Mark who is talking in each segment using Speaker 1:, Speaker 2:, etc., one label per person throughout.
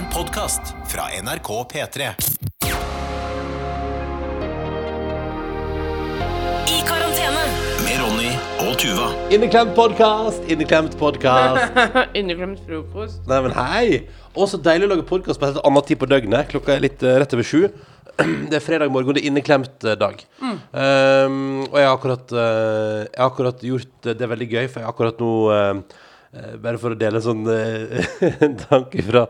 Speaker 1: En podkast fra NRK P3.
Speaker 2: I karantene.
Speaker 1: Med Ronny og Tuva.
Speaker 3: Inneklemt podkast, inneklemt podkast.
Speaker 4: Inneklemt frokost.
Speaker 3: Nei, men hei! Og så deilig å lage podkast på en helt annen tid på døgnet. Klokka er litt eh, rett over sju. Det er fredag morgen, det er inneklemt eh, dag. Um, og jeg har akkurat eh, Jeg har akkurat gjort det, Det er veldig gøy, for jeg har akkurat nå eh, eh, bare for å dele en sånn eh, en tanke fra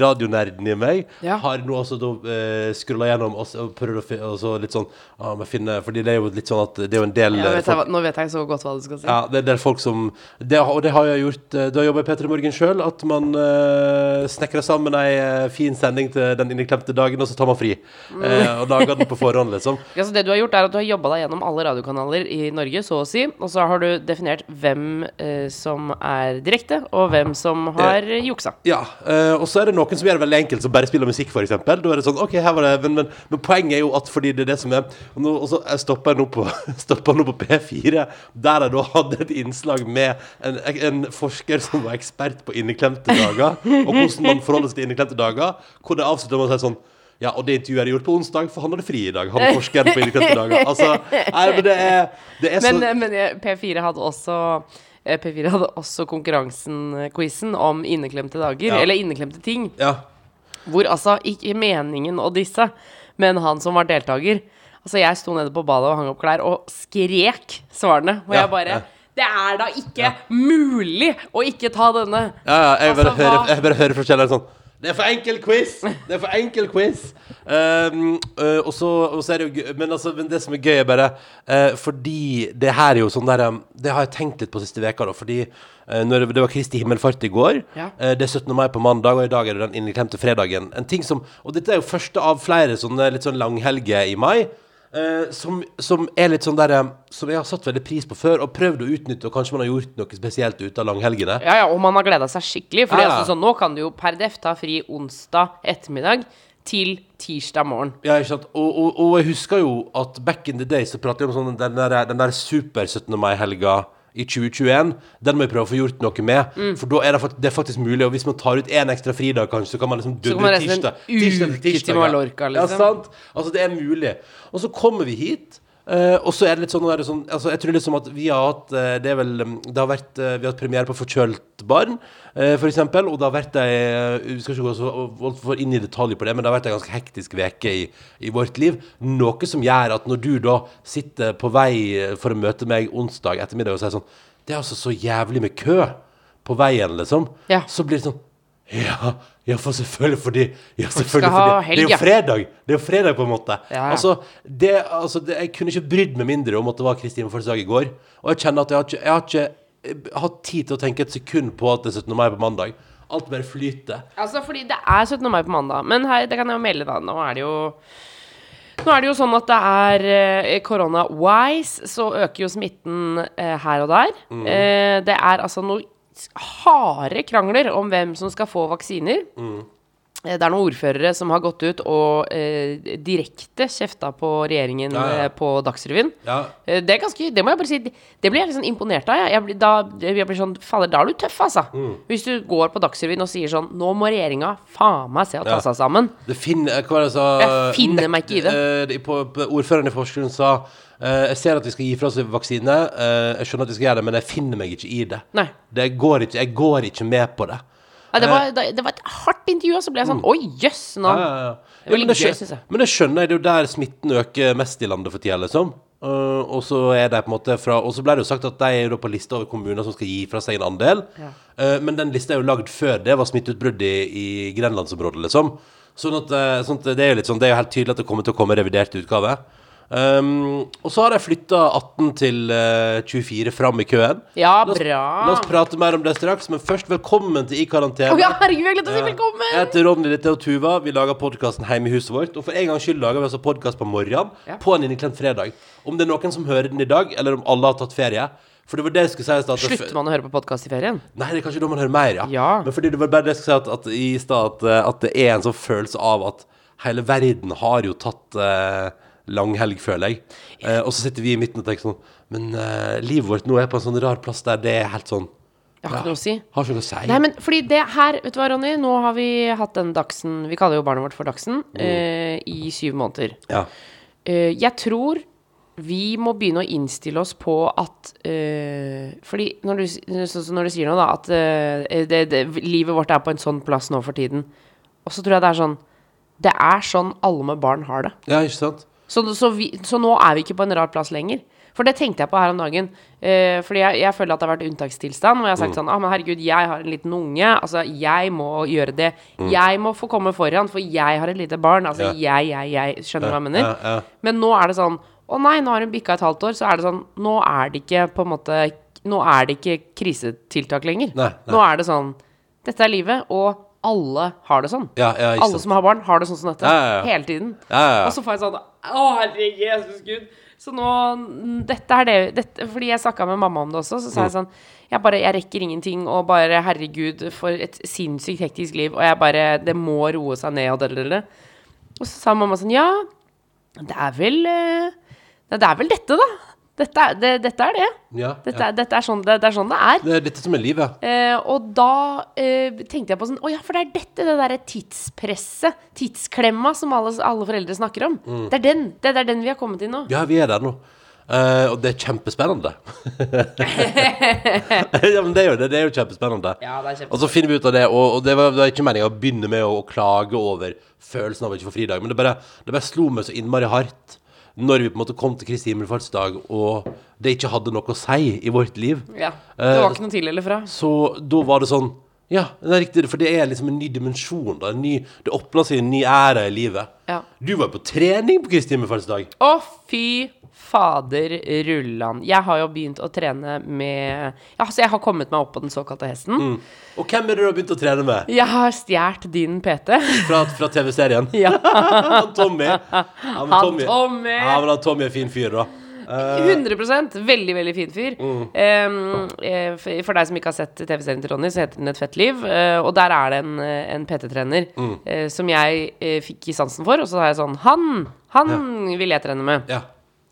Speaker 3: radionerden i meg.
Speaker 4: Ja.
Speaker 3: Har nå også da uh, skrulla gjennom og, og prøvd å finne og så litt sånn ah, finne, Fordi det er jo litt sånn at det er jo en del
Speaker 4: Ja,
Speaker 3: eh,
Speaker 4: vet jeg, nå vet jeg så godt hva du skal si.
Speaker 3: ja, det er en del folk som det, har- Og det har jeg gjort eh, da jeg jobba i P3 Morgen sjøl, at man uh, snekrer sammen ei eh, fin sending til den inneklemte dagen, og så tar man fri. eh, og lager den på forhånd, liksom.
Speaker 4: Altså, det du har gjort, er at du har jobba deg gjennom alle radiokanaler i Norge, så å si. Og så har du definert hvem eh, som er direkte, og hvem som har eh, juksa.
Speaker 3: Ja, eh, og så er det noen som gjør det veldig enkelt, som bare spiller musikk, f.eks. Da er det sånn OK, her var det men, men, men poenget er jo at fordi det er det som er Og, nå, og så stopper jeg nå på, stopper nå på P4, der jeg da hadde et innslag med en, en forsker som var ekspert på inneklemte dager, og hvordan man forholder seg til inneklemte dager, hvor det avslutter med å si sånn ja, og det intervjuet er gjort på onsdag, for han hadde fri i dag. Han forskeren på inneklemte dager. Altså, nei, men det er, det er så
Speaker 4: Men, men eh, P4 hadde også P4 hadde også konkurransen, quizen, om inneklemte dager,
Speaker 3: Ja.
Speaker 4: eller inneklemte ting.
Speaker 3: Ja.
Speaker 4: Hvor altså ikke meningen å disse, men han som var deltaker Altså, jeg sto nede på badet og hang opp klær og skrek svarene. Og
Speaker 3: Ja,
Speaker 4: jeg bare
Speaker 3: ja.
Speaker 4: Det er da ikke mulig å ikke ta denne!
Speaker 3: Ja, ja, jeg bare,
Speaker 4: Altså,
Speaker 3: hører, jeg bare hører forskjellen sånn Det er for enkel quiz! Det er for enkel quiz! Um, uh, og, så, og så er det jo gøy Men, altså, men det som er gøy, er bare uh, Fordi det her er jo sånn der um, Det har jeg tenkt litt på siste veka da Fordi uh, når det, det var Kristi himmelfart i går
Speaker 4: Ja.
Speaker 3: Det er 17. mai på mandag Og i dag er det den inneklemte fredagen En ting som Og dette er jo første av flere sånne litt sånn langhelger i mai Eh, som, som er litt sånn der eh, Som jeg har satt veldig pris på før Og prøvd å utnytte Og kanskje man har gjort noe spesielt ut av langhelgene
Speaker 4: Ja, ja, og man har gleda seg skikkelig. For
Speaker 3: Ja, ja.
Speaker 4: altså, sånn, nå kan du jo per def ta fri onsdag ettermiddag til tirsdag morgen.
Speaker 3: Ja, ikke sant? Og, og, og jeg husker jo at back in the day så pratet vi om sånn den der, den der super 17. mai-helga i 2021. Den må vi prøve å få gjort noe med.
Speaker 4: Mm.
Speaker 3: For da er det, det er faktisk mulig. Og hvis man tar ut én ekstra fridag, kanskje, så kan man liksom
Speaker 4: Så kan man reise en
Speaker 3: tirsdag. tirsdag
Speaker 4: uke til. Mallorca, liksom.
Speaker 3: Ja, sant? Altså, det er mulig. Og så kommer vi hit. Eh, og så er det litt sånn, det sånn altså, Jeg tror liksom at vi har hatt eh, Det er vel um, Det har vært eh, Vi har hatt premiere på Forkjølt barn, for eksempel. Og det har vært ei Vi skal ikke gå så altfor inn i detalj på det, men det har vært ei ganske hektisk uke i, i vårt liv. Noe som gjør at når du da sitter på vei for å møte meg onsdag ettermiddag og sier sånn Det er altså så jævlig med kø på veien, liksom.
Speaker 4: Ja.
Speaker 3: Så blir det sånn ja, ja, for selvfølgelig fordi ja, selvfølgelig fordi, Det er jo fredag! Det er jo fredag, på en måte.
Speaker 4: Ja.
Speaker 3: Altså, det, altså det, Jeg kunne ikke brydd meg mindre om at det var Kristine himmelfartsdag i går. Og jeg kjenner at jeg har ikke, jeg har ikke eh, hatt tid til å tenke et sekund på at det er 17. mai på mandag. Alt bare flyter.
Speaker 4: Altså, fordi det er 17. mai på mandag. Men hei, det kan jeg jo melde, da. Nå er det jo nå er det jo sånn at det er eh, korona-wise, så øker jo smitten eh, her og der.
Speaker 3: Mm.
Speaker 4: Eh, det er altså noe harde krangler om hvem som skal få vaksiner.
Speaker 3: Mm.
Speaker 4: Eh, Det er noen ordførere som har gått ut og eh, direkte kjefta på regjeringen
Speaker 3: Ja, ja.
Speaker 4: eh, på Dagsrevyen.
Speaker 3: Ja.
Speaker 4: Eh, Det er ganske, det må jeg bare si Det blir jeg sånn imponert av. Jeg, blir, da, jeg blir sånn Faller, da er du tøff, altså.
Speaker 3: Mm.
Speaker 4: Hvis du går på Dagsrevyen og sier sånn Nå må regjeringa faen meg se å ta seg sammen.
Speaker 3: Det finner, hva var det sa?
Speaker 4: Jeg finner meg ikke i det.
Speaker 3: På, på, ordføreren i Porsgrunn sa Jeg ser at vi skal gi fra oss vaksine. eh, jeg skjønner at vi skal gjøre det, men jeg finner meg ikke i det.
Speaker 4: Nei.
Speaker 3: det går ikke, jeg går ikke med på det.
Speaker 4: Ja, det, var, det, det var et hardt intervju, og så ble jeg sånn Oi, jøss! Nå.
Speaker 3: Mm. Ja, ja, ja.
Speaker 4: Det var litt gøy, jeg.
Speaker 3: men det skjønner jeg. Det er jo der smitten øker mest i landet for tida, liksom. Uh, og så er det på en måte fra Og så ble det jo sagt at de er jo på lista over kommuner som skal gi fra seg en andel.
Speaker 4: Ja.
Speaker 3: Uh, men den lista er jo lagd før det var smitteutbrudd i, i grenlandsområdet, liksom. Sånn at, sånn at det er jo litt sånn Det er jo helt tydelig at det kommer til å komme revidert utgave. Um, og så har de flytta 18 til uh, 24 fram i køen.
Speaker 4: Ja,
Speaker 3: La oss,
Speaker 4: bra.
Speaker 3: la oss prate mer om det straks, men først velkommen til I karantene.
Speaker 4: Oh, ja, herregud, jeg til å si velkommen!
Speaker 3: Jeg heter Ronny, Litte er Tuva. Vi lager podkasten hjemme i huset vårt. Og for en gangs skyld lager vi altså podkast på morgenen
Speaker 4: Ja.
Speaker 3: på en inneklemt fredag. Om det er noen som hører den i dag, eller om alle har tatt ferie. For det var det jeg skulle si at
Speaker 4: Slutter man å høre på podkast i ferien?
Speaker 3: Nei, det er kanskje da man hører mer, ja.
Speaker 4: Ja.
Speaker 3: Men fordi det var bare det jeg skulle si at, at i stad at, eh, at det er en sånn følelse av at hele verden har jo tatt eh, langhelg, føler jeg. Eh, og så sitter vi i midten og tenker sånn Men eh, livet vårt nå er på en sånn rar plass der det er helt sånn
Speaker 4: Jeg har ikke noe å si.
Speaker 3: Har ikke noe å si.
Speaker 4: Nei, men fordi det her, vet du hva, Ronny, nå har vi hatt den Dagsen Vi kaller jo barnet vårt for Dagsen eh, i syv måneder.
Speaker 3: Ja.
Speaker 4: Eh, jeg tror vi må begynne å innstille oss på at eh, Fordi når du, s- sånn som når du sier nå, da, at eh, det, det, livet vårt er på en sånn plass nå for tiden. Og så tror jeg det er sånn Det er sånn alle med barn har det.
Speaker 3: ja, ikke sant?
Speaker 4: Så, så, vi, så nå er vi ikke på en rar plass lenger. For det tenkte jeg på her om dagen. Eh, fordi jeg, jeg føler at det har vært unntakstilstand. Og jeg har sagt sånn ah, men herregud, jeg har en liten unge. Altså, jeg må gjøre det. Jeg må få komme foran, for jeg har et lite barn. Altså, jeg, jeg, jeg. Skjønner du hva jeg mener?
Speaker 3: Ja, ja.
Speaker 4: Men nå er det sånn Å nei, nå har hun bikka et halvt år. Så er det sånn Nå er det ikke på en måte Nå er det ikke krisetiltak lenger.
Speaker 3: Nei, nei.
Speaker 4: Nå er det sånn Dette er livet, og alle har det sånn.
Speaker 3: Ja, ja,
Speaker 4: alle
Speaker 3: sant.
Speaker 4: som har barn, har det sånn som dette.
Speaker 3: Ja, ja, ja.
Speaker 4: Hele tiden.
Speaker 3: Ja, ja, ja.
Speaker 4: Og så får jeg sånn Å, herre Jesus Gud. Så nå Dette er det dette, Fordi jeg snakka med mamma om det også, så sa jeg
Speaker 3: Mm.
Speaker 4: sånn Jeg bare Jeg rekker ingenting, og bare Herregud, for et sinnssykt hektisk liv, og jeg bare Det må roe seg ned, og det, det, det. Og så sa mamma sånn Ja, det er vel eh, Det er vel dette, da. Dette er det. Dette er, det.
Speaker 3: Ja,
Speaker 4: Dette,
Speaker 3: ja.
Speaker 4: dette er, sånn, det, det er sånn det er.
Speaker 3: Det er dette som er livet.
Speaker 4: Eh, og da eh, tenkte jeg på sånn Å ja, for det er dette, det derre tidspresset, tidsklemma, som alle, alle foreldre snakker om.
Speaker 3: Mm.
Speaker 4: Det er den det er den vi har kommet inn nå.
Speaker 3: Ja, vi er der nå. Eh, og det er kjempespennende. ja, men det er jo det. Det er jo kjempespennende.
Speaker 4: Ja, det er kjempespennende.
Speaker 3: Og så finner vi ut av det, og, og det var, det var ikke meningen å begynne med å, å klage over følelsen av å ikke få fridag, men det bare, det bare slo meg så innmari hardt når vi på en måte kom til Kristi himmelfartsdag, og det ikke hadde noe å si i vårt liv.
Speaker 4: Ja.
Speaker 3: Eh,
Speaker 4: Det var ikke noe til eller fra.
Speaker 3: Så da var det sånn Ja, det er riktig, for det er liksom en ny dimensjon. Da, en ny, det åpna seg en ny æra i livet.
Speaker 4: Ja.
Speaker 3: Du var jo på trening på Kristi himmelfartsdag.
Speaker 4: Å, fy fader rullan. Jeg har jo begynt å trene med Ja, altså, jeg har kommet meg opp på den såkalte hesten.
Speaker 3: Mm. Og hvem er det du har begynt å trene med?
Speaker 4: Jeg har stjålet din PT.
Speaker 3: Fra, fra TV-serien?
Speaker 4: Ja.
Speaker 3: Han Tommy. Ja,
Speaker 4: Han Tommy.
Speaker 3: Ja, men han Tommy er fin fyr, da.
Speaker 4: 100% Veldig, veldig fin fyr.
Speaker 3: Mm.
Speaker 4: Um, eh, for deg som ikke har sett TV-serien til Ronny, så heter den Et fett liv. Uh, og der er det en, eh, en PT-trener
Speaker 3: Mm.
Speaker 4: uh, som jeg uh, fikk i sansen for. Og så sa jeg sånn Han! Han vil jeg trene med.
Speaker 3: Ja.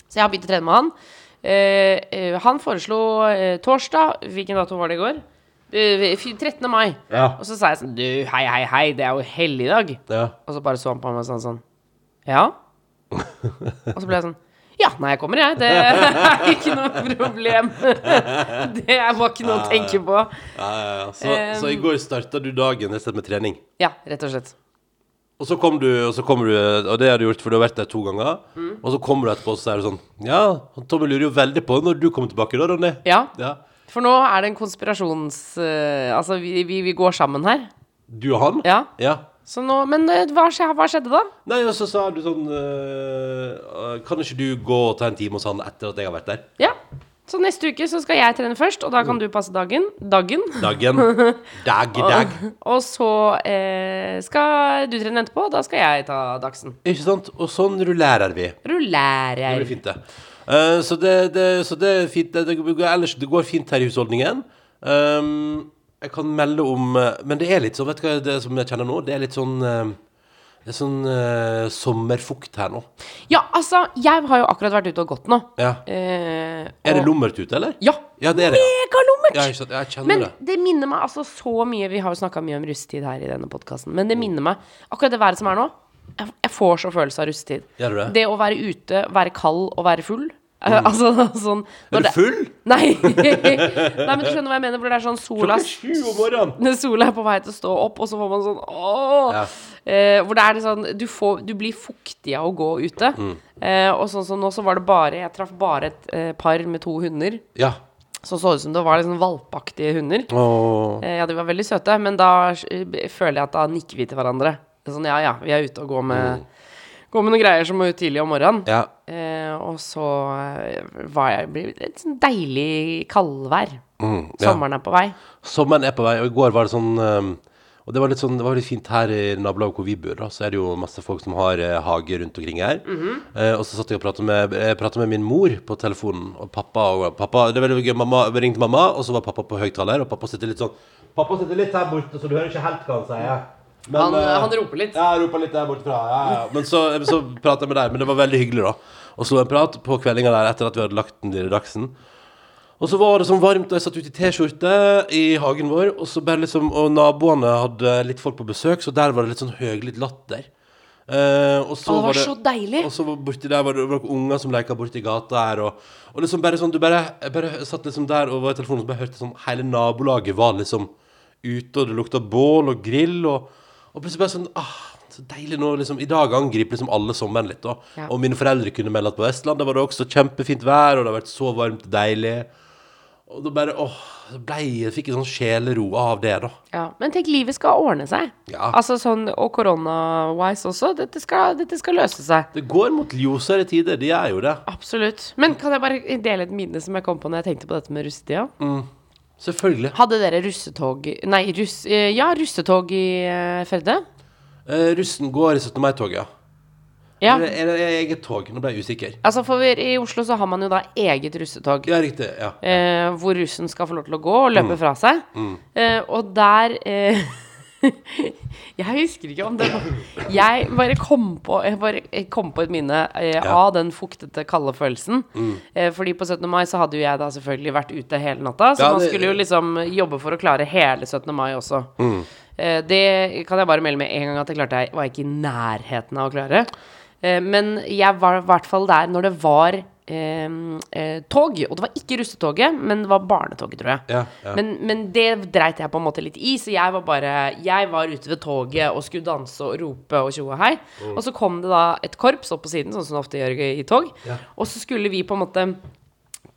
Speaker 4: Så jeg har begynt å trene med han. Eh, eh, han foreslo eh, torsdag Hvilken dato var det i går? Eh, 13. mai.
Speaker 3: Ja.
Speaker 4: Og så sa jeg sånn Du, hei, hei, hei, det er jo helligdag.
Speaker 3: ja.
Speaker 4: Og så bare så han på meg og sa sånn Ja? Og så ble jeg sånn Ja, nei, jeg kommer, jeg. Det er ikke noe problem. Det var ikke noe å tenke på.
Speaker 3: ja, ja, ja. Så, så i går starta du dagen rett og slett med trening.
Speaker 4: Ja, rett og slett.
Speaker 3: Og så kommer du, og så kommer du, og det har du gjort, for du har vært der to ganger.
Speaker 4: Mm.
Speaker 3: Og så kommer du etterpå, og så er det sånn Ja, Tommy lurer jo veldig på når du kommer tilbake, da, Ronny.
Speaker 4: Ja,
Speaker 3: Ja.
Speaker 4: for nå er det en konspirasjons... eh, altså, vi, vi, vi går sammen her.
Speaker 3: Du og han?
Speaker 4: Ja.
Speaker 3: ja.
Speaker 4: Så nå Men eh, hva, skje, hva skjedde da?
Speaker 3: Nei, og så sa du sånn øh, Kan ikke du gå og ta en time hos han etter at jeg har vært der?
Speaker 4: Ja. Så neste uke så skal jeg trene først, og da kan du passe dagen. Dagen.
Speaker 3: Dagen. Dag dag.
Speaker 4: Og så eh, skal du trene etterpå, og da skal jeg ta dagsen.
Speaker 3: Ikke sant? Og sånn rullerer vi. Det blir fint, det. Uh, så, det, det, så det er fint. Det, det, går- ellers, det går fint her i husholdningen. Um, jeg kan melde om eh, Men det er litt sånn, vet du hva det som jeg kjenner nå? Det er litt sånn eh, Det er sånn eh, sommerfukt her nå.
Speaker 4: Ja, altså, jeg har jo akkurat vært ute og gått nå.
Speaker 3: Ja.
Speaker 4: Eh,
Speaker 3: Er det lummert ute, eller?
Speaker 4: Ja.
Speaker 3: Ja, det er det. ja.
Speaker 4: Megalummert!
Speaker 3: Ja, ikke sant? Jeg kjenner
Speaker 4: Men
Speaker 3: det.
Speaker 4: det minner meg altså så mye Vi har jo snakka mye om russetid her i denne podkasten, men det minner meg Akkurat det været som er nå, jeg, jeg får så følelse av russetid.
Speaker 3: Gjør du? Det
Speaker 4: å være ute, være kald og være full. Eh, Altså sånn
Speaker 3: Er du
Speaker 4: det-
Speaker 3: full?
Speaker 4: Nei. Nei, men du skjønner hva jeg mener, For det er sånn sola. Når sola er på vei til å stå opp, og så får man sånn åh!
Speaker 3: Ja.
Speaker 4: Eh, hvor det er sånn du, får, du blir fuktig av å gå ute.
Speaker 3: Mm.
Speaker 4: Eh, og sånn som nå, så var det bare Jeg traff bare et par med to hunder.
Speaker 3: Ja.
Speaker 4: Så så ut som det var liksom valpaktige hunder.
Speaker 3: Åh.
Speaker 4: Eh, ja, de var veldig søte, men da føler jeg at da nikker vi til hverandre. Er Sånn, ja ja, vi er ute og går med, går med noen greier som må ut tidlig om morgenen.
Speaker 3: Ja.
Speaker 4: Eh, og så eh, var jeg et sånn deilig kaldvær.
Speaker 3: Mm, ja.
Speaker 4: Sommeren er på vei.
Speaker 3: Sommeren er på vei, og i går var det sånn um, Og det var litt sånn Det var litt fint her i nabolaget hvor vi bor, da. Så er det jo masse folk som har eh, hage rundt omkring her. eh, og så satt jeg og pratet med, med min mor på telefonen, og pappa og pappa Det var veldig gøy. Mamma ringte mamma, og så var pappa på høyttaler, og pappa sitter litt sånn Pappa sitter litt her borte, så du hører ikke helt hva han sier. Men,
Speaker 4: Han,
Speaker 3: eh,
Speaker 4: han roper litt.
Speaker 3: Ja, jeg roper litt der borte fra. Ja, ja. Men så, så pratet jeg med deg, men det var veldig hyggelig, da. Og slo en prat på kveldinga der etter at vi hadde lagt den i dagsen. Og så var det sånn varmt, og jeg satt ute i T-skjorte i hagen vår, og så bare liksom Og naboene hadde litt folk på besøk, så der var det litt sånn høylytt latter. Eh, og så
Speaker 4: Å, det var så deilig.
Speaker 3: Og så var borti der var det, var det unger som leka borti gata her, og, og liksom bare sånn Du bare, jeg bare satt liksom der og var i telefonen og så bare hørte sånn Hele nabolaget var liksom ute, og det lukta bål og grill, og, og plutselig bare sånn ah, så deilig nå, liksom. I dag angriper liksom alle sommeren litt, da.
Speaker 4: Ja.
Speaker 3: Og mine foreldre kunne melde at på Vestlandet var det også kjempefint vær, og det har vært så varmt og deilig. Og da bare åh, så ble jeg fikk en sånn sjelero av det, da.
Speaker 4: Ja, men tenk, livet skal ordne seg.
Speaker 3: Ja.
Speaker 4: Altså sånn, Og korona-wise også. Dette skal, dette skal løse seg.
Speaker 3: Det går mot ljosere tider, de er jo det.
Speaker 4: Absolutt. Men kan jeg bare dele et minne som jeg kom på når jeg tenkte på dette med russetida?
Speaker 3: Selvfølgelig.
Speaker 4: Hadde dere russetog Nei, russ, eh, ja, russetog i eh, Førde?
Speaker 3: Eh, russen går i 17. mai-toget, ja.
Speaker 4: Ja.
Speaker 3: Eller er det eget tog? Nå ble jeg usikker.
Speaker 4: Altså, for i Oslo så har man jo da eget russetog.
Speaker 3: Ja, riktig. Ja.
Speaker 4: Eh, hvor russen skal få lov til å gå og løpe fra seg. Eh, og der eh, Jeg husker ikke om det var Jeg bare kom på, jeg bare jeg kom på et minne eh,
Speaker 3: Ja.
Speaker 4: av den fuktete, kalde følelsen. Eh, fordi på 17. mai så hadde jo jeg da selvfølgelig vært ute hele natta. Så
Speaker 3: Ja,
Speaker 4: man skulle jo liksom jobbe for å klare hele 17. mai også. Eh, det kan jeg bare melde med en gang at jeg klarte jeg var ikke i nærheten av å klare. Eh, men jeg var i hvert fall der når det var eh, tog. Og det var ikke russetoget, men det var barnetoget, tror jeg.
Speaker 3: Ja, ja.
Speaker 4: Men, men det dreit jeg på en måte litt i, så jeg var bare Jeg var ute ved toget og skulle danse og rope og tjo og hei.
Speaker 3: Mm.
Speaker 4: Og så kom det da et korps opp på siden, sånn som det ofte gjør i tog.
Speaker 3: Ja.
Speaker 4: Og så skulle vi på en måte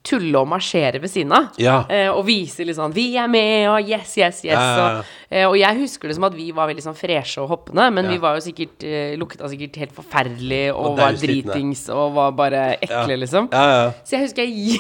Speaker 4: tulle og marsjere ved siden av.
Speaker 3: Ja.
Speaker 4: Eh, og vise litt sånn 'Vi er med', og 'yes, yes, yes'.
Speaker 3: Ja, ja.
Speaker 4: Og, eh, og jeg husker det som at vi var veldig sånn freshe og hoppende, men vi var jo sikkert eh, lukta sikkert helt forferdelig og,
Speaker 3: Og
Speaker 4: var dritings og var bare ekle, liksom.
Speaker 3: Ja, ja.
Speaker 4: Så jeg husker jeg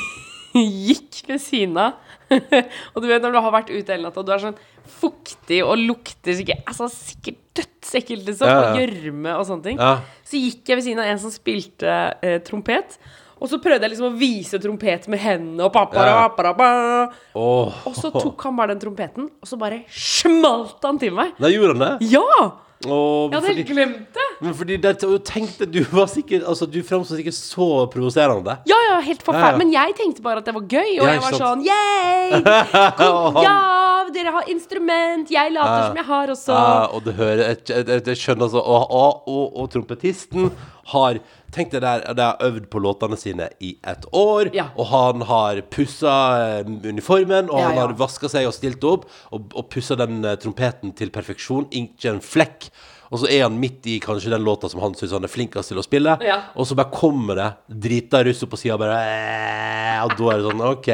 Speaker 4: gikk ved siden av. og du vet når du har vært ute hele natta, og du er sånn fuktig og lukter sikkert Altså sikkert dødsekkelt, liksom. Og gjørme og sånne ting. Så gikk jeg ved siden av en som spilte eh, trompet. Og så prøvde jeg liksom å vise trompet med hendene og pappa,
Speaker 3: Ja.
Speaker 4: pappa, pappa. Og så tok han bare den trompeten, og så bare smalt han til meg.
Speaker 3: Nei, gjorde han det?
Speaker 4: Ja!
Speaker 3: Ja,
Speaker 4: Jeg hadde
Speaker 3: fordi,
Speaker 4: helt glemt det.
Speaker 3: men fordi det, tenkte du var sikkert Altså, du framsto sikkert så provoserende.
Speaker 4: Ja, ja, helt
Speaker 3: Ja, ja.
Speaker 4: forferdelig. Men jeg tenkte bare at det var gøy, og
Speaker 3: Ja,
Speaker 4: jeg var
Speaker 3: sant.
Speaker 4: sånn Yay! Kom, ja, dere har instrument, jeg later som jeg har også.
Speaker 3: Ja, og du hører jeg, jeg skjønner altså Og, og, og, og trompetisten har Tenk det der, de har øvd på låtene sine i et år,
Speaker 4: Ja.
Speaker 3: og han har pussa uniformen, og
Speaker 4: Ja,
Speaker 3: han
Speaker 4: ja.
Speaker 3: har vaska seg og stilt opp, og, og pussa den eh, trompeten til perfeksjon, ikke en flekk. Og så er han midt i kanskje den låta som han syns han er flinkest til å spille,
Speaker 4: Ja.
Speaker 3: og så bare kommer det drita russ opp på sida, bare eh, Og da er det sånn OK,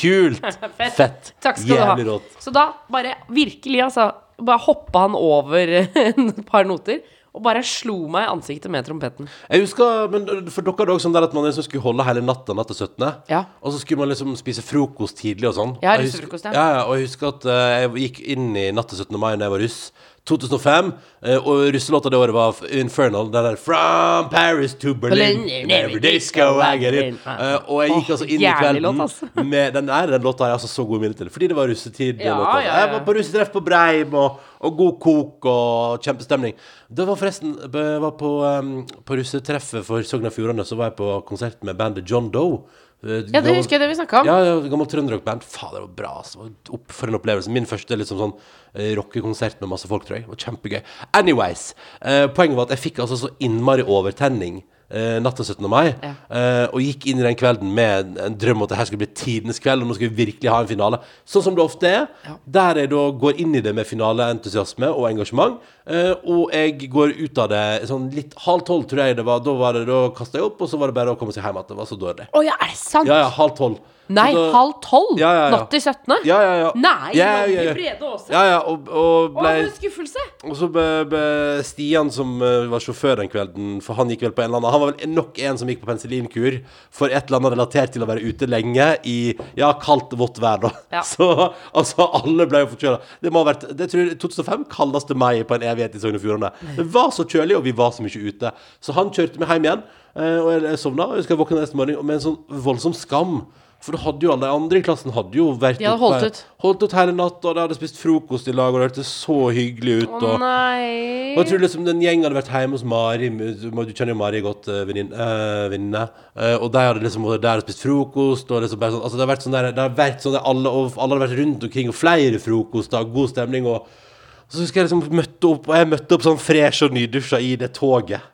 Speaker 3: kult,
Speaker 4: Fett.
Speaker 3: fett,
Speaker 4: Takk skal
Speaker 3: jævlig
Speaker 4: du ha.
Speaker 3: rått.
Speaker 4: Så da bare virkelig, altså Bare hoppa han over et par noter og bare slo meg i ansiktet med trompeten.
Speaker 3: Jeg husker, men For dere er det også sånn der at man liksom skulle holde hele natta natt til 17.
Speaker 4: Ja.
Speaker 3: Og så skulle man liksom spise frokost tidlig og sånn.
Speaker 4: Ja, russefrokost, ja.
Speaker 3: Og jeg husker at eh, jeg gikk inn i natt til 17. mai da jeg var russ. 2005. eh, og russelåta det året var Infernal. Den der From Paris to Berlin.
Speaker 4: Berlin,
Speaker 3: Every disco I get in. Eh, og jeg gikk altså inn i kvelden
Speaker 4: altså.
Speaker 3: med den der. Den låta har jeg altså så gode minner til. Fordi det var russetid.
Speaker 4: Ja, ja, ja.
Speaker 3: Jeg var på russetreff på Breim, og, og god kok og kjempestemning. Det var forresten var på, um, på russetreffet for Sogn og Fjordane, så var jeg på konsert med bandet John Doe. Eh,
Speaker 4: Ja, det husker jeg det vi snakka om.
Speaker 3: Ja, gammelt trønderrockband. Faen, det var bra. Altså. Opp for en opplevelse. Min første liksom sånn eh, rockekonsert med masse folk, tror jeg. Det var kjempegøy. Anyways. Eh, poenget var at jeg fikk altså så innmari overtenning. Eh, natt til 17. mai,
Speaker 4: Ja.
Speaker 3: Uh, og gikk inn i den kvelden med en, en drøm om at det her skulle bli tidenes kveld, og nå skal vi virkelig ha en finale. Sånn som det ofte er. Der jeg da går inn i det med finaleentusiasme og engasjement. Uh, og jeg går ut av det sånn litt halv tolv, tror jeg det var. Da var det, da kasta jeg opp, og så var det bare å komme seg hjem igjen. Det var så dårlig.
Speaker 4: Oh, ja, er det sant?
Speaker 3: Ja, ja, halv tolv.
Speaker 4: Nei,
Speaker 3: da-
Speaker 4: halv tolv?
Speaker 3: Ja, ja, ja.
Speaker 4: Natt til 17.?
Speaker 3: Ja, ja, ja.
Speaker 4: Nei,
Speaker 3: ja, ja, ja.
Speaker 4: Brede Aase.
Speaker 3: Ja, ja, og, og
Speaker 4: Å,
Speaker 3: ble
Speaker 4: en skuffelse!
Speaker 3: Og så ble, ble Stian, som eh, var sjåfør den kvelden, for han gikk vel på en eller annen Han var vel nok en som gikk på penicillinkur for et eller annet relatert til å være ute lenge i ja, kaldt, vått vær, da.
Speaker 4: Ja.
Speaker 3: Så altså, alle ble jo forkjøla. Det må ha vært det tror jeg 2005 kaldeste mai på en evighet i Sogn og Fjordane. Det var så kjølig, og vi var så mye ute. Så han kjørte meg hjem igjen, eh, og jeg, jeg sovna. Og jeg husker jeg våkna neste morgen med en sånn voldsom skam. For da hadde jo alle de andre i klassen hadde jo vært
Speaker 4: De hadde
Speaker 3: oppe-
Speaker 4: ut.
Speaker 3: Holdt ut hele natta, og de hadde spist frokost i lag, og det hørtes så hyggelig ut.
Speaker 4: Å
Speaker 3: og...
Speaker 4: nei.
Speaker 3: Og jeg tror liksom den gjengen hadde vært hjemme hos Mari Du du kjenner jo Mari godt, eh, vennin- eh, venninne. Eh, og de hadde liksom vært der og spist frokost. Og liksom bare sånn, altså det har vært sånn der, det har vært sånn der alle, og alle hadde vært rundt omkring, og flere frokoster, god stemning. Og, og så husker jeg liksom møtte opp, og jeg møtte opp sånn fresh og nydusja i det toget.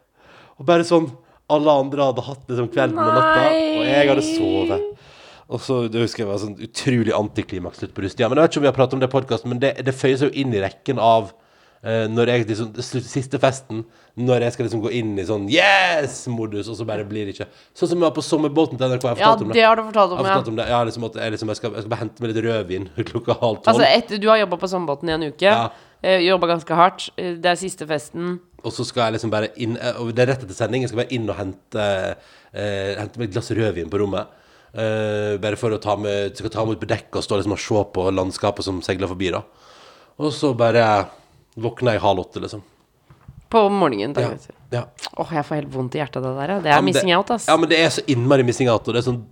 Speaker 3: Og bare sånn Alle andre hadde hatt liksom kvelden og natta, og jeg hadde sovet. Og så det husker jeg var sånn utrolig antiklimaks slutt på russetida. Men jeg vet ikke om vi har pratet om det i podkasten, men det, det føyer seg jo inn i rekken av eh, når jeg liksom Siste festen, når jeg skal liksom gå inn i sånn yes-modus, og så bare blir det ikke Sånn som jeg var på sommerbåten til NRK. Jeg
Speaker 4: Ja,
Speaker 3: om det.
Speaker 4: det har du fortalt
Speaker 3: Jeg
Speaker 4: om,
Speaker 3: har
Speaker 4: ja.
Speaker 3: fortalt om det. Ja, liksom at jeg, liksom, jeg, skal, jeg skal bare hente meg litt rødvin klokka halv tolv.
Speaker 4: Altså, etter du har jobba på Sommerbåten i en uke,
Speaker 3: Ja.
Speaker 4: eh, jobba ganske hardt, eh, det er siste festen
Speaker 3: Og så skal jeg liksom bare inn eh, Og det er rett etter sending. Jeg skal bare inn og hente eh, Hente meg et glass rødvin på rommet. Eh, bare for å ta med Skal ta med ut på dekk og stå liksom og se på landskapet som seiler forbi, da. Og så bare våkner jeg halv åtte, liksom.
Speaker 4: På morgenen.
Speaker 3: Ja. ja.
Speaker 4: Åh, jeg får helt vondt i hjertet av det der. Det er
Speaker 3: ja,
Speaker 4: missing
Speaker 3: det,
Speaker 4: out, ass.
Speaker 3: Ja, men det er så innmari missing out. Og det er sånn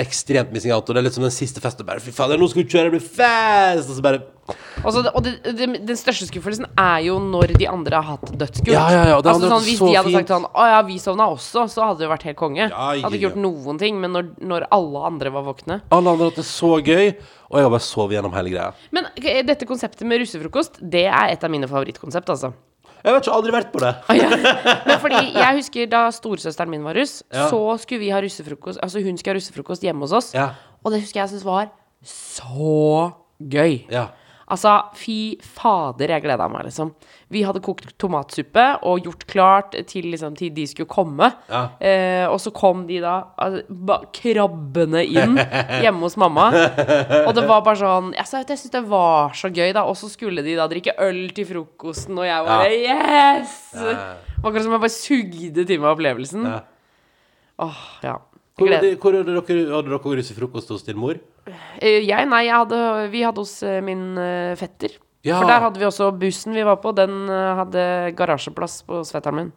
Speaker 3: ekstremt missing out. Og det er litt som den siste festen. Bare fy fader, nå skal vi kjøre, det blir fest! Og så bare
Speaker 4: Og, så, og det, det, den største skuffelsen er jo når de andre har hatt dødskult.
Speaker 3: Ja, ja, ja,
Speaker 4: altså, sånn, hvis
Speaker 3: så
Speaker 4: de hadde
Speaker 3: fint.
Speaker 4: sagt sånn Å ja, vi sovna også, så hadde det vært helt konge. Hadde ikke gjort noen ting. Men når, når alle andre var våkne
Speaker 3: Alle andre hadde det så gøy, og jeg har bare sovet gjennom hele greia.
Speaker 4: Men dette konseptet med russefrokost, det er et av mine favorittkonsept, altså.
Speaker 3: Jeg vet ikke aldri vært på det.
Speaker 4: Ah, ja. Men fordi jeg husker da storesøsteren min var russ,
Speaker 3: Ja.
Speaker 4: så skulle vi ha russefrokost Altså hun skulle ha russefrokost hjemme hos oss.
Speaker 3: Ja.
Speaker 4: Og det husker jeg syntes var så gøy.
Speaker 3: Ja.
Speaker 4: Altså, fy fader, jeg gleda meg, liksom. Vi hadde kokt tomatsuppe og gjort klart til, liksom, til de skulle komme.
Speaker 3: Ja.
Speaker 4: Eh, og så kom de da altså, krabbende inn hjemme hos mamma. Og det var bare sånn Jeg, sa jeg syntes det var så gøy, da. Og så skulle de da drikke øl til frokosten, og jeg bare Yes! Det var akkurat som jeg bare sugde til meg opplevelsen.
Speaker 3: Ja.
Speaker 4: Åh, ja.
Speaker 3: Hvor, hadde, hvor hadde dere, hadde dere russefrokost hos din mor?
Speaker 4: Eh, Jeg, nei, jeg hadde, vi hadde hos eh, min eh, fetter.
Speaker 3: Ja.
Speaker 4: For der hadde vi også bussen vi var på. Den hadde garasjeplass på svetteren min.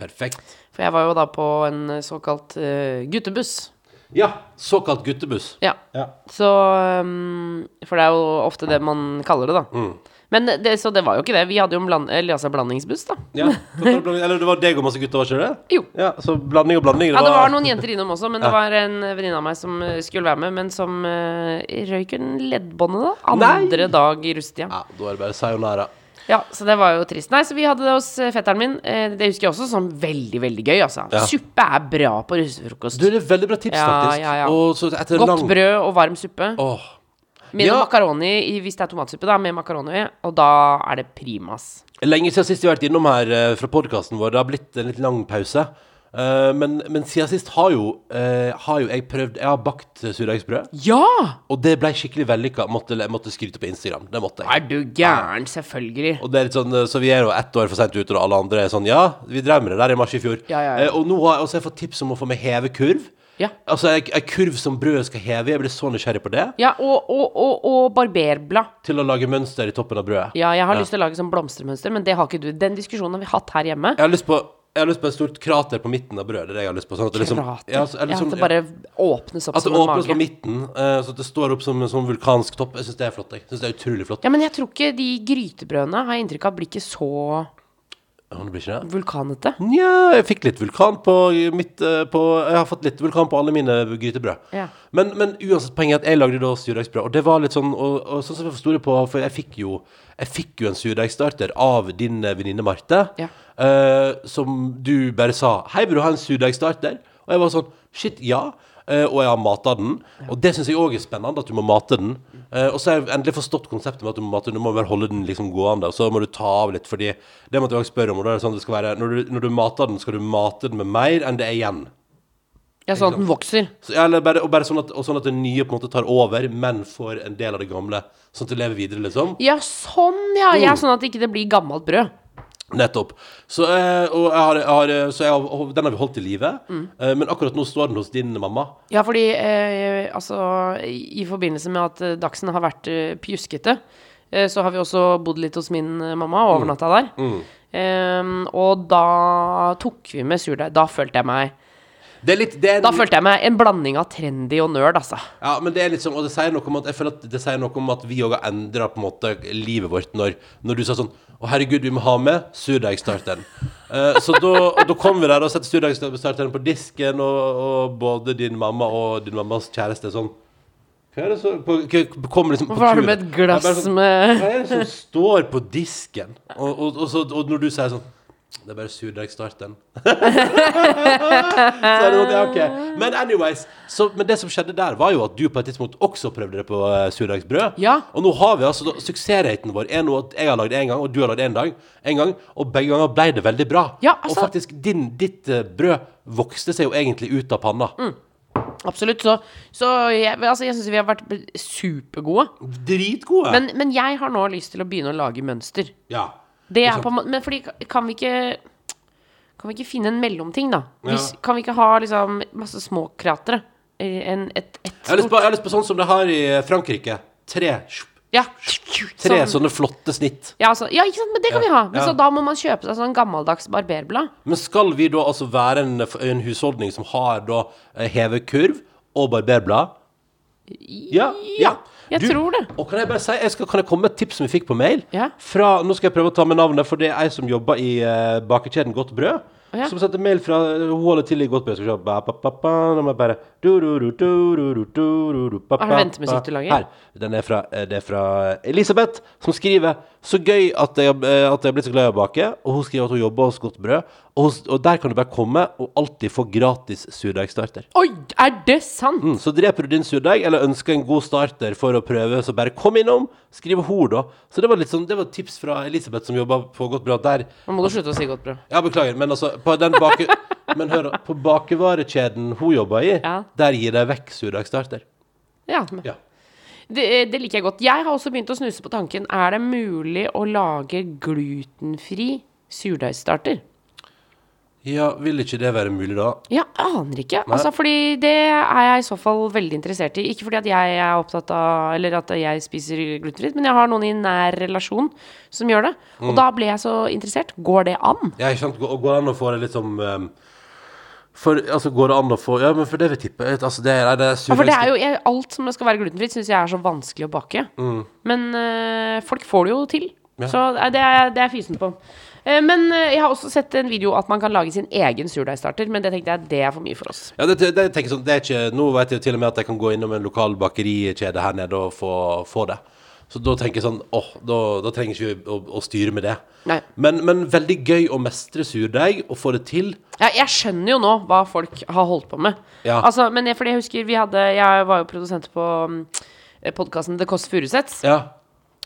Speaker 3: Perfekt.
Speaker 4: For jeg var jo da på en såkalt uh, guttebuss.
Speaker 3: Ja, såkalt guttebuss.
Speaker 4: Ja.
Speaker 3: Ja.
Speaker 4: Så um, For det er jo ofte det man kaller det, da.
Speaker 3: Mm.
Speaker 4: Men det, så det var jo ikke det. Vi hadde jo en bland, eller, altså blandingsbuss, da.
Speaker 3: ja. Blanding- Eller det var deg og masse gutter, var ikke det?
Speaker 4: Jo.
Speaker 3: Ja, så blanding og blanding.
Speaker 4: Ja, det var noen jenter innom også, men det var en venninne av meg som eh, skulle være med, men som uh, røyk en leddbåndet da.
Speaker 3: Nei!
Speaker 4: Andre dag i rustia.
Speaker 3: Ja, da er det bare sayonara.
Speaker 4: Ja, så det var jo trist. Nei, så vi hadde det hos eh, fetteren min. Det husker jeg også som veldig, veldig gøy, altså.
Speaker 3: Ja.
Speaker 4: Suppe er bra på russefrokost.
Speaker 3: Du, det er veldig bra tips,
Speaker 4: Ja,
Speaker 3: faktisk.
Speaker 4: ja, ja. Godt
Speaker 3: lang
Speaker 4: brød og varm suppe.
Speaker 3: Åh.
Speaker 4: Med
Speaker 3: Ja.
Speaker 4: makaroni, hvis det er tomatsuppe, da, med makaroni. Og da er det primas.
Speaker 3: Lenge siden sist vi har vært innom her eh, fra podkasten vår. Det har blitt en litt lang pause. Eh, men, men siden sist har jo, eh, har jo jeg prøvd Jeg har bakt surdeigsbrød.
Speaker 4: Ja!
Speaker 3: Og det ble skikkelig vellykka. Måtte, måtte skryte på Instagram. Det måtte jeg.
Speaker 4: Er du gæren? Selvfølgelig.
Speaker 3: Og det er litt sånn, Så vi er jo ett år for sent ute, og alle andre er sånn Ja, vi drev med det der i mars i fjor.
Speaker 4: Ja, ja, ja.
Speaker 3: Og nå har jeg også fått tips om å få med heve kurv.
Speaker 4: Ja.
Speaker 3: Altså ei kurv som brødet skal heve. Jeg blir så nysgjerrig på det.
Speaker 4: Ja, og, og, og, og barberblad.
Speaker 3: Til å lage mønster i toppen av brødet.
Speaker 4: Ja, jeg har lyst til å lage sånn blomstermønster, men det har ikke du. Den diskusjonen har vi hatt her hjemme.
Speaker 3: Jeg har lyst på jeg har lyst på et stort krater på midten av brødet. Det er det jeg har lyst på. Sånn at det liksom,
Speaker 4: Krater.
Speaker 3: Ja, eller
Speaker 4: ja, at det bare åpnes opp
Speaker 3: At det
Speaker 4: som en
Speaker 3: åpnes på midten, uh, så at det står opp som en sånn vulkansk topp. Jeg syns det er flott. Jeg synes det er utrolig flott.
Speaker 4: Ja, men jeg tror ikke de grytebrødene har jeg inntrykk av blir ikke så
Speaker 3: Ja, det blir ikke det?
Speaker 4: vulkanete.
Speaker 3: Nja, jeg fikk litt vulkan på mitt eh, på, Jeg har fått litt vulkan på alle mine grytebrød.
Speaker 4: Ja.
Speaker 3: Men, men uansett, poenget er at jeg lagde da surdeigsbrød, og det var litt sånn Og, og sånn som jeg forsto det på For jeg fikk jo Jeg fikk jo en surdeigstarter av din eh, venninne Marte,
Speaker 4: Ja.
Speaker 3: uh, som du bare sa 'Hei, vil du ha en surdeigstarter?' Og jeg var sånn Shit, ja. Eh, og jeg har mata den. Og det syns jeg òg er spennende, at du må mate den. Eh, og så har jeg endelig forstått konseptet med at du må mate den. Du må bare holde den liksom gående, og så må du ta av litt. Fordi det måtte jeg også spørre om. Og da er det sånn det skal være Når du, når du mater den, skal du mate den med mer enn det er igjen.
Speaker 4: Ja, sånn at den vokser.
Speaker 3: Så, ja, eller bare, og bare sånn at, og sånn at det nye på en måte tar over, men får en del av det gamle. Sånn at det lever videre, liksom.
Speaker 4: Ja, sånn, ja.
Speaker 3: Mm.
Speaker 4: ja sånn at ikke det blir gammelt brød.
Speaker 3: Nettopp. Så, eh, og jeg har, jeg har, så jeg har, den har vi holdt i live.
Speaker 4: Mm.
Speaker 3: Eh, men akkurat nå står den hos din mamma.
Speaker 4: Ja, fordi eh, altså i forbindelse med at eh, Dagsen har vært eh, pjuskete, eh, så har vi også bodd litt hos min eh, mamma og overnatta der.
Speaker 3: Mm.
Speaker 4: Eh, og da tok vi med surdeig. Da følte jeg meg
Speaker 3: Det er litt det er
Speaker 4: Da følte jeg meg en blanding av trendy og nerd, altså.
Speaker 3: Ja, men det er litt sånn, og det sier noe om at Jeg føler at det sier noe om at vi òg har endra på en måte livet vårt når, når du sa sånn Å, herregud, vi må ha med surdeigstarteren. uh, så da, kom vi der og satte surdeigstarteren på disken, og, og både din mamma og din mammas kjæreste sånn Hva er det som på, Kommer liksom på
Speaker 4: Hvorfor har du med et glass
Speaker 3: sånn,
Speaker 4: med
Speaker 3: Hva er det som står på disken? Og, og, og, så, når du sier sånn Det er bare surdeigstarten. så er det sånn, ja, ok. Men anyways, så, men det som skjedde der, var jo at du på et tidspunkt også prøvde det på uh, surdeigsbrød.
Speaker 4: Ja.
Speaker 3: Og nå har vi altså Suksessraten vår er nå at jeg har lagd én gang, og du har lagd én dag, en gang. Og begge ganger ble det veldig bra.
Speaker 4: Ja, altså-
Speaker 3: Og faktisk, din, ditt eh, brød vokste seg jo egentlig ut av panna.
Speaker 4: Mm. Absolutt. Så, så jeg, altså, jeg syns vi har vært supergode.
Speaker 3: Dritgode.
Speaker 4: Men, men jeg har nå lyst til å begynne å lage mønster.
Speaker 3: ja.
Speaker 4: Det er på Men fordi kan vi ikke Kan vi ikke finne en mellomting, da? Hvis. Kan vi ikke ha liksom masse små kratre? En, et, et
Speaker 3: Jeg har lyst på, jeg har lyst på sånn som det har i eh, Frankrike. Tre,
Speaker 4: Ja.
Speaker 3: tre
Speaker 4: Sånn-
Speaker 3: sånne flotte snitt.
Speaker 4: Ja, altså, ja, ikke sant, men det kan
Speaker 3: Ja,
Speaker 4: vi ha. Men
Speaker 3: ja.
Speaker 4: så da må man kjøpe seg sånn gammeldags barberblad.
Speaker 3: Men skal vi da altså være en, en husholdning som har da eh, hevekurv og barberblad? Ja. ja.
Speaker 4: Jeg du, tror det.
Speaker 3: Og kan jeg bare si, jeg skal, kan jeg komme med et tips som vi fikk på mail?
Speaker 4: Ja.
Speaker 3: Fra, nå skal jeg prøve å ta med navnet, for det er ei som jobber i uh, bakekjeden Godt Brød.
Speaker 4: Ja.
Speaker 3: Som sendte mail fra Hun holder til i Godt Brød. Skal vi se Nå må jeg bare Har du
Speaker 4: ventemusikk du lager?
Speaker 3: Her. Den er fra, eh, det er fra Elisabeth, som skriver så gøy at jeg, eh, at jeg er blitt så glad i å bake. Og hun skriver at hun jobber hos Godt Brød. Og, hos- og der kan du bare komme og alltid få gratis surdeigstarter.
Speaker 4: Oi, er det sant?
Speaker 3: Mm, så dreper du din surdeig, eller ønsker en god starter for å prøve, så bare kom innom. Skriv hord, da. Så det var litt sånn, det var tips fra Elisabeth, som jobber på Godt Brød. Der
Speaker 4: Nå må du slutte å si godt brød.
Speaker 3: Ja, beklager, men altså på den bake... Men hør, på bakevarekjeden hun jobber i,
Speaker 4: Ja.
Speaker 3: der gir de vekk surdeigstarter.
Speaker 4: Ja,
Speaker 3: Ja.
Speaker 4: Det, det liker jeg godt. Jeg har også begynt å snuse på tanken Er det mulig å lage glutenfri surdeigstarter.
Speaker 3: ja, vil ikke det være mulig, da?
Speaker 4: Jeg aner ikke. Altså, fordi det er jeg i så fall veldig interessert i. Ikke fordi at jeg er opptatt av Eller at jeg spiser glutenfritt, men jeg har noen i nær relasjon som gjør det.
Speaker 3: Mm.
Speaker 4: Og da ble jeg så interessert. Går det an?
Speaker 3: Ja, ikke sant? Går det an å få det litt som um, for, altså, går det an å få Ja, men for det vil tippe altså, det, er, det er
Speaker 4: Ja, for det er jo jeg, Alt som skal være glutenfritt, syns jeg er så vanskelig å bake. Men øh, folk får det jo til.
Speaker 3: Mm. Ja.
Speaker 4: Så det er, det er fysen på. Eh, Men øh, jeg har også sett en video at man kan lage sin egen surdeigstarter, men det tenkte jeg det er for mye for oss.
Speaker 3: Ja, det, det, sånn, det er ikke, Nå vet jeg jo til og med at jeg kan gå innom en lokal bakerikjede her nede og få, få det. Så da tenker jeg sånn åh, da, da trenger jeg ikke å, å styre med det.
Speaker 4: Nei.
Speaker 3: Men, men veldig gøy å mestre surdeig og få det til.
Speaker 4: Ja, jeg skjønner jo nå hva folk har holdt på med.
Speaker 3: Ja.
Speaker 4: Altså, men jeg, fordi jeg husker vi hadde Jeg var jo produsent på um, podkasten The Kåss Furuseths,
Speaker 3: Ja.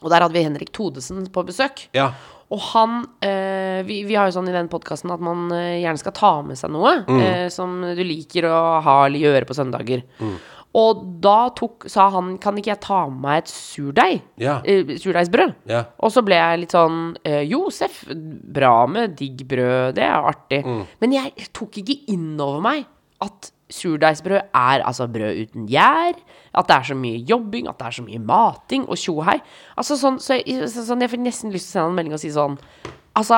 Speaker 4: og der hadde vi Henrik Todesen på besøk.
Speaker 3: Ja.
Speaker 4: Og han eh, vi, vi har jo sånn i den podkasten at man eh, gjerne skal ta med seg noe
Speaker 3: Mm.
Speaker 4: eh, som du liker å ha eller gjøre på søndager. Og da tok, sa han Kan ikke jeg ta med meg et surdeig?
Speaker 3: Ja.
Speaker 4: Uh, surdeigsbrød?
Speaker 3: Ja.
Speaker 4: Og så ble jeg litt sånn uh, Josef, bra med digg brød, det er artig.
Speaker 3: Mm.
Speaker 4: Men jeg tok ikke inn over meg at surdeigsbrød er altså brød uten gjær. At det er så mye jobbing, at det er så mye mating og tjohei. Altså sånn, så jeg, så, sånn, jeg fikk nesten lyst til å sende en melding og si sånn Altså,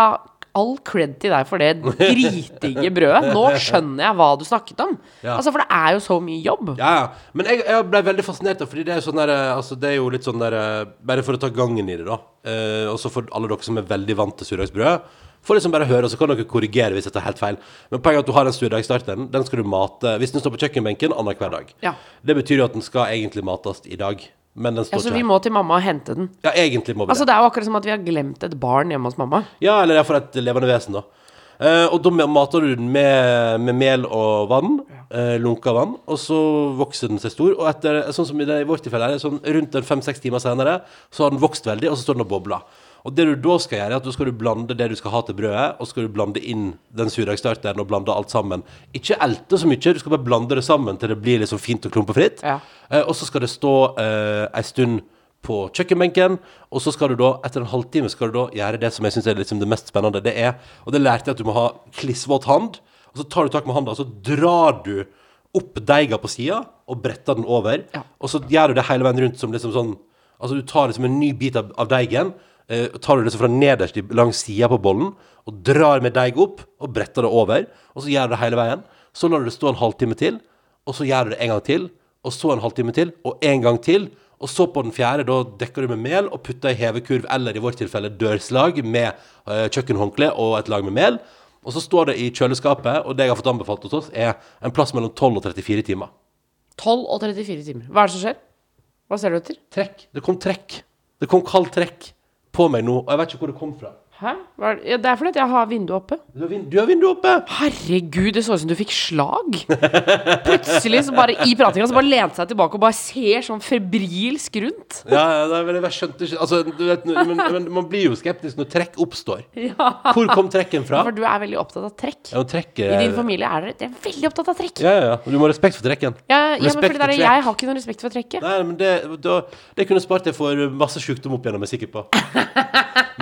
Speaker 4: all cred til deg for det dritdigge brødet. Nå skjønner jeg hva du snakket om.
Speaker 3: Ja.
Speaker 4: Altså, for det er jo så mye jobb.
Speaker 3: Ja, ja. Men jeg, jeg ble veldig fascinert, da, fordi det er, sånn der, eh, altså, det er jo litt sånn der eh, Bare for å ta gangen i det, da. Eh, og så for alle dere som er veldig vant til surdeigsbrød. Får liksom bare høre, og så kan dere korrigere hvis jeg tar helt feil. Men poenget er at du har en surdeigstarter. Den skal du mate hvis den står på kjøkkenbenken annenhver dag.
Speaker 4: Ja.
Speaker 3: Det betyr jo at den skal egentlig mates i dag. Men den står
Speaker 4: Altså,
Speaker 3: ikke
Speaker 4: vi
Speaker 3: her.
Speaker 4: må til mamma og hente den.
Speaker 3: Ja, egentlig må vi
Speaker 4: Altså,
Speaker 3: det.
Speaker 4: det er jo akkurat som at vi har glemt et barn hjemme hos mamma.
Speaker 3: Ja, eller iallfall et levende vesen, da. Eh, og da mater du den med, med mel og vann, eh, lunka vann, og så vokser den seg stor. Og etter, sånn som i, det, i vårt tilfelle, er det sånn rundt en fem-seks timer senere, så har den vokst veldig, og så står den og bobler. Og det du da skal gjøre, er at du skal blande det du skal ha til brødet, og skal du blande inn den surdeigstarteren og blande alt sammen. Ikke elte så mye, du skal bare blande det sammen til det blir liksom fint og klumpefritt.
Speaker 4: Ja.
Speaker 3: Eh, og så skal det stå eh, ei stund på kjøkkenbenken, og så skal du da, etter en halvtime, skal du da gjøre det som jeg syns er liksom det mest spennende. Det er, og det lærte jeg at du må ha klissvåt hand, og så tar du tak med handa, og så drar du opp deiga på sida og bretter den over,
Speaker 4: Ja.
Speaker 3: og så gjør du det hele veien rundt som liksom sånn Altså du tar liksom en ny bit av, av deigen, eh, tar du det så fra nederst i- langs sida på bollen, og drar med deig opp og bretter det over, og så gjør du det hele veien. Så lar du det stå en halvtime til, og så gjør du det en gang til, og så en halvtime til, og en gang til. Og så på den fjerde, da dekker du med mel og putter i hevekurv, eller i vårt tilfelle dørslag, med eh, kjøkkenhåndkle og et lag med mel. Og så står det i kjøleskapet, og det jeg har fått anbefalt hos oss, er en plass mellom 12 og 34 timer.
Speaker 4: 12 og 34 timer. Hva er det som skjer? Hva ser du etter?
Speaker 3: Trekk. Det kom trekk. Det kom kald trekk på meg nå, og jeg vet ikke hvor det kom fra.
Speaker 4: Hæ? Ja, det er fordi at jeg har vinduet oppe.
Speaker 3: Du har, vind vinduet oppe!
Speaker 4: Herregud, det så ut som du fikk slag. Plutselig, så bare i pratinga, så bare lente seg tilbake og bare ser sånn febrilsk rundt.
Speaker 3: Ja, ja, det men jeg skjønte ikke Altså, du vet, men, men man blir jo skeptisk når trekk oppstår.
Speaker 4: Ja.
Speaker 3: Hvor kom trekken fra?
Speaker 4: For du er veldig opptatt av trekk.
Speaker 3: Ja, og trekket
Speaker 4: I din familie er dere, er veldig opptatt av trekk.
Speaker 3: Ja, ja, ja. Du må ha respekt for trekken.
Speaker 4: Ja, ja men fordi det er,
Speaker 3: for
Speaker 4: jeg har ikke noen respekt for trekket.
Speaker 3: Nei, men det, da, det kunne spart deg for masse sykdom opp igjennom, jeg er sikker på.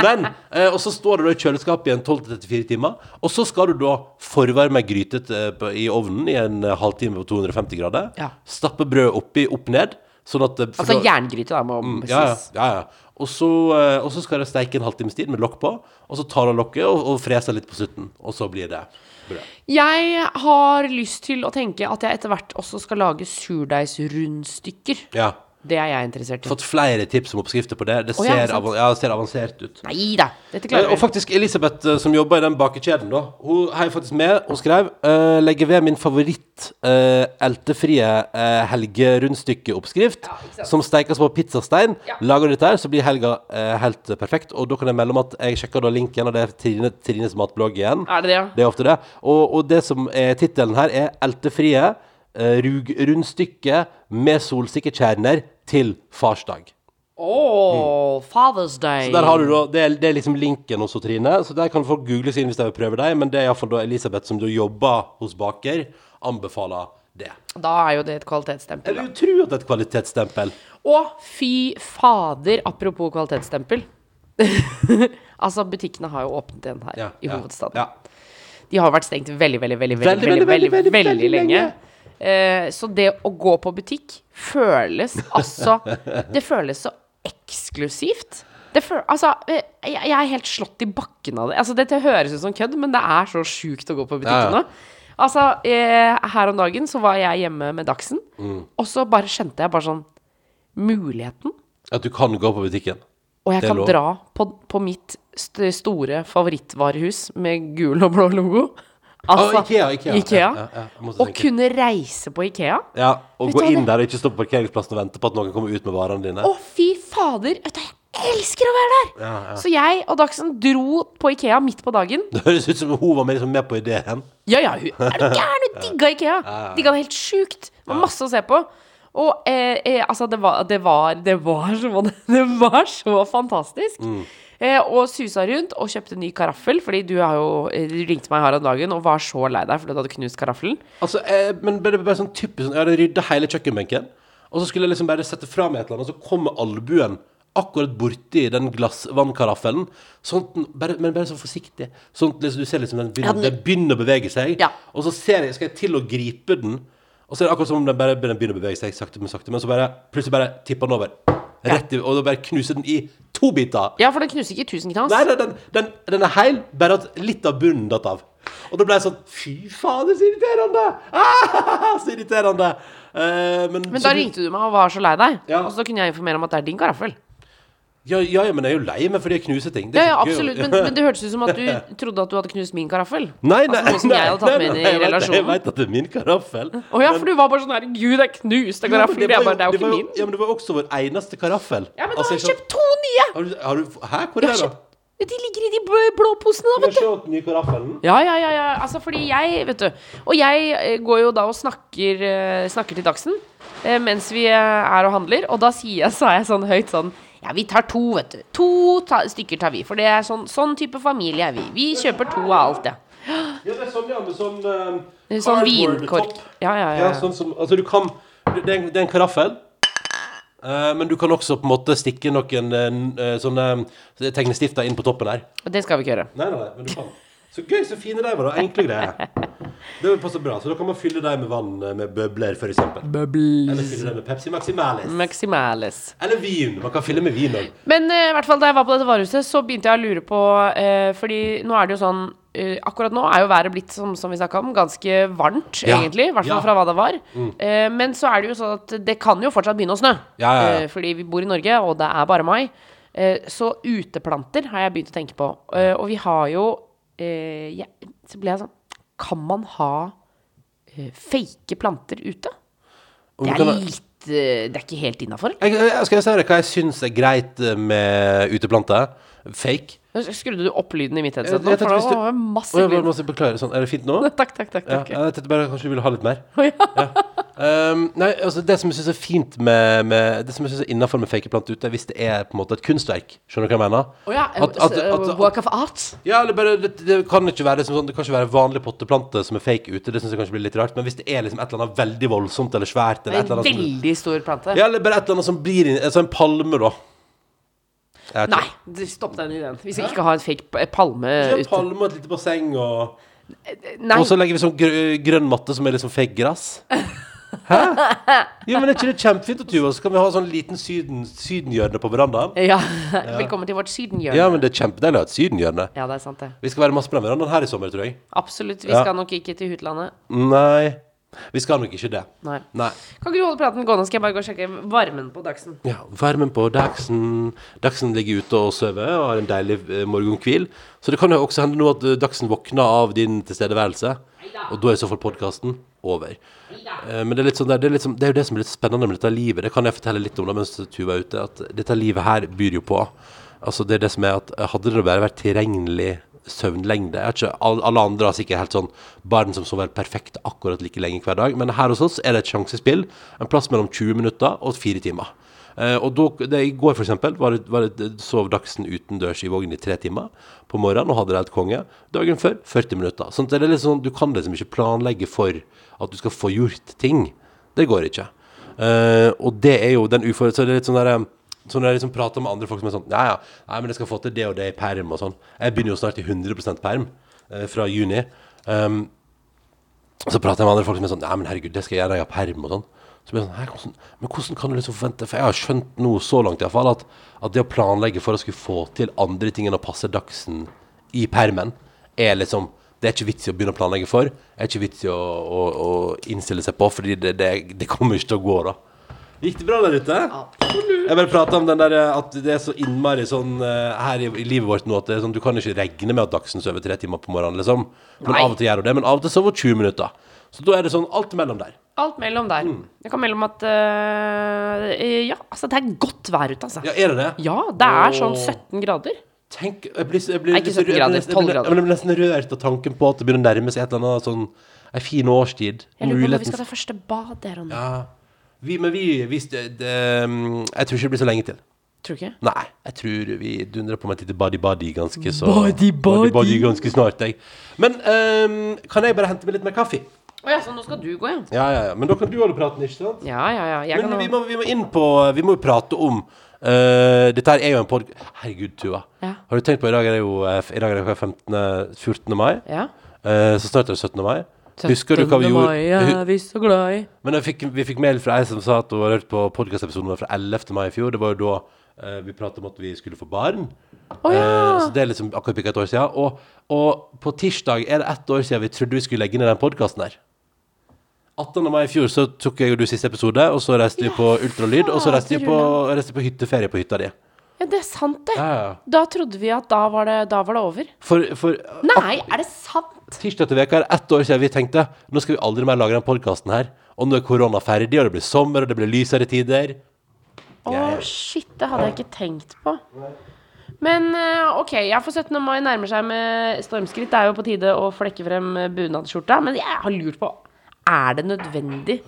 Speaker 3: Men, eh, så står det da i kjøleskapet i en 12-34 timer, og så skal du da forvarme ei gryte eh, i ovnen i en eh, halvtime på 250 grader.
Speaker 4: Ja.
Speaker 3: Stappe brødet oppi, opp ned, sånn at
Speaker 4: Altså
Speaker 3: da-
Speaker 4: jerngryte, da, må
Speaker 3: Ja, ja. ja, ja. Og, så, eh, og så skal det steike en halvtimes tid med lokk på, og så tar du lokket og, og freser litt på slutten, og så blir det brød.
Speaker 4: Jeg har lyst til å tenke at jeg etter hvert også skal lage surdeigsrundstykker.
Speaker 3: Ja.
Speaker 4: Det er jeg interessert i.
Speaker 3: Fått flere tips om oppskrifter på det. Det
Speaker 4: oh, ja,
Speaker 3: ser,
Speaker 4: sant.
Speaker 3: ja, det ser avansert ut.
Speaker 4: Nei da, dette
Speaker 3: klarer
Speaker 4: klarer
Speaker 3: Og faktisk Elisabeth, eh, som jobber i den bakekjeden, da, hun er faktisk med. Hun skrev uh, 'Legger ved min favoritt uh, uh, helgerundstykkeoppskrift', som steikes på pizzastein.
Speaker 4: Ja.
Speaker 3: Lager du dette her, så blir helga uh, helt eh, perfekt. Og da kan jeg melde om at jeg sjekker da linken, og det er Trine, Trines matblogg igjen.
Speaker 4: Er det det, ja?
Speaker 3: Det er ofte det. Og, og det som er tittelen her, er 'Eltefrie uh, rugrundstykke med solsikkekjerner til farsdag'.
Speaker 4: Åh, Father's Day.
Speaker 3: Så der har du da, det er, det er liksom linken hos Trine, så der kan folk google seg inn hvis de vil prøve deg, men det er iallfall Elisabeth som da jobber hos baker, anbefaler det.
Speaker 4: Da er jo det et kvalitetsstempel.
Speaker 3: Jeg
Speaker 4: tror
Speaker 3: vil jo tro at det er et kvalitetsstempel.
Speaker 4: Å, fy fader, apropos kvalitetsstempel. altså, butikkene har jo åpnet igjen her
Speaker 3: Ja,
Speaker 4: i hovedstaden.
Speaker 3: Ja.
Speaker 4: De har vært stengt veldig, veldig, veldig, veldig,
Speaker 3: Veldig,
Speaker 4: veldig,
Speaker 3: veldig,
Speaker 4: veldig,
Speaker 3: veldig,
Speaker 4: veldig,
Speaker 3: veldig
Speaker 4: lenge. Eh, så det å gå på butikk føles altså Det føles så eksklusivt. Det føl, altså, eh, jeg, jeg er helt slått i bakken av det. Altså, Dette høres ut som kødd, men det er så sjukt å gå på
Speaker 3: butikken
Speaker 4: butikken
Speaker 3: ja.
Speaker 4: nå. Altså, eh, her om dagen så var jeg hjemme med Dagsen,
Speaker 3: Mm.
Speaker 4: og så bare skjønte jeg bare sånn Muligheten
Speaker 3: At du kan gå på butikken.
Speaker 4: og jeg kan dra på, på mitt st store favorittvarehus med gul og blå logo. Altså,
Speaker 3: Å, Ikea, Ikea.
Speaker 4: Ikea.
Speaker 3: Ja, ja,
Speaker 4: Å kunne reise på Ikea.
Speaker 3: Ja, og
Speaker 4: Vet
Speaker 3: gå inn
Speaker 4: det-
Speaker 3: der og ikke stå på parkeringsplassen og vente på at noen kommer ut med varene dine.
Speaker 4: Å, fy fader! Vet du, jeg elsker å være der!
Speaker 3: Ja, ja.
Speaker 4: Så jeg og Dagsen dro på Ikea midt på dagen.
Speaker 3: Det høres ut som hun var med, liksom, med på ideen.
Speaker 4: Ja, ja, hun er du gæren? Hun digga Ikea! Digga det helt sjukt. Det var masse å se på. Og eh, eh, altså, det var Det var, det var, så, det var så fantastisk. Eh, og susa rundt og kjøpte ny karaffel, fordi du har jo eh, Du ringte meg her om dagen og var så lei deg fordi du hadde knust karaffelen.
Speaker 3: Altså, eh, men bare, bare sånn typisk sånn, Jeg hadde rydda hele kjøkkenbenken, og så skulle jeg liksom bare sette fra meg et eller annet, og så kommer albuen akkurat borti den glassvannkaraffelen, sånn bare, men bare så forsiktig. Sånn liksom, du ser liksom den begynner,
Speaker 4: Ja, den-
Speaker 3: den begynner å bevege seg,
Speaker 4: Ja.
Speaker 3: og så ser jeg, skal jeg til å gripe den, og så er det akkurat som om den bare den begynner å bevege seg sakte, men sakte, men så bare plutselig bare tipper den over. Rett i, og da bare knuser den i to biter.
Speaker 4: Ja, for den knuser ikke i tusen knas.
Speaker 3: Nei, nei den, den, den er heil, bare at litt av bunnen datt av. Og da ble jeg sånn Fy fader, så irriterende! Ah, så irriterende! Eh, men
Speaker 4: Men da
Speaker 3: du-
Speaker 4: ringte du meg og var så lei deg.
Speaker 3: Ja.
Speaker 4: Og så kunne jeg informere om at det er din karaffel.
Speaker 3: Ja, ja, ja, men jeg er jo lei meg fordi jeg knuser ting. Det
Speaker 4: Ja, ja, absolutt. Men, men det hørtes ut som at du trodde at du hadde knust min karaffel.
Speaker 3: Nei, nei,
Speaker 4: Altså noe som jeg hadde tatt
Speaker 3: nei,
Speaker 4: med inn
Speaker 3: nei,
Speaker 4: i
Speaker 3: jeg vet- Jeg vet at det er min karaffel.
Speaker 4: Å ja, for du var bare sånn her Gud, det er knust
Speaker 3: Ja,
Speaker 4: karaffel. Det
Speaker 3: var
Speaker 4: det er jo ikke min.
Speaker 3: Ja, men det var også vår eneste karaffel.
Speaker 4: Ja, men da
Speaker 3: Altså,
Speaker 4: har jeg kjøpt to nye!
Speaker 3: Har du, har du, hæ? Hvor er det, da?
Speaker 4: De ligger i de blå- posene, da, vet du. Ja, ja, ja, ja. Altså, fordi jeg, vet du Og jeg eh, går jo da og snakker, eh, snakker til Dagsen eh, mens vi er og handler, og da sier jeg, sa jeg sånn høyt sånn Ja, vi tar to, vet du. To ta stykker tar vi, for det er sånn, sånn type familie er vi. Vi kjøper to av alt, ja.
Speaker 3: Ja, det er sånn, ja, med sånn eh,
Speaker 4: Sånn vinkork. Ja, ja, ja.
Speaker 3: Ja, sånn som Altså, du kan Det er en, det er en karaffel. eh, men du kan også på en måte stikke noen eh, sånne tegnestifter inn på toppen her.
Speaker 4: Det skal vi ikke gjøre.
Speaker 3: Nei, nei, nei, men du kan. Så gøy, så fine de var, da. Enkle greier. Det passer bra. Så da kan man fylle dem med vann eh, med bøbler, f.eks. Eller fylle dem med Pepsi Maximalis.
Speaker 4: Maximalis.
Speaker 3: Eller vin. Man kan fylle med vin òg.
Speaker 4: Men uh, i hvert fall da jeg var på dette varehuset, så begynte jeg å lure på uh, Fordi nå er det jo sånn uh, akkurat nå er jo været blitt, som, som vi snakka om, ganske varmt,
Speaker 3: Ja.
Speaker 4: egentlig. I hvert fall
Speaker 3: Ja. Mm.
Speaker 4: fra hva det var. Eh, men så er det jo sånn at det kan jo fortsatt begynne å snø.
Speaker 3: Ja, ja, ja.
Speaker 4: Eh, fordi vi bor i Norge, og det er bare mai. Eh, så uteplanter har jeg begynt å tenke på. Og vi har jo eh, ja, Så ble jeg sånn Kan man ha eh, fake planter ute? Det er litt eh, Det er ikke helt innafor.
Speaker 3: Jeg, jeg, skal jeg si deg hva jeg syns er greit med uteplanter? Fake.
Speaker 4: Skrudde du opp lyden i mitt
Speaker 3: Jeg,
Speaker 4: headset
Speaker 3: jeg,
Speaker 4: det
Speaker 3: masse
Speaker 4: var
Speaker 3: jeg bare
Speaker 4: lyd.
Speaker 3: beklager. Sånn, er det fint nå?
Speaker 4: Takk, takk, takk.
Speaker 3: Ja, jeg tenkte bare kanskje du ville ha litt mer.
Speaker 4: Ja.
Speaker 3: Um, nei, altså Det som jeg syns er fint med, med Det som jeg synes er innafor med fakeplanter ute, er hvis det er på en måte et kunstverk. Skjønner du hva jeg mener?
Speaker 4: Oh, ja,
Speaker 3: At- at-
Speaker 4: så,
Speaker 3: at-
Speaker 4: Work of art?
Speaker 3: Ja, eller bare Det, det kan ikke være liksom sånn Det kan ikke være vanlig potteplante som er fake ute. Det syns jeg kanskje blir litt rart. Men hvis det er liksom et eller annet veldig voldsomt eller svært eller
Speaker 4: En
Speaker 3: annet som,
Speaker 4: veldig stor plante.
Speaker 3: Ja, eller bare et eller annet som blir Altså en palme, da.
Speaker 4: Nei, stopp den ideen. Vi skal ikke ha en fake palme ute.
Speaker 3: palme og et lite basseng og
Speaker 4: Nei,
Speaker 3: Og så legger vi sånn grø grønn matte som er liksom fake gress. Hæ? Jo, men er ikke det kjempefint, og Tuva? Så kan vi ha sånn liten syden, sydenhjørne på verandaen.
Speaker 4: ja. Velkommen til vårt sydenhjørne.
Speaker 3: Ja, men det er kjempedeilig å ha et sydenhjørne.
Speaker 4: Ja, det er sant, det.
Speaker 3: Vi skal være masse på den verandaen her i sommer, tror jeg.
Speaker 4: Absolutt. Vi
Speaker 3: Ja.
Speaker 4: skal nok ikke til utlandet.
Speaker 3: Nei, vi skal nok ikke det.
Speaker 4: Nei.
Speaker 3: Nei.
Speaker 4: Kan ikke du holde praten gående, skal jeg bare gå og sjekke varmen på Dagsen.
Speaker 3: Ja, varmen på Dagsen Dagsen ligger ute og sover og har en deilig eh, morgenhvil. Så det kan jo også hende nå at eh, Dagsen våkner av din tilstedeværelse. Og da er i så fall podkasten over. Eh, men det er, litt sånn der, det, er litt sånn- det er jo det som er litt spennende med dette livet. Det kan jeg fortelle litt om da mens Tuva er ute. At dette livet her byr jo på Altså det er det som er at Hadde det bare vært tilregnelig søvnlengde jeg ikke, Alle andre har sikkert helt sånn barn som sover perfekt akkurat like lenge hver dag. Men her hos oss er det et sjansespill. En plass mellom 20 minutter og 4 timer. Eh, og da, det, I går for eksempel, var det, var det, sov Dagsen utendørs i vogn i tre timer på morgenen og hadde det helt konge. Dagen før 40 minutter. Sånn, det er litt sånn, du kan liksom ikke planlegge for at du skal få gjort ting. Det går ikke. Eh, og det er jo den ufor... Så det er litt sånn der, så når jeg liksom prater med andre folk som er sånn Ja, ja, nei, men jeg skal få til det og det i perm og sånn. Jeg begynner jo snart i 100% perm eh, fra juni. Um, så prater jeg med andre folk som er sånn Nei, men herregud, det skal jeg gjøre jeg har perm og sånn. Så blir jeg sånn, hvordan, Men hvordan kan du liksom forvente For jeg har skjønt nå så langt i hvert fall at, at det å planlegge for å skulle få til andre ting enn å passe Dagsen i permen, er liksom Det er ikke vits i å begynne å planlegge for. Det er ikke vits i å, å, å innstille seg på, fordi det, det, det kommer ikke til å gå, da. Gikk det bra der ute? Jeg bare prata om den der eh, at det er så innmari sånn eh, her i, i livet vårt nå at det er sånn, du kan ikke regne med at Dagsen sover tre timer på morgenen, liksom. Men
Speaker 4: Nei.
Speaker 3: av og til gjør hun det. Men av og til sover hun 20 minutter. Så da er det sånn alt imellom der.
Speaker 4: Alt mellom der.
Speaker 3: Mm.
Speaker 4: Jeg kan melde om at øh, Ja, altså, det er godt vær ute, altså.
Speaker 3: Ja, er det det?
Speaker 4: Ja, det er sånn
Speaker 3: Åh.
Speaker 4: 17 grader.
Speaker 3: Tenk, jeg blir, jeg blir,
Speaker 4: Nei, ikke
Speaker 3: litt
Speaker 4: 17
Speaker 3: rørt-
Speaker 4: grader,
Speaker 3: jeg
Speaker 4: 12
Speaker 3: nesten-
Speaker 4: grader.
Speaker 3: Jeg blir nesten rørt av tanken på at det begynner å nærme seg et eller annet sånn en fin årstid.
Speaker 4: Jeg lurer på når vi
Speaker 3: Muligheten
Speaker 4: skal ta første bad der og nå.
Speaker 3: Ja. Vi, men vi, vi det, det, Jeg tror ikke det blir så lenge til.
Speaker 4: Tror ikke?
Speaker 3: Nei, jeg tror vi dundrer på med et lite body-body ganske så
Speaker 4: Body-body!
Speaker 3: Body-body ganske snart, jeg. Men ehm, kan jeg bare hente meg litt mer kaffe?
Speaker 4: Å ja, så nå skal du gå, ja.
Speaker 3: Ja, ja, ja. Men da kan du holde praten, ikke sant?
Speaker 4: Ja, ja, ja. Jeg
Speaker 3: Men
Speaker 4: kan
Speaker 3: vi må, vi må inn på Vi må jo prate om eh, Dette her er jo en pod... Herregud, Tuva.
Speaker 4: Ja.
Speaker 3: Har du tenkt på I dag er det jo eh, I dag er det 15, 14. mai.
Speaker 4: Ja.
Speaker 3: Uh, så snart er det 17. mai. Husker du hva vi
Speaker 4: 17.
Speaker 3: gjorde?
Speaker 4: mai er vi så glad i.
Speaker 3: Men fikk, vi fikk mail fra ei som sa at hun hadde hørt på podkastepisoden fra 11. mai i fjor. Det var jo da uh, vi pratet om at vi skulle få barn.
Speaker 4: Oh, ja.
Speaker 3: uh, så det er liksom akkurat bikka et år siden. Og, og på tirsdag er det ett år siden vi trodde vi skulle legge ned den podkasten her. 18. mai i fjor så tok jeg og du siste episode, og så reiste vi på ultralyd. Og så reiste vi på, reiste på hytteferie på hytta di.
Speaker 4: Ja, det er sant, det.
Speaker 3: Ja, ja.
Speaker 4: Da trodde vi at da var det, da var det over.
Speaker 3: For, for
Speaker 4: Nei, er det sant?
Speaker 3: Tirsdag til veka er ett år siden vi tenkte nå skal vi aldri mer lage den podkasten her. Og nå er korona ferdig, og det blir sommer, og det blir lysere tider.
Speaker 4: Å,
Speaker 3: yeah. ja.
Speaker 4: shit, det hadde jeg ikke tenkt på. Men eh, OK, jeg får 17. mai nærmer seg med stormskritt. Det er jo på tide å flekke frem bunadsskjorta. Men jeg har lurt på Er det nødvendig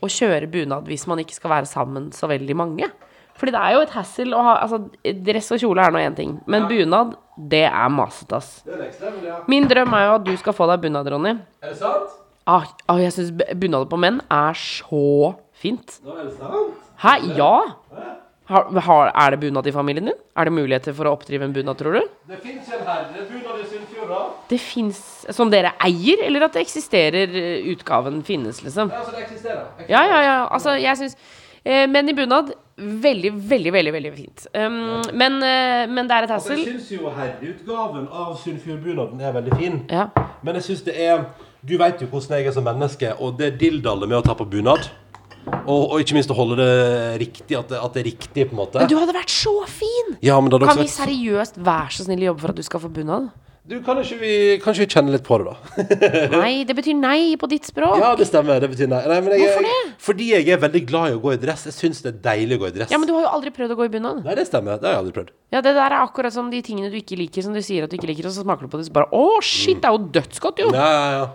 Speaker 4: å kjøre bunad hvis man ikke skal være sammen så veldig mange? Fordi det er jo et hassle å ha Altså, dress og kjole er nå én ting, men bunad, det er masete, ass. Min drøm er jo at du skal få deg bunad, Ronny.
Speaker 3: Er det sant?
Speaker 4: Ah, ah, jeg syns bunader på menn er så fint.
Speaker 3: Nå er det sant?
Speaker 4: Hæ? Ja? Har, har, er det bunad i familien din? Er det muligheter for å oppdrive en bunad, tror du?
Speaker 3: Det fins en herrebunad i Sunnfjorda.
Speaker 4: Det fins Som dere eier, eller at det eksisterer eh, utgaven finnes, liksom?
Speaker 3: Altså, det eksisterer.
Speaker 4: Ja, ja, ja. Altså, jeg syns Eh, menn i bunad, veldig, veldig, veldig veldig fint. Um, men, eh, men det er et hassel Jeg
Speaker 3: syns jo herreutgaven av Sunnfjordbunaden er veldig fin.
Speaker 4: Ja.
Speaker 3: Men jeg syns det er Du veit jo hvordan jeg er som menneske, og det dildaller med å ta på bunad. Og, og ikke minst å holde det riktig, at det, at det er riktig, på en måte.
Speaker 4: Men du hadde vært så fin!
Speaker 3: ja, men
Speaker 4: Kan vi seriøst være så snill å jobbe for at du skal få bunad?
Speaker 3: Du, kan ikke vi, kan ikke vi kjenne litt på det, da?
Speaker 4: Nei, det betyr nei på ditt språk.
Speaker 3: Ja, det stemmer. Det betyr nei. nei men jeg,
Speaker 4: Hvorfor det?
Speaker 3: Fordi jeg er veldig glad i å gå i dress. Jeg syns det er deilig å gå i dress.
Speaker 4: Ja, men du har jo aldri prøvd å gå i bunad.
Speaker 3: Nei, det stemmer. Det har jeg aldri prøvd.
Speaker 4: Ja, det der er akkurat som de tingene du ikke liker, som du sier at du ikke liker, og så smaker du på det, så bare Å, shit, det er jo dødsgodt, jo!
Speaker 3: Ja, ja, ja.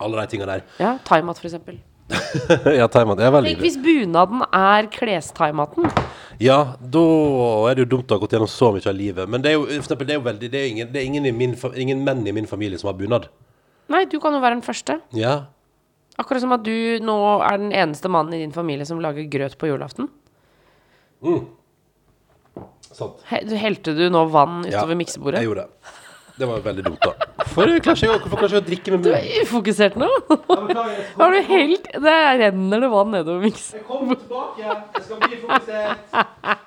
Speaker 3: Alle de tingene der.
Speaker 4: Ja, thaimat, for eksempel.
Speaker 3: ja, thaimat er veldig
Speaker 4: Tenk hvis bunaden er klestaimaten.
Speaker 3: Ja, da er det jo dumt å ha gått gjennom så mye av livet. Men det er jo, for eksempel, det er jo veldig Det er, ingen, det er ingen, i min, fa- ingen menn i min familie som har bunad.
Speaker 4: Nei, du kan jo være den første.
Speaker 3: Ja.
Speaker 4: Akkurat som at du nå er den eneste mannen i din familie som lager grøt på julaften.
Speaker 3: Sant.
Speaker 4: He du- helte du nå vann
Speaker 3: Ja,
Speaker 4: utover miksebordet?
Speaker 3: Jeg gjorde det. Det var veldig dumt, da. Hvorfor klarer ikke jeg, hvorfor klarer jeg å drikke med
Speaker 4: Du
Speaker 3: munnen?
Speaker 4: er ufokusert nå. Har du helt Det renner det vann nedover miksen.
Speaker 3: Jeg kommer tilbake. Jeg skal bli fokusert.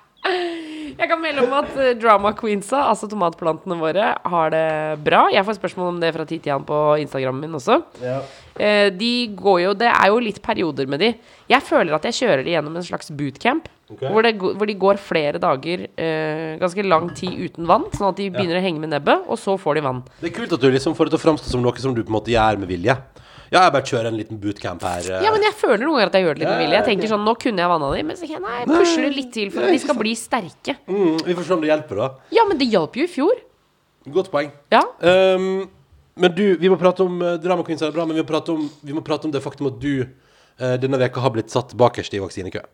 Speaker 4: Jeg kan melde om at eh, drama queensa, altså tomatplantene våre, har det bra. Jeg får spørsmål om det fra tid til annen på Instagrammen min også.
Speaker 3: Ja.
Speaker 4: Eh, de går jo Det er jo litt perioder med de. Jeg føler at jeg kjører de gjennom en slags bootcamp.
Speaker 3: Okay.
Speaker 4: Hvor, det, hvor de går flere dager, eh, ganske lang tid uten vann. Sånn at de begynner å henge med nebbet, og så får de vann.
Speaker 3: Det er kult at du liksom får det til å framstå som noe som du på en måte gjør med vilje. Ja, jeg bare kjører en liten bootcamp her. eh.
Speaker 4: Ja, men jeg føler noen ganger at jeg gjør det litt med vilje. Jeg tenker sånn, nå kunne jeg vanna dem, men så tenker jeg, nei, jeg pusher det litt til for at de skal bli sterke.
Speaker 3: mm, vi får se om det hjelper, da.
Speaker 4: Ja, men det hjalp jo i fjor.
Speaker 3: Godt poeng.
Speaker 4: Ja.
Speaker 3: Um, men du, vi må prate om uh, Drama Queens er bra, men vi må prate om, vi må prate om det faktum at du uh, denne veka har blitt satt bakerst i vaksinekø.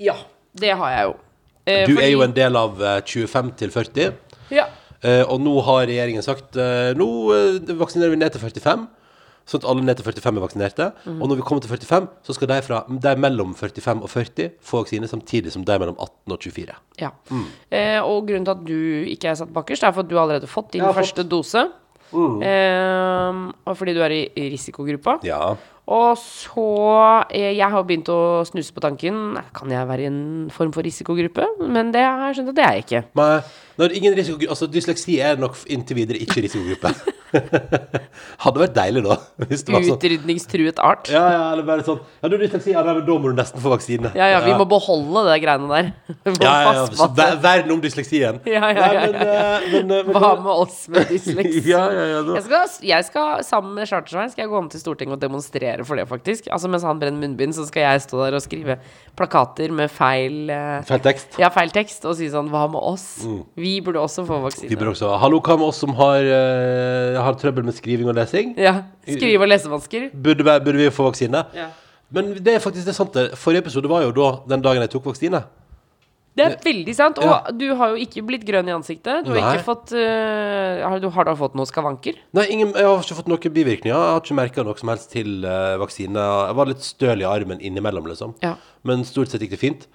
Speaker 4: Ja, det har jeg jo. Uh,
Speaker 3: Du er jo en del av eh, 25 til 40.
Speaker 4: Ja.
Speaker 3: Og nå har regjeringen sagt uh, Nå vaksinerer vi ned til 45 Sånn at alle ned til 45 er vaksinerte Og når vi kommer til 45 Så skal de, fra, de mellom 45 og 40 Få vaksine samtidig som de mellom 18 og 24
Speaker 4: ja. Eh, og grunnen til at du ikke er satt bakerst, er for at du allerede har fått din
Speaker 3: har
Speaker 4: første dose. Eh, og fordi du er i, i risikogruppa.
Speaker 3: Ja
Speaker 4: Og så eh, Jeg har begynt å snuse på tanken Kan jeg være i en form for risikogruppe? Men det har jeg skjønt at det er jeg ikke.
Speaker 3: Men når ingen risikogruppe Altså dysleksi er nok inntil videre ikke risikogruppe Hadde vært deilig da Hvis det var sånn
Speaker 4: Utrydningstruet art.
Speaker 3: Ja, ja, eller bare sånn Ja, du du dysleksi, ja, men da må du nesten få vaksine
Speaker 4: Ja, ja, vi må beholde det greiene der. Vi må
Speaker 3: ja, ja, ja. Så ver verden om dysleksien
Speaker 4: Ja, ja, ja,
Speaker 3: Nei, men, eh, men, eh, men,
Speaker 4: Hva med oss med dysleksi?
Speaker 3: Ja, ja, ja da.
Speaker 4: Jeg skal, jeg skal, sammen med Chartersveien skal jeg gå om til Stortinget og demonstrere for det, faktisk. Altså Mens han brenner munnbind, så skal jeg stå der og skrive plakater med feil eh,
Speaker 3: Feil tekst
Speaker 4: Ja, feil tekst, og si sånn Hva med oss? Vi burde også få
Speaker 3: vaksine Vi
Speaker 4: vaksine.
Speaker 3: bør også Hallo, hva med oss som har, eh, har trøbbel med skriving og lesing?
Speaker 4: Ja. Skrive- og lesevansker.
Speaker 3: Burde, vi- burde vi få vaksine?
Speaker 4: Ja.
Speaker 3: Men det er faktisk det er sant. det. Forrige episode var jo da den dagen jeg tok vaksine.
Speaker 4: Det er veldig sant. Og
Speaker 3: Ja.
Speaker 4: du har jo ikke blitt grønn i ansiktet. Du har
Speaker 3: Nei.
Speaker 4: ikke fått har, du, har da fått noen skavanker?
Speaker 3: Nei, ingen, jeg har ikke fått noen bivirkninger. Jeg har ikke merka noe som helst til eh, vaksine. Jeg var litt støl i armen innimellom, liksom.
Speaker 4: Ja.
Speaker 3: Men stort sett gikk det fint.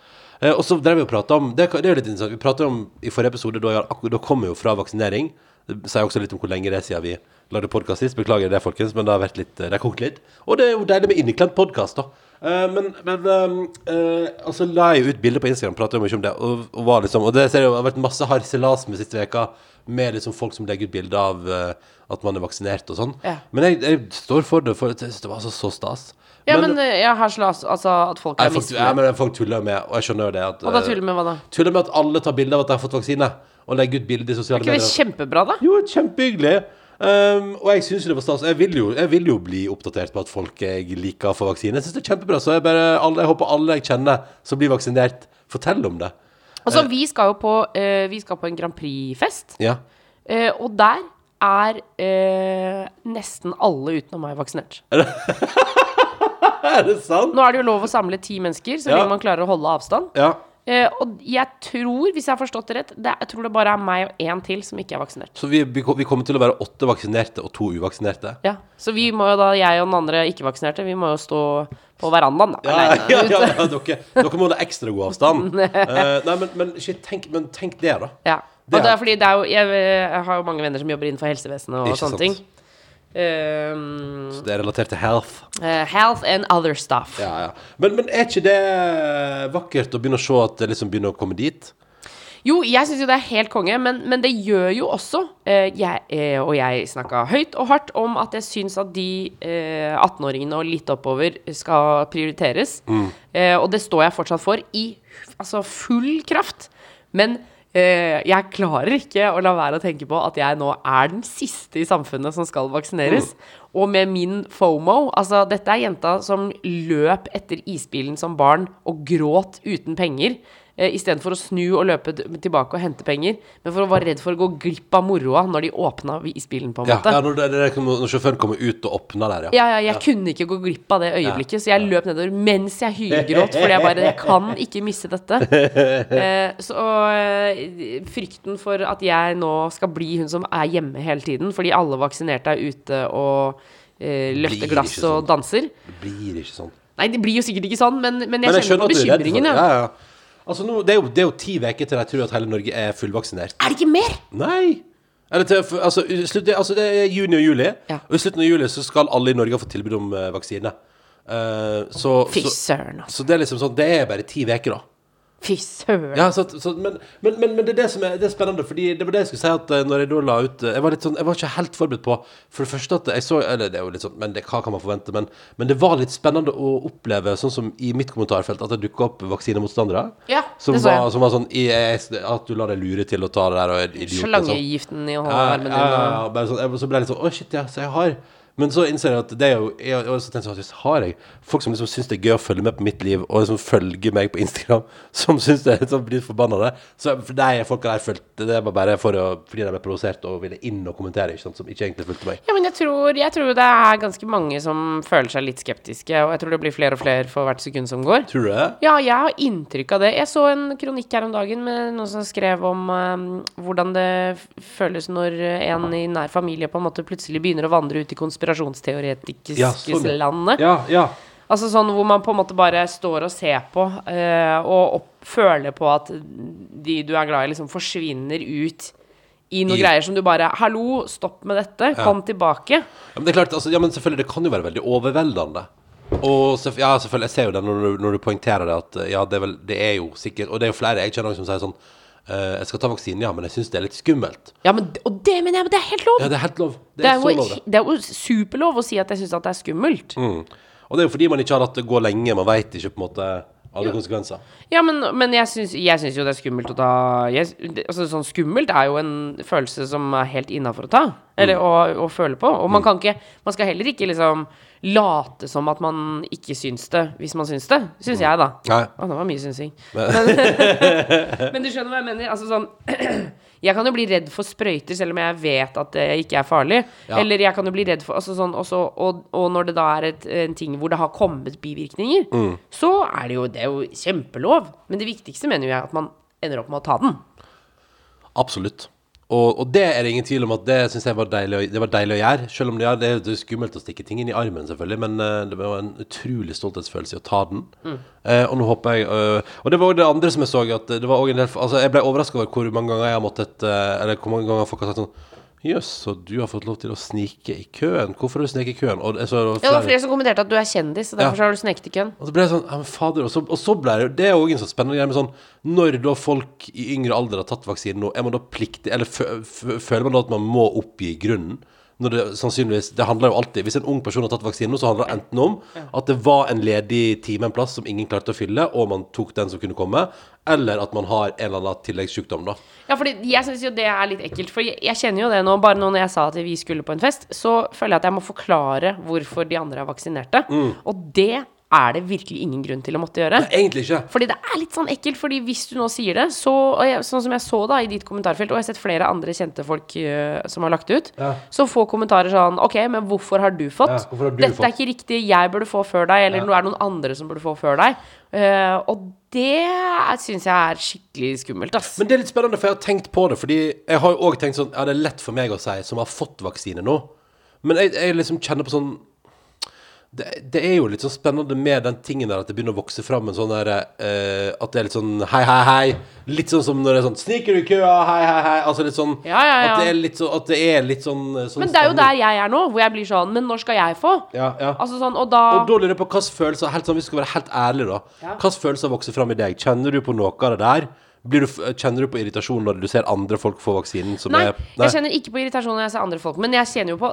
Speaker 3: Eh, og så drev vi og prata om det, det er jo litt interessant. Vi pratet om i forrige episode, da, jeg, akkur- da kom jeg jo fra vaksinering. Det sier også litt om hvor lenge det er siden vi lagde podkast sist. Beklager det, folkens, men det har vært litt Det har kokt litt. Og det er jo deilig med inneklemt podkast, da. Uh, men men uh, uh, altså la jeg ut bilder på Instagram, prater jo mye om det, og, og var liksom Og det ser jeg har vært masse harselas med siste veka med liksom folk som legger ut bilder av eh, at man er vaksinert og sånn.
Speaker 4: Ja.
Speaker 3: Men jeg, jeg står for det, for det var altså så stas.
Speaker 4: Ja, men, men jeg har slas, altså at folk er
Speaker 3: misfornøyde. ja, men folk tuller med, og jeg skjønner jo det at
Speaker 4: Og da
Speaker 3: eh,
Speaker 4: tuller med hva da?
Speaker 3: Tuller med at alle tar bilde av at de har fått vaksine, og legge ut bilder i sosiale medier.
Speaker 4: Er ikke det kjempebra, da?
Speaker 3: Jo, kjempehyggelig. Um, og jeg syns det var stas. Jeg jeg vil jo bli oppdatert på at folk jeg liker får vaksine. Jeg syns det er kjempebra. Så jeg, bare, alle, jeg håper alle jeg kjenner som blir vaksinert, forteller om det.
Speaker 4: Altså, vi skal jo på, uh, vi skal på en Grand Prix-fest,
Speaker 3: Ja.
Speaker 4: uh, og der er uh, nesten alle utenom meg vaksinert.
Speaker 3: Er det sant?
Speaker 4: Nå er det jo lov å samle ti mennesker, så
Speaker 3: Ja.
Speaker 4: lenge man klarer å holde avstand.
Speaker 3: Ja.
Speaker 4: Eh, og jeg tror, hvis jeg har forstått det rett, det, jeg tror det bare er meg og én til som ikke er vaksinert.
Speaker 3: Så vi, vi vi kommer til å være åtte vaksinerte og to uvaksinerte.
Speaker 4: Ja, Så vi må jo da, jeg og den andre ikke-vaksinerte, vi må jo stå på verandaen, da.
Speaker 3: Ja, ja, ja, ja dere, dere må holde ekstra god avstand. Uh, nei, men, men, shit, tenk, men tenk det, da.
Speaker 4: Ja.
Speaker 3: Det
Speaker 4: Og det
Speaker 3: er-
Speaker 4: er fordi det er jo, jeg, jeg har jo mange venner som jobber innenfor helsevesenet og sånne
Speaker 3: sant.
Speaker 4: ting. Ehm,
Speaker 3: Det er relatert til health.
Speaker 4: Uh, health and other stuff.
Speaker 3: Ja, ja. Men, men er ikke det vakkert å begynne å se at det liksom begynner å komme dit?
Speaker 4: Jo, jeg syns jo det er helt konge, men, men det gjør jo også eh, jeg, eh, Og jeg snakka høyt og hardt om at jeg syns at de eh, 18-åringene og litt oppover skal prioriteres. Eh, og det står jeg fortsatt for i altså full kraft. Men jeg klarer ikke å la være å tenke på at jeg nå er den siste i samfunnet som skal vaksineres. Og med min FOMO Altså, dette er jenta som løp etter isbilen som barn og gråt uten penger. Eh, Istedenfor å snu og løpe tilbake og hente penger. Men for å være redd for å gå glipp av moroa når de åpna isbilen, på en måte.
Speaker 3: ja når, det, det, når sjåføren kommer ut og åpner der, ja.
Speaker 4: Ja, ja, jeg kunne ikke gå glipp av det øyeblikket, så jeg løp nedover mens jeg hylgråt. Fordi jeg bare Jeg kan ikke misse dette. Eh, så eh, frykten for at jeg nå skal bli hun som er hjemme hele tiden, fordi alle vaksinerte er ute og eh, løfter glass
Speaker 3: sånn.
Speaker 4: og danser.
Speaker 3: Det blir ikke sånn.
Speaker 4: Nei, det blir jo sikkert ikke sånn, men, men jeg
Speaker 3: Men jeg
Speaker 4: kjenner på ja.
Speaker 3: Ja, ja. Altså, nå, det, er jo, det er jo ti uker til jeg tror at hele Norge er fullvaksinert.
Speaker 4: Er det ikke mer?
Speaker 3: Nei! Eller til, altså, slutt, altså, det er juni og juli,
Speaker 4: Ja.
Speaker 3: og i slutten av juli så skal alle i Norge få tilbud om eh, vaksine. Eh, så,
Speaker 4: Fy
Speaker 3: så,
Speaker 4: søren, altså.
Speaker 3: så det er liksom sånn Det er bare ti uker, da.
Speaker 4: Fy søren.
Speaker 3: Ja, så, så, men, men, men, men det er det som er, det er spennende, Fordi det var det jeg skulle si at eh, når jeg da la ut eh, Jeg var litt sånn, jeg var ikke helt forberedt på For det første at jeg så Eller det er jo litt sånn Men det, hva kan man forvente? Men, men det var litt spennende å oppleve, sånn som i mitt kommentarfelt, at det dukka opp vaksinemotstandere.
Speaker 4: Ja,
Speaker 3: som,
Speaker 4: det så jeg.
Speaker 3: var, som var sånn i, jeg, At du lar deg lure til å ta det der og er idiot. liksom.
Speaker 4: Slangegiften i
Speaker 3: Ja,
Speaker 4: armen
Speaker 3: ja, ja,
Speaker 4: og-
Speaker 3: ja, bare sånn, jeg, så ble jeg litt sånn Å, shit, ja, så jeg har Men så innser jeg at det er jo jeg, jeg, jeg, jeg, Har jeg folk som liksom syns det er gøy å følge med på mitt liv, og liksom følger meg på Instagram, som syns det er sånn, blir forbanna det? Så for de folka der fulgte Det var bare for å, fordi de ble provosert og ville inn og kommentere, ikke sant, som ikke egentlig fulgte meg.
Speaker 4: Ja, men jeg tror, jeg tror det er ganske mange som føler seg litt skeptiske, og jeg tror det blir flere og flere for hvert sekund som går.
Speaker 3: Tror du det?
Speaker 4: Ja, jeg har inntrykk av det. Jeg så en kronikk her om dagen med noen som skrev om um, hvordan det føles når en i nær familie på en måte plutselig begynner å vandre ut i konspirasjonsteoretiske
Speaker 3: Sånn, ja. Ja, ja.
Speaker 4: Altså sånn hvor man på en måte bare står og ser på, eh, og opp, føler på at de du er glad i, liksom forsvinner ut i noen
Speaker 3: I-
Speaker 4: greier som du bare Hallo, stopp med dette. Kom tilbake.
Speaker 3: Ja, men det er klart, altså, ja, men selvfølgelig, det kan jo være veldig overveldende. Og selv, ja, selvfølgelig, jeg ser jo det når du, når du poengterer det, at ja, det er, vel, det er jo sikkert Og det er jo flere jeg kjenner som sier sånn eh, Jeg skal ta vaksinen, ja, men jeg syns det er litt skummelt.
Speaker 4: Ja, men, og det mener jeg, men det er helt lov.
Speaker 3: Ja, det er helt lov. Det
Speaker 4: Det
Speaker 3: er,
Speaker 4: er, jo,
Speaker 3: lov, det.
Speaker 4: det er jo superlov å si at jeg syns at det er skummelt.
Speaker 3: Mm. Og det er jo fordi man ikke har latt det gå lenge. Man veit ikke på en måte alle konsekvenser.
Speaker 4: Ja, men, men jeg syns jo det er skummelt å ta jeg, altså, Sånn skummelt er jo en følelse som er helt innafor å ta. Eller å, å føle på. Og man kan ikke Man skal heller ikke liksom late som at man ikke syns det, hvis man syns det. Syns jeg, da.
Speaker 3: Nei.
Speaker 4: Å, det var mye synsing. Men, men du skjønner hva jeg mener? Altså sånn Jeg kan jo bli redd for sprøyter selv om jeg vet at det ikke er farlig.
Speaker 3: Ja.
Speaker 4: Eller jeg kan jo bli redd for altså sånn, også, og, og når det da er et, en ting hvor det har kommet bivirkninger,
Speaker 3: Mm.
Speaker 4: så er det jo Det er jo kjempelov. Men det viktigste mener jo jeg at man ender opp med å ta den.
Speaker 3: Absolutt. Og, og det er det ingen tvil om at det syns jeg var deilig, å- det var deilig å gjøre. Selv om det, ja, det er skummelt å stikke ting inn i armen, selvfølgelig, men eh, det var en utrolig stolthetsfølelse i å ta den. Eh, og nå håper jeg øh, Og det var òg det andre som jeg så, at det var en del Altså, jeg ble overraska over hvor mange ganger jeg har måttet Eller hvor mange ganger folk har sagt sånn Jøss, så du har fått lov til å snike i køen. Hvorfor har du sneket i køen? Og, så,
Speaker 4: Ja, det var flere som kommenterte at du er kjendis, og derfor
Speaker 3: Ja.
Speaker 4: har du sneket i køen.
Speaker 3: og så ble jeg sånn, ja men fader Og så, og så ble det Det er jo en sånn spennende greie med sånn Når da folk i yngre alder har tatt vaksinen nå, er man da pliktig Eller fø, fø, føler man da at man må oppgi grunnen? Når det sannsynligvis Det handler jo alltid Hvis en ung person har tatt vaksinen nå, så handler det enten om at det var en ledig time en plass som ingen klarte å fylle, og man tok den som kunne komme, eller at man har en eller annen tilleggssykdom, da.
Speaker 4: Ja, fordi jeg syns jo det er litt ekkelt. For jeg, jeg kjenner jo det nå, bare nå når jeg sa at vi skulle på en fest, så føler jeg at jeg må forklare hvorfor de andre er vaksinerte.
Speaker 3: Mm.
Speaker 4: Og det er det virkelig ingen grunn til å måtte gjøre.
Speaker 3: Nei, Egentlig ikke.
Speaker 4: Fordi det er litt sånn ekkelt, fordi hvis du nå sier det, så jeg, Sånn som jeg så da i ditt kommentarfelt, og jeg har sett flere andre kjente folk uh, som har lagt ut,
Speaker 3: Ja.
Speaker 4: så får kommentarer sånn OK, men hvorfor har du fått?
Speaker 3: Ja, har du
Speaker 4: Dette
Speaker 3: fått?
Speaker 4: er ikke riktig, jeg burde få før deg, eller
Speaker 3: Ja.
Speaker 4: nå er det noen andre som burde få før deg. Uh, og det syns jeg er skikkelig skummelt, ass.
Speaker 3: Men det er litt spennende, for jeg har tenkt på det. Fordi jeg har jo òg tenkt sånn Ja, det er lett for meg å si, som har fått vaksine nå. Men jeg, jeg liksom kjenner på sånn det, det er jo litt sånn spennende med den tingen der at det begynner å vokse fram en sånn der eh, At det er litt sånn hei, hei, hei. Litt sånn som når det er sånn Sniker du i køa? Hei, hei, hei. Altså litt sånn
Speaker 4: Ja, ja, ja.
Speaker 3: At det er litt, så, at det er litt sånn, sånn
Speaker 4: Men det er jo der jeg er nå, hvor jeg blir sånn Men når skal jeg få?
Speaker 3: Ja, ja.
Speaker 4: Altså sånn, og da
Speaker 3: Og da lurer jeg på hvilke følelser Helt sånn, Vi skal være helt ærlige, da.
Speaker 4: Ja.
Speaker 3: Hvilke følelser vokser fram i deg? Kjenner du på noe av det der? Blir du, kjenner du på irritasjon når du ser andre folk få vaksinen som
Speaker 4: Nei,
Speaker 3: er
Speaker 4: jeg kjenner ikke på irritasjon når jeg ser andre folk, men jeg kjenner jo på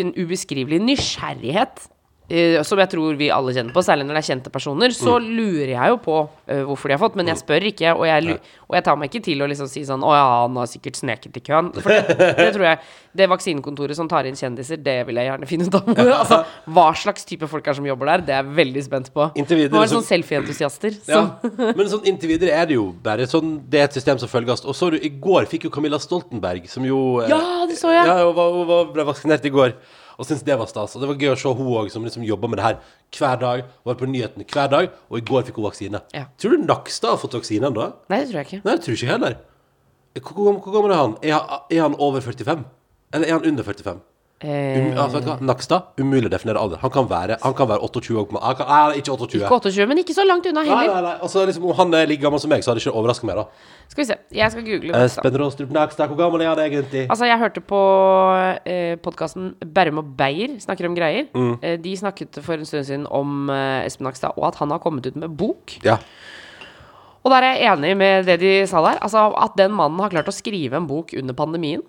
Speaker 4: en ubeskrivelig nysgjerrighet. Eh, som jeg tror vi alle kjenner på, særlig når det er kjente personer. Så
Speaker 3: Mm.
Speaker 4: lurer jeg jo på uh, hvorfor de har fått, men jeg spør ikke. Og jeg, og jeg tar meg ikke til å liksom si sånn Å ja, han har sikkert sneket i køen. For det, det tror jeg Det vaksinekontoret som tar inn kjendiser, det vil jeg gjerne finne ut av. altså, hva slags type folk er som jobber der, det er jeg veldig spent på.
Speaker 3: Individer,
Speaker 4: Nå er det sånn selfie-entusiaster.
Speaker 3: Ja, men sånn individer er det jo bare sånn Det er et system som følges. Og så du, i går fikk jo Camilla Stoltenberg, som jo eh,
Speaker 4: Ja, det så jeg.
Speaker 3: Ja, hun, var, hun var, ble vaksinert i går. Og syntes det var stas. Og det var gøy å se hun òg, som liksom jobba med det her hver dag. Var på nyhetene hver dag. Og i går fikk hun vaksine.
Speaker 4: Ja.
Speaker 3: Tror du Nakstad har fått vaksine ennå?
Speaker 4: Nei, det tror jeg ikke.
Speaker 3: Nei, det tror jeg ikke heller. Hvor, hvor, hvor gammel er han? Er, han? er han over 45? Eller er han under 45? Um,
Speaker 4: Eh,
Speaker 3: altså? Nakstad, umulig å definere alder. Han kan være, han kan være 28 år. Han kan, nei, ikke 28.
Speaker 4: ikke 28, men ikke så langt unna heller.
Speaker 3: nei, nei. Altså, liksom, om han er like gammel som meg, så hadde det ikke overrasket meg. da
Speaker 4: Skal vi se. Jeg skal google.
Speaker 3: Espen Råstrup Nakstad, hvor gammel er han egentlig?
Speaker 4: Altså, jeg hørte på eh, podkasten Berrum og Beyer snakker om greier.
Speaker 3: Mm.
Speaker 4: Eh, de snakket for en stund siden om eh, Espen Nakstad, og at han har kommet ut med bok.
Speaker 3: Ja.
Speaker 4: Og der er jeg enig med det de sa der. Altså, At den mannen har klart å skrive en bok under pandemien.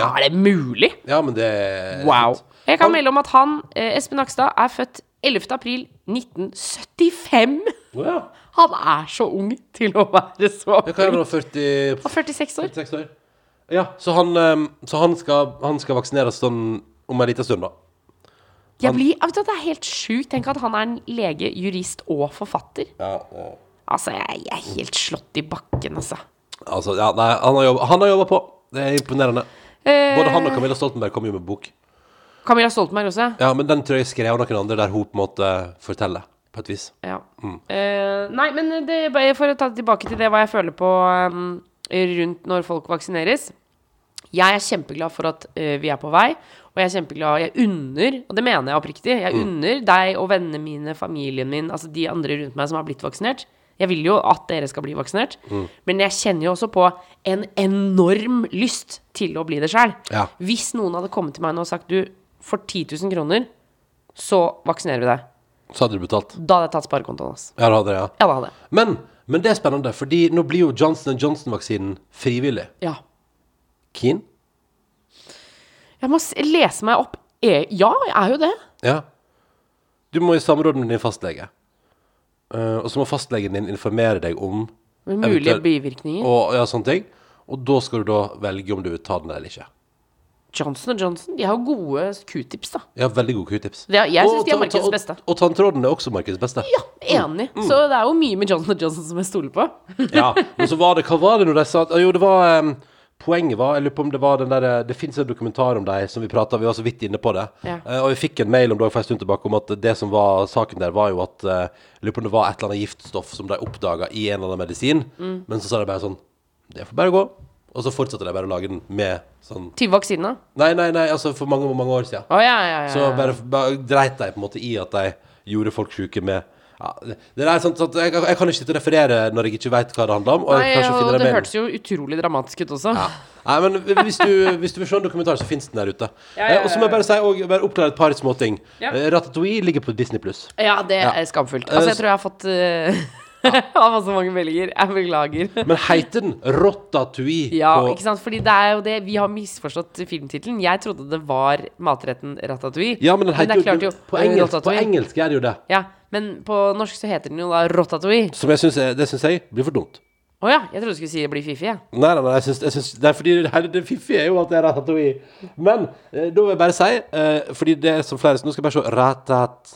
Speaker 3: Ja.
Speaker 4: Er det mulig?
Speaker 3: ja, men det er
Speaker 4: Wow.
Speaker 3: fint.
Speaker 4: Jeg kan melde om at han, eh, Espen Nakstad, er født 11. april 1975.
Speaker 3: Å ja.
Speaker 4: Han er så ung til å være så
Speaker 3: Det kan
Speaker 4: ung.
Speaker 3: være 40
Speaker 4: Han er 46 år.
Speaker 3: 46 år. Ja, så han, ehm, så han, skal, han skal vaksineres sånn om en liten stund, da.
Speaker 4: Jeg blir, vet du, det er helt sjukt. Tenk at han er en lege, jurist og forfatter.
Speaker 3: Ja, ja.
Speaker 4: Altså, jeg, jeg er helt slått i bakken, altså.
Speaker 3: Altså, ja, nei, han har jobba- han har jobba på. Det er imponerende.
Speaker 4: Eh,
Speaker 3: Både han og Camilla Stoltenberg kom jo med bok.
Speaker 4: Camilla Stoltenberg også.
Speaker 3: Ja, men den tror jeg skrev av noen andre, der hun på en måte forteller, på et vis.
Speaker 4: Ja.
Speaker 3: Mm.
Speaker 4: Uh, nei, men det, for å ta tilbake til det hva jeg føler på um, rundt når folk vaksineres. Jeg er kjempeglad for at uh, vi er på vei, og jeg er kjempeglad Jeg unner, og det mener jeg oppriktig, jeg
Speaker 3: Mm.
Speaker 4: unner deg og vennene mine, familien min, altså de andre rundt meg som har blitt vaksinert. Jeg vil jo at dere skal bli vaksinert,
Speaker 3: Mm.
Speaker 4: men jeg kjenner jo også på en enorm lyst til å bli det sjøl.
Speaker 3: Ja.
Speaker 4: Hvis noen hadde kommet til meg nå og sagt du, for 10 000 kroner, så vaksinerer vi deg.
Speaker 3: Så hadde du betalt.
Speaker 4: Da hadde jeg tatt sparekontoen hans.
Speaker 3: Ja, det hadde ja.
Speaker 4: Ja, det hadde.
Speaker 3: Men, men det er spennende, fordi nå blir jo Johnson Johnson-vaksinen frivillig.
Speaker 4: Ja.
Speaker 3: Keen?
Speaker 4: Jeg må lese meg opp. E ja, jeg er jo det.
Speaker 3: Ja. Du må i samråd med din fastlege. Eh, og så må fastlegen din informere deg om
Speaker 4: Med mulige
Speaker 3: eventuelt-
Speaker 4: bivirkninger.
Speaker 3: og, ja, sånne ting. Og da skal du da velge om du vil ta den eller ikke.
Speaker 4: Johnson Johnson, de har gode q-tips, da.
Speaker 3: Ja, veldig gode q-tips.
Speaker 4: Det er- jeg synes
Speaker 3: Og
Speaker 4: de er
Speaker 3: ta-
Speaker 4: markedets
Speaker 3: ta-
Speaker 4: beste.
Speaker 3: Og, og tanntråden er også markedets beste.
Speaker 4: Ja, enig. Så det er jo mye med Johnson Johnson som jeg stoler på.
Speaker 3: Ja, men så var det Hva var det når de sa at Jo, det var em, Poenget var Jeg lurer på om det var den der Det fins en dokumentar om deg som vi prata Vi var så vidt inne på det.
Speaker 4: Ja.
Speaker 3: Uh, og vi fikk en mail om det for en stund tilbake om at det som var saken der, var jo at uh, Jeg lurer på om det var et eller annet giftstoff som de oppdaga i en eller annen medisin.
Speaker 4: Mm.
Speaker 3: Men så sa de bare sånn Det får bare gå. Og så fortsatte de bare å lage den med sånn
Speaker 4: Til vaksina.
Speaker 3: Nei, nei, nei, altså for mange, mange år siden.
Speaker 4: Oh, ja, ja, ja.
Speaker 3: Så bare, bare dreit de på en måte i at de gjorde folk syke med ja, det, det er sånn at jeg, jeg kan ikke sitte og referere når jeg ikke vet hva det handler om. Og
Speaker 4: Nei, og det
Speaker 3: det
Speaker 4: hørtes jo utrolig dramatisk ut også.
Speaker 3: ja. Nei, men hvis du, hvis du vil se en dokumentar, så fins den der ute.
Speaker 4: Ja, ja,
Speaker 3: Eh, og så må jeg bare si og bare oppklare et par småting.
Speaker 4: Ja.
Speaker 3: Eh, Ratatouille ligger på Disney pluss.
Speaker 4: Ja, det er skamfullt. Altså, jeg tror jeg har fått uh, Av så mange meldinger. Jeg beklager.
Speaker 3: Men heter den Rotatouille
Speaker 4: Ja, ikke sant? Fordi det er jo det Vi har misforstått filmtittelen. Jeg trodde det var matretten ratatouille.
Speaker 3: Ja, men den heter
Speaker 4: men
Speaker 3: jo,
Speaker 4: klart jo
Speaker 3: på, engelsk, på engelsk er det jo det.
Speaker 4: Ja, men på norsk så heter den jo da rotatouille.
Speaker 3: Som jeg synes er, det syns jeg blir for dumt.
Speaker 4: Å ja, jeg trodde du skulle si det blir fiffig, Ja.
Speaker 3: Nei, nei, nei, jeg synes, jeg synes, Det er fordi det, det fiffige er jo at det er ratatouille. Men eh, da vil jeg bare si, eh, fordi det er som flere Nå skal jeg bare se Ratat...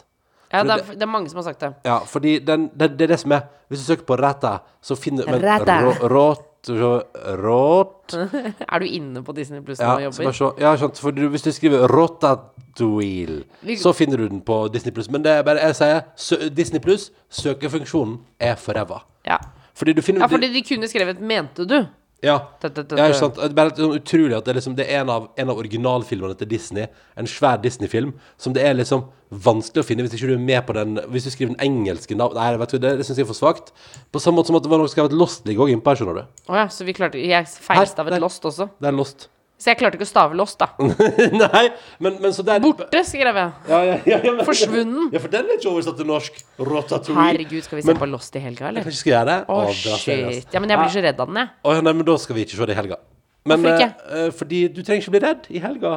Speaker 4: Ja, det er, det er mange som har sagt det.
Speaker 3: Ja, fordi den, den, det er det som er Hvis du søker på Rata, så finner men,
Speaker 4: Rata.
Speaker 3: rå- Råt Råt
Speaker 4: Er du inne på Disney Pluss
Speaker 3: Ja,
Speaker 4: nå og jobber?
Speaker 3: Ja, skjønt. For du, hvis du skriver Rotatouille,
Speaker 4: Vi-
Speaker 3: så finner du den på Disney Pluss. Men det er bare jeg sier sø, Disney Pluss, søkefunksjonen er for ræva.
Speaker 4: Ja.
Speaker 3: Fordi du finner
Speaker 4: ja, fordi de kunne skrevet 'mente du'.
Speaker 3: Ja.
Speaker 4: det, da, da,
Speaker 3: ja, ikke sant? Det er sånn utrolig at det liksom, det er en av, en av originalfilmene til Disney, en svær Disney-film, som det er liksom vanskelig å finne hvis ikke du er med på den Hvis du skriver den engelske navn Nei, vet du, det, det syns jeg er for svakt. På samme måte som at det var noe skrevet Lost ligger òg innpå her, skjønner du.
Speaker 4: Å ja, så vi klarte Jeg feilstavet. Lost også.
Speaker 3: Det er Lost.
Speaker 4: Så jeg klarte ikke å stave Lost, da.
Speaker 3: Nei, men, men så der
Speaker 4: Borte, skrev jeg.
Speaker 3: Ja, ja, ja, men,
Speaker 4: Forsvunnen.
Speaker 3: Ja, for den er ikke oversatt til norsk. Rotatouille.
Speaker 4: Herregud, skal vi se
Speaker 3: Men-
Speaker 4: på Lost i helga, eller?
Speaker 3: Kanskje vi skal gjøre det?
Speaker 4: Å,
Speaker 3: ass.
Speaker 4: shit. Ja, men jeg blir så redd av den, jeg.
Speaker 3: Å, ja, nei, men da skal vi ikke se det i helga. Men,
Speaker 4: Hvorfor ikke?
Speaker 3: eh, eh, fordi du trenger ikke bli redd i helga.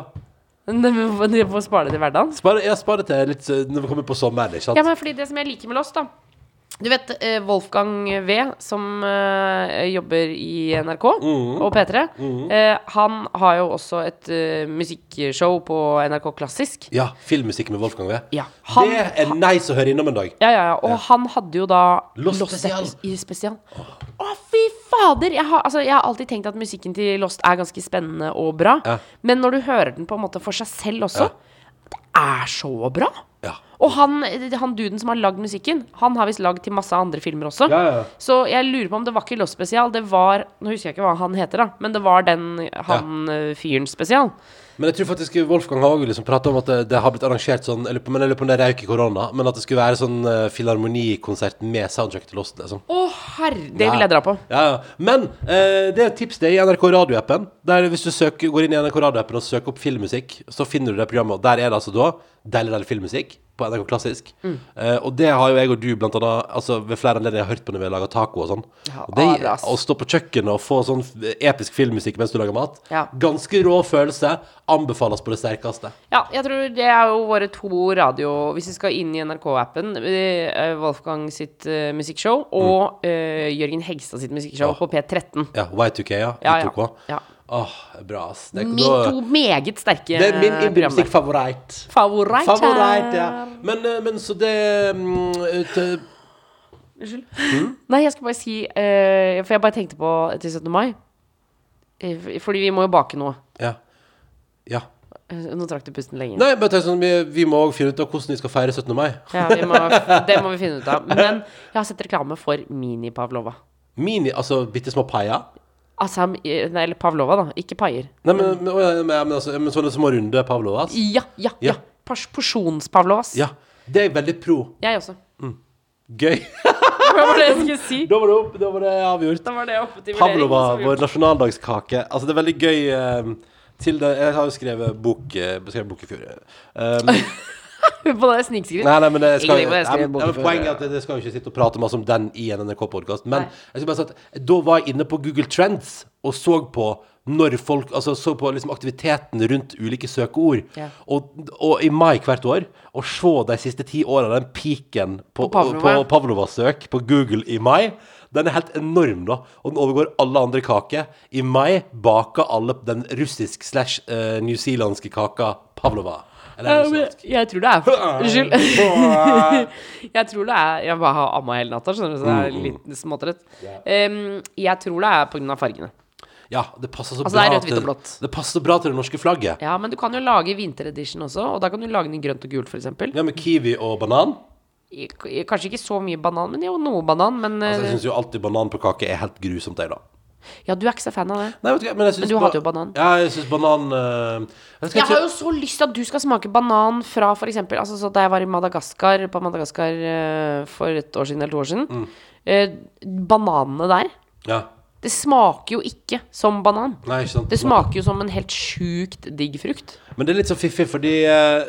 Speaker 4: Du får spare det til hverdagen.
Speaker 3: Spare, ja, spare det til litt eh, når vi kommer på sommeren, ikke sant?
Speaker 4: Ja, men fordi det som jeg liker med Lost, da Du vet eh, Wolfgang V, som eh, jobber i NRK
Speaker 3: mm.
Speaker 4: og P3. eh, han har jo også et musikkshow på NRK Klassisk.
Speaker 3: Ja, filmmusikk med Wolfgang V.
Speaker 4: Ja, han-
Speaker 3: det er nice å høre innom en dag.
Speaker 4: Ja, ja, ja. Og han hadde jo da
Speaker 3: Lost spesial.
Speaker 4: i spesial. Å, fy fader! Jeg har, altså, jeg har alltid tenkt at musikken til Lost er ganske spennende og bra.
Speaker 3: Ja.
Speaker 4: Men når du hører den på en måte for seg selv også, det er så bra! Og han, han duden som har lagd musikken, han har visst lagd til masse andre filmer også.
Speaker 3: Ja, ja.
Speaker 4: Så jeg lurer på om det var ikke Lost spesial, det var Nå husker jeg ikke hva han heter, da, men det var den han ja. fyren spesial.
Speaker 3: Men jeg tror faktisk Wolfgang har også liksom prata om at det, det har blitt arrangert sånn men jeg lurer på om det røyk i korona, men at det skulle være sånn uh, filharmonikonsert med soundtrack til Lost, liksom.
Speaker 4: Å, herre! Det vil jeg dra på.
Speaker 3: Ja, ja. Men uh, det er et tips det i NRK radioappen. Der Hvis du søker, går inn i NRK radioappen og søker opp filmmusikk, så finner du det programmet. Der er det altså da deilig, deilig filmmusikk på NRK Klassisk.
Speaker 4: Mm.
Speaker 3: Eh, og det har jo jeg og du blant annet altså, ved flere anledninger hørt på når vi har laga taco og sånn.
Speaker 4: Ja,
Speaker 3: og det, å stå på kjøkkenet og få sånn episk filmmusikk mens du lager mat,
Speaker 4: Ja.
Speaker 3: ganske rå følelse. Anbefales på det sterkeste.
Speaker 4: Ja, jeg tror det er jo våre to radio Hvis vi skal inn i NRK-appen, eh, Wolfgang sitt uh, musikkshow og eh, Jørgen Hegstad sitt musikkshow
Speaker 3: Ja.
Speaker 4: på P13.
Speaker 3: Ja, Y2K, ja.
Speaker 4: Ja,
Speaker 3: I2K.
Speaker 4: ja. ja.
Speaker 3: Åh, bra, ass. Det,
Speaker 4: Min,
Speaker 3: da-
Speaker 4: to meget sterke
Speaker 3: det er min
Speaker 4: eh, programmer.
Speaker 3: indie-musikk-favoritt.
Speaker 4: Favoritt.
Speaker 3: Favoritt, ja. Men, eh, men så det mm, til,
Speaker 4: Unnskyld.
Speaker 3: Mm.
Speaker 4: Nei, jeg skal bare si uh, For jeg bare tenkte på til 17. mai. Eh, Fordi vi må jo bake noe.
Speaker 3: Ja. Ja.
Speaker 4: Eh, Nå trakk du pusten lenge.
Speaker 3: Nei, men sånn, vi, vi må også finne ut av hvordan vi skal feire 17. mai.
Speaker 4: Ja, må, det må vi finne ut av. Men jeg har sett reklame for Mini-Pavlova.
Speaker 3: Mini, altså bitte små paier.
Speaker 4: Altså, eh, nei, eller Pavlova, da. Ikke paier.
Speaker 3: Nei, men, men, men, men, altså, men sånne små runde pavlovas.
Speaker 4: Ja, ja,
Speaker 3: Ja.
Speaker 4: ja. Pors- Porsjons-Pavlovas.
Speaker 3: Ja. Det er jeg veldig pro.
Speaker 4: Jeg også.
Speaker 3: Gøy.
Speaker 4: Hva var det jeg skulle si?
Speaker 3: da var det, opp, da var det avgjort.
Speaker 4: Da var det oppe til
Speaker 3: Pavlova, vår nasjonaldagskake. Altså, det er veldig gøy uh, til det Jeg har jo skrevet bok, uh, bok i fjor. Um,
Speaker 4: På det snikskritt.
Speaker 3: Nei, nei, men det skal,
Speaker 4: jeg
Speaker 3: men. Poenget er at jeg skal jo ikke sitte og prate masse om den i en NRK-podkast. Men jeg skal bare si at da var jeg inne på Google Trends og så på når folk Altså så på liksom aktiviteten rundt ulike søkeord.
Speaker 4: Ja.
Speaker 3: Og, og i mai hvert år, å se de siste ti åra, den peaken på,
Speaker 4: På Pavlova.
Speaker 3: på Pavlova-søk på Google i mai, den er helt enorm, da. Og den overgår alle andre kaker. I mai baker alle den russisk slash eh, newzealandske kaka Pavlova. Eller er det
Speaker 4: jeg tror det er Unnskyld. jeg tror det er Jeg bare har amma hele natta, skjønner du, så det er litt småtrøtt. Um, jeg tror det er pga. fargene.
Speaker 3: Ja, det passer så
Speaker 4: Altså,
Speaker 3: bra
Speaker 4: det
Speaker 3: til- Det passer så bra til det norske flagget.
Speaker 4: Ja, men du kan jo lage vinteredition også, og da kan du lage den i grønt og gult, f.eks.
Speaker 3: Ja, med kiwi og banan.
Speaker 4: Kanskje ikke så mye banan, men jo, noe banan. Men
Speaker 3: Altså, jeg
Speaker 4: eh,
Speaker 3: syns jo alltid banan på kake er helt grusomt, jeg, da.
Speaker 4: Ja, du er ikke så fan av det.
Speaker 3: Nei, vet du men jeg
Speaker 4: Men du hater jo banan.
Speaker 3: Ja, jeg syns banan uh, jeg,
Speaker 4: Jeg har jo så lyst til at du skal smake banan fra f.eks. Altså, så da jeg var i Madagaskar, på Madagaskar uh, for et år siden eller to år siden
Speaker 3: Mm.
Speaker 4: uh, Bananene der,
Speaker 3: Ja.
Speaker 4: det smaker jo ikke som banan.
Speaker 3: Nei, ikke sant.
Speaker 4: Det smaker jo som en helt sjukt digg frukt.
Speaker 3: Men det er litt så fiffig, fordi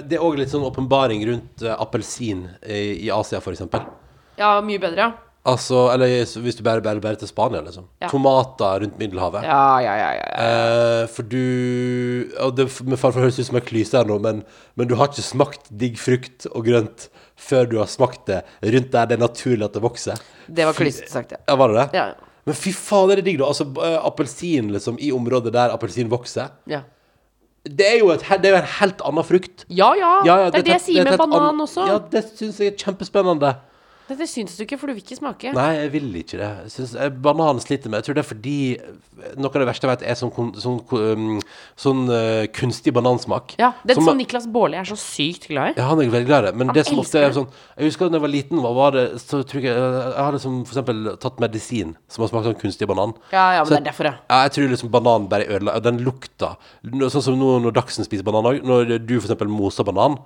Speaker 3: det er òg litt sånn åpenbaring rundt appelsin i, i Asia, eksempel.
Speaker 4: Ja, mye bedre, ja.
Speaker 3: Altså, eller hvis du bare, bare, bare til Spania, liksom.
Speaker 4: Ja.
Speaker 3: Tomater rundt Middelhavet.
Speaker 4: Ja, ja, ja, ja.
Speaker 3: Eh, for du og det, Med fare for å høres ut som jeg klyser her nå, men, men du har ikke smakt digg frukt og grønt før du har smakt det rundt der det er naturlig at det vokser.
Speaker 4: Det var klysete sagt, ja.
Speaker 3: Ja, var det det?
Speaker 4: Ja,
Speaker 3: Men fy faen, er det digg, da? Altså, eh, appelsin liksom, i området der appelsin vokser.
Speaker 4: ja.
Speaker 3: Det er jo, et, det er en helt annen frukt.
Speaker 4: Ja, ja.
Speaker 3: Ja, ja,
Speaker 4: det er det jeg sier med banan også.
Speaker 3: Ja, det syns jeg er kjempespennende.
Speaker 4: Dette syns du ikke, for du vil ikke smake.
Speaker 3: Nei, jeg vil ikke det. Jeg synes, jeg, banan sliter med Jeg tror det er fordi noe av det verste jeg vet, er sånn, kon- sånn, um, sånn eh, kunstig banansmak.
Speaker 4: Ja, Den
Speaker 3: Som-
Speaker 4: som Niklas Baarli er så sykt glad i.
Speaker 3: Ja, han er veldig glad i det. Men
Speaker 4: Han
Speaker 3: det som ofte
Speaker 4: elsker
Speaker 3: er sånn Jeg husker da jeg var liten, var, var det så tror jeg, jeg hadde som for eksempel tatt medisin som har smakt sånn kunstig banan.
Speaker 4: Ja, ja, men
Speaker 3: Så
Speaker 4: det er derfor, ja.
Speaker 3: Ja, jeg tror liksom bananen bare ødela Den lukta nå- Sånn som nå når Dagsen spiser banan òg. Når du for eksempel moser banan.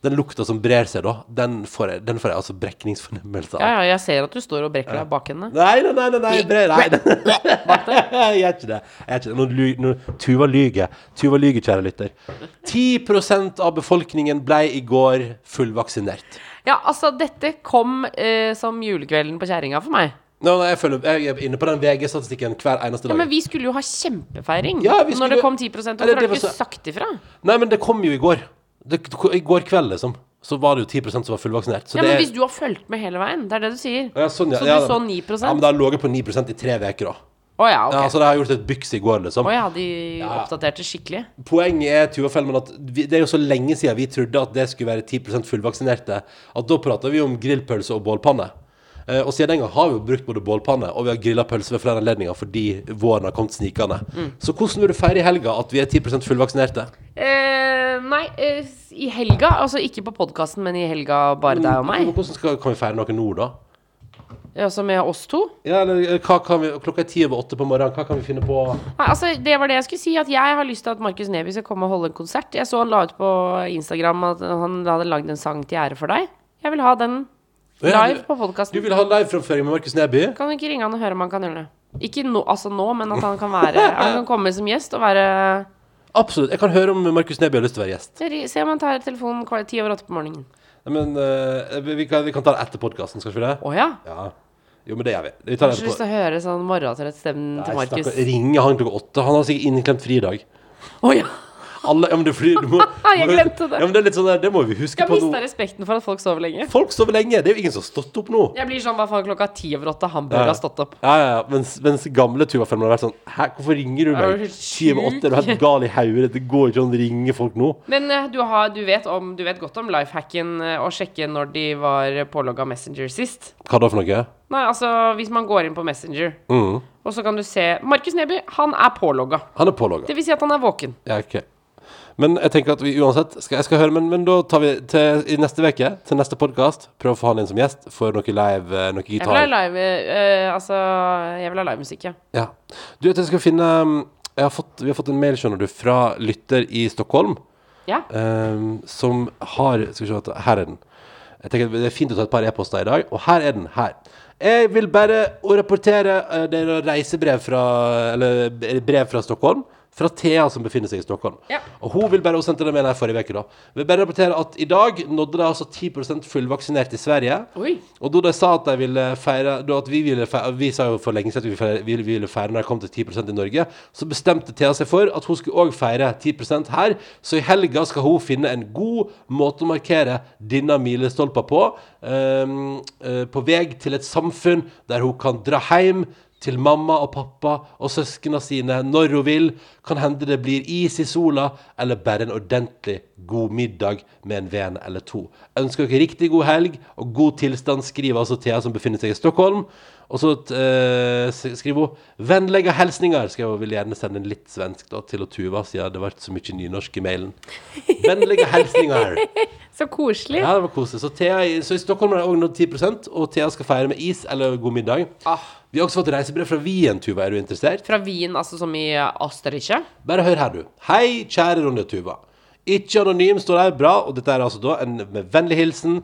Speaker 3: Den lukta som brer seg da, den får jeg, den får jeg altså brekningsfornemmelse av.
Speaker 4: Ja, ja, jeg ser at du står og brekker deg bak henne.
Speaker 3: Nei, nei, nei, nei, nei, brer, nei. Jeg gjør ikke det. Jeg gjør ikke det. Nå, Tuva lyger. Tuva lyger, kjære lytter. 10 av befolkningen ble i går fullvaksinert.
Speaker 4: Ja, altså, dette kom eh, som julekvelden på kjerringa for meg.
Speaker 3: No, nei, jeg, føler, jeg er inne på den VG-statistikken hver eneste dag. Ja.
Speaker 4: Men vi skulle jo ha kjempefeiring
Speaker 3: Ja, skulle,
Speaker 4: når det kom 10 Hvorfor har du ikke sagt ifra?
Speaker 3: Nei, men det kom jo i går. Det, I går kveld, liksom. Så var det jo 10% som var fullvaksinert. Så
Speaker 4: Ja,
Speaker 3: det
Speaker 4: men
Speaker 3: er-
Speaker 4: hvis du har fulgt med hele veien, det er det du sier.
Speaker 3: ja, sånn, ja,
Speaker 4: Så du
Speaker 3: ja,
Speaker 4: så 9%
Speaker 3: Ja, men da lå ligget på 9% i tre uker, da.
Speaker 4: Å ja, ok.
Speaker 3: Ja, så det har gjort et byks i går, liksom.
Speaker 4: Å ja, de oppdaterte skikkelig.
Speaker 3: Poenget er Tuva Fellmann, at vi, det er jo så lenge siden vi trodde at det skulle være 10% fullvaksinerte, at da prata vi om grillpølse og bålpanne. Eh, og siden den gang har vi jo brukt både bålpanne og vi har grilla pølser ved flere anledninger fordi våren har kommet snikende.
Speaker 4: Mm.
Speaker 3: Så hvordan vil du feire i helga at vi er 10 fullvaksinerte?
Speaker 4: Eh, nei, eh, i helga, altså ikke på podkasten, men i helga bare deg og meg.
Speaker 3: Hvordan skal, kan vi feire noe nå, da?
Speaker 4: Altså med oss to.
Speaker 3: Ja, eller eh, vi, Klokka er ti over åtte på morgenen. Hva kan vi finne på?
Speaker 4: Nei, altså Det var det jeg skulle si, at jeg har lyst til at Markus Neby skal komme og holde en konsert. Jeg så han la ut på Instagram at han hadde lagd en sang til ære for deg. Jeg vil ha den
Speaker 3: Ja,
Speaker 4: live på
Speaker 3: Du vil ha liveframføring med Markus Neby?
Speaker 4: Kan du ikke ringe han og høre om han kan gjøre det? Ikke nå, altså nå, men at han kan være Han kan komme som gjest og være
Speaker 3: Absolutt. Jeg kan høre om Markus Neby har lyst til å være gjest.
Speaker 4: Se om han tar telefonen ti over åtte på morgenen.
Speaker 3: Men uh, vi, kan, vi kan ta det etter podkasten, skal vi ikke det?
Speaker 4: Å ja?
Speaker 3: Ja. Jo, men det gjør vi. Vi
Speaker 4: Jeg
Speaker 3: tar
Speaker 4: har ikke lyst til å høre sånn morgentrøtt-stemmen til Markus.
Speaker 3: Ringe han klokka åtte. Han har sikkert innklemt fridag.
Speaker 4: Å ja!
Speaker 3: Alle, ja, men det, er fordi, du må,
Speaker 4: Jeg glemte det.
Speaker 3: Ja, men det er litt sånn der, det må vi huske
Speaker 4: Jeg
Speaker 3: på nå.
Speaker 4: mista respekten for at folk sover lenge.
Speaker 3: Folk sover lenge. Det er jo ingen som har stått opp nå.
Speaker 4: Jeg blir sånn hva faen klokka ti over åtte. Han
Speaker 3: burde
Speaker 4: ha stått opp.
Speaker 3: Ja, ja, ja. Mens, mens gamle Tuva-filmer har vært sånn Hæ, hvorfor ringer du
Speaker 4: Er du
Speaker 3: meg?
Speaker 4: helt
Speaker 3: Ti over åtte, er du helt gal i hodet? Det går ikke an å ringe folk nå.
Speaker 4: Men eh, du, har, du, vet om, du vet godt om lifehacken eh, å sjekke når de var pålogga Messenger sist.
Speaker 3: Hva da for noe?
Speaker 4: Nei, altså hvis man går inn på Messenger,
Speaker 3: Mm.
Speaker 4: og så kan du se Markus Neby, han er pålogga.
Speaker 3: Han er pålogga.
Speaker 4: Det vil si at han er våken.
Speaker 3: Ja, ok. Men jeg tenker at vi uansett skal, Jeg skal høre, men, men da tar vi til i neste uke, til neste podkast, prøve å få han inn som gjest for noe live, noe noe
Speaker 4: Jeg vil ha
Speaker 3: gitar.
Speaker 4: live uh, Altså, jeg vil ha livemusikk, ja.
Speaker 3: Ja. Du jeg skal finne har fått, Vi har fått en mail, skjønner du, fra lytter i Stockholm.
Speaker 4: Ja.
Speaker 3: Um, som har Skal vi se, her er den. Jeg tenker Det er fint å ta et par e-poster i dag, og her er den. her Jeg vil bare rapportere Det er reisebrev fra Eller brev fra Stockholm. Fra Thea, som befinner seg i Stockholm.
Speaker 4: Ja.
Speaker 3: Og hun vil bare Hun sendte det med her forrige uke. da Vil bare rapportere at i dag nådde de altså 10% fullvaksinert i Sverige.
Speaker 4: Oi.
Speaker 3: Og da de sa at de ville feire da at vi, ville feire, vi sa jo for lenge siden at vi, feire, vi, vi ville feire når de kom til 10% i Norge, så bestemte Thea seg for at hun skulle òg feire 10% her. Så i helga skal hun finne en god måte å markere denne milestolpa på. Um, uh, på vei til et samfunn der hun kan dra hjem til mamma og pappa og søsknene sine når hun vil. Kan hende det blir is i sola, eller bare en ordentlig god middag med en venn eller to. Ønsker dere riktig god helg og god tilstand, skriver altså Thea, som befinner seg i Stockholm. Og så uh, skriver hun 'Vennlige hilsninger'. Skal jeg vil gjerne sende en litt svensk da, til Tuva, siden det ble så mye nynorsk i mailen. 'Vennlige hilsninger'.
Speaker 4: Så koselig.
Speaker 3: Ja, det var koselig. Så, Thea, så i Stockholm har det òg nådd 10 og Thea skal feire med is eller god middag.
Speaker 4: Ah,
Speaker 3: Vi har også fått reisebrev fra Wien, Tuva. Er du interessert?
Speaker 4: fra Wien, altså som i Østerrike.
Speaker 3: Bare hør her, du. Hei, kjære Ronja Tuva. Ikke anonym står der, bra. Og dette er altså da en med vennlig hilsen,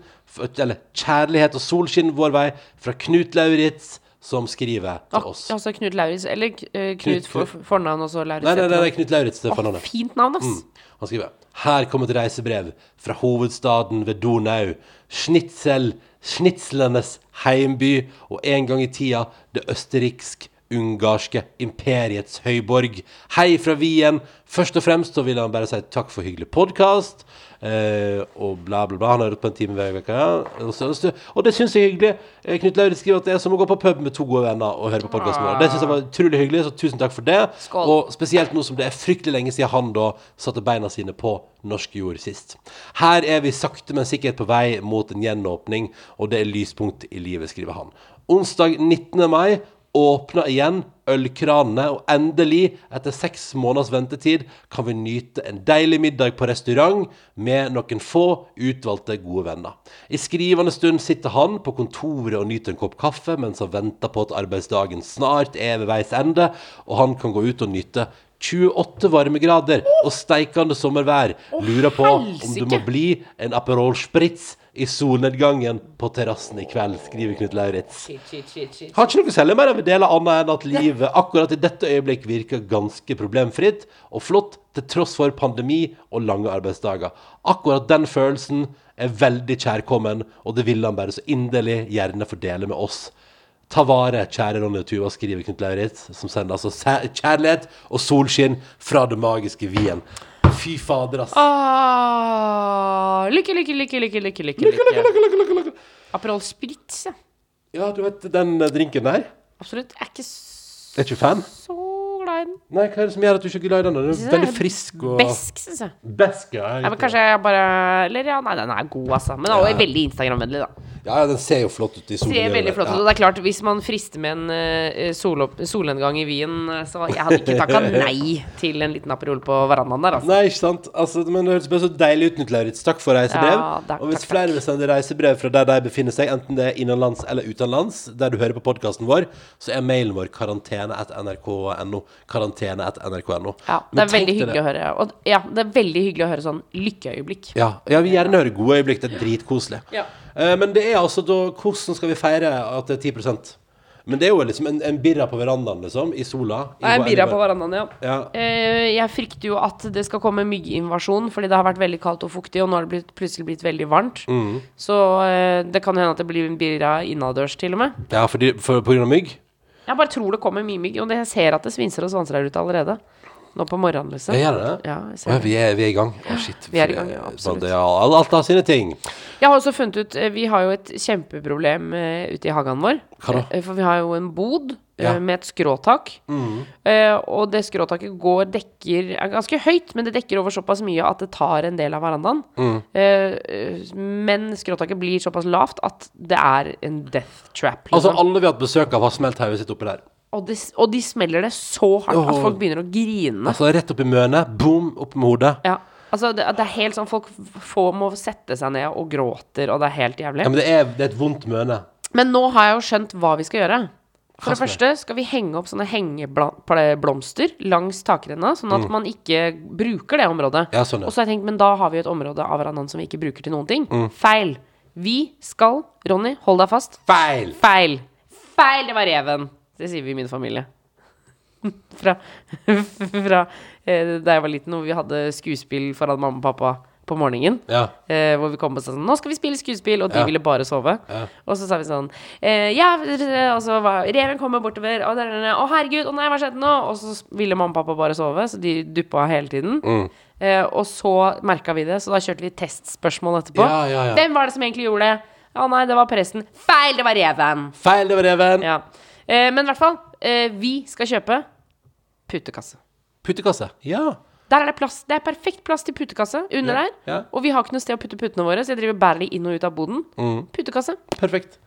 Speaker 3: eller kjærlighet og solskinn vår vei, fra Knut Lauritz, som skriver til oss.
Speaker 4: altså Knut Lauritz. Eller eh,
Speaker 3: Knut
Speaker 4: Knut for, for, fornavn og så Lauritz.
Speaker 3: Nei, nei, nei, nei. Knut Lauritz, det er
Speaker 4: Åh, fint navn, ass.
Speaker 3: Han skriver Her kommer et reisebrev fra hovedstaden ved Donau. Schnitzel, schnitzelnes heimby, og en gang i tida det østerriksk ungarske imperiets høyborg. Hei fra Wien. Først og fremst så vil han bare si takk for hyggelig podkast. Eh, og bla, bla, bla. Han har hørt på en time hver uke. Ja. Og, det syns jeg er hyggelig. Eh, Knut Lauritz skriver at det er som å gå på pub med to gode venner og høre på podkasten vår. Det syns jeg var utrolig hyggelig, så tusen takk for det.
Speaker 4: Skål.
Speaker 3: Og spesielt nå som det er fryktelig lenge siden han da satte beina sine på norsk jord sist. Her er vi sakte, men sikkert på vei mot en gjenåpning, og det er lyspunkt i livet, skriver han. Onsdag 19. mai åpna igjen ølkranene, og endelig, etter seks måneders ventetid, kan vi nyte en deilig middag på restaurant med noen få utvalgte gode venner. I skrivende stund sitter han på kontoret og nyter en kopp kaffe mens han venter på at arbeidsdagen snart er ved veis ende, og han kan gå ut og nyte 28 varmegrader og steikende sommervær. Lurer på om
Speaker 4: du
Speaker 3: må bli en Aperol Spritz i solnedgangen på terrassen i kveld, skriver Knut Lauritz. Har ikke noe særlig mer å dele annet enn at livet akkurat i dette øyeblikk virker ganske problemfritt og flott, til tross for pandemi og lange arbeidsdager. Akkurat den følelsen er veldig kjærkommen, og det vil han bare så inderlig gjerne fordele med oss. Ta vare, kjære Ronny og Tuva, skriver Knut Lauritz, som sender altså kjærlighet og solskinn fra det magiske Wien. Fy fader, ass.
Speaker 4: Ah, lykke, lykke, lykke, lykke, lykke, lykke, lykke. lykke Aperol Spritz, ja.
Speaker 3: Ja, du vet den eh, drinken der?
Speaker 4: Absolutt. Jeg er ikke så
Speaker 3: Er ikke fan?
Speaker 4: så glad i den.
Speaker 3: Nei, hva er det som gjør at du ikke er glad i den? Den er veldig frisk og
Speaker 4: Besk, syns jeg.
Speaker 3: Besk, ja.
Speaker 4: Ja, men kanskje jeg bare Eller ja, nei, den er god, altså. Men den er jo veldig Instagram-vennlig, da.
Speaker 3: Ja, den ser jo flott ut i solen.
Speaker 4: Ser veldig flott ut. Og
Speaker 3: Ja.
Speaker 4: det er klart, hvis man frister med en eh, solopp, solnedgang i Wien, eh, så jeg hadde ikke takka nei til en liten Aperol på verandaen der, altså.
Speaker 3: Nei, ikke sant? Altså, men det høres bare så deilig ut, Knut Lauritz. Takk for reisebrev.
Speaker 4: Ja, takk,
Speaker 3: og hvis
Speaker 4: takk,
Speaker 3: flere vil sende reisebrev fra der de befinner seg, enten det er innenlands eller utenlands, der du hører på podkasten vår, så er mailen vår karantene.nrk.no. Karantene.nrk.no.
Speaker 4: Ja, det er veldig hyggelig å høre. Og ja, det er veldig hyggelig å høre sånn lykkeøyeblikk.
Speaker 3: Ja, ja, vi gjerne hører gode øyeblikk. Det er dritkoselig.
Speaker 4: Ja.
Speaker 3: Eh, men det er altså da Hvordan skal vi feire at det er 10% Men det er jo liksom en, en birra på verandaen, liksom, i sola. I vår-
Speaker 4: birra på verandaen, ja.
Speaker 3: Ja.
Speaker 4: Eh, jeg frykter jo at det skal komme mygginvasjon, fordi det har vært veldig kaldt og fuktig, og nå har det blitt, plutselig blitt veldig varmt.
Speaker 3: Mm.
Speaker 4: Så eh, det kan hende at det blir en birra innadørs, til og med.
Speaker 3: Ja, fordi, for, på grunn av mygg?
Speaker 4: Jeg bare tror det kommer mye mygg, og jeg ser at det svinser og svanser her ute allerede. Nå på morgenen, liksom.
Speaker 3: Jeg gjør det?
Speaker 4: Ja, jeg ser det.
Speaker 3: vi, er, vi er i gang. Å, shit.
Speaker 4: Vi er i gang, ja, absolutt.
Speaker 3: Det, ja, alt har sine ting.
Speaker 4: Jeg har også funnet ut eh, Vi har jo et kjempeproblem eh, ute i hagen vår.
Speaker 3: Hva da?
Speaker 4: Eh, For vi har jo en bod eh,
Speaker 3: Ja. Mm.
Speaker 4: med et skråtak. Eh, og det skråtaket går dekker er ganske høyt, men det dekker over såpass mye at det tar en del av verandaen.
Speaker 3: Mm.
Speaker 4: Eh, eh, men skråtaket blir såpass lavt at det er en death trap.
Speaker 3: Altså,
Speaker 4: Liksom.
Speaker 3: alle vi har hatt besøk av, har smelt hodet sitt oppi der.
Speaker 4: Og, de, og de smeller det så hardt at folk begynner å grine.
Speaker 3: Altså, rett opp i mønet, boom, opp med hodet.
Speaker 4: Ja. Altså, det, det er helt sånn Folk får, må sette seg ned og gråter, og det er helt jævlig.
Speaker 3: Ja, men det er, det er et vondt møne.
Speaker 4: Men nå har jeg jo skjønt hva vi skal gjøre. For det første skal vi henge opp sånne hengeblomster langs takrenna, sånn at man ikke bruker det området.
Speaker 3: Mm. Ja, sånn, ja.
Speaker 4: Og så har jeg tenkt, men da har vi et område av hverandre som vi ikke bruker til noen ting.
Speaker 3: Mm.
Speaker 4: Feil. Vi skal, Ronny, hold deg fast.
Speaker 3: Feil!
Speaker 4: Feil. Feil, det var reven. Det sier vi i min familie. fra fra eh, da jeg var liten, hvor vi hadde skuespill foran mamma og pappa på morgenen.
Speaker 3: Ja.
Speaker 4: Eh, hvor vi kom og sa sånn 'Nå skal vi spille skuespill', og de
Speaker 3: Ja.
Speaker 4: ville bare sove.
Speaker 3: Ja.
Speaker 4: Og så sa vi sånn eh, Ja, og så var reven kommer bortover, og der, der, Å, herregud, å nei, hva skjedde nå? Og så ville mamma og pappa bare sove, så de duppa hele tiden.
Speaker 3: Mm.
Speaker 4: Eh, og så merka vi det, så da kjørte vi testspørsmål etterpå.
Speaker 3: Ja, ja, ja.
Speaker 4: Hvem var det som egentlig gjorde det? Å nei, det var presten. Feil, det var reven.
Speaker 3: Feil, det var reven.
Speaker 4: Ja. Eh, men i hvert fall, eh, vi skal kjøpe putekasse.
Speaker 3: Puttekasse. Ja.
Speaker 4: Der er det plass. Det er perfekt plass til putekasse under
Speaker 3: Ja,
Speaker 4: der.
Speaker 3: ja.
Speaker 4: Og vi har ikke noe sted å putte putene våre, så jeg driver bærer de inn og ut av boden.
Speaker 3: Mm.
Speaker 4: Putekasse.
Speaker 3: Perfekt.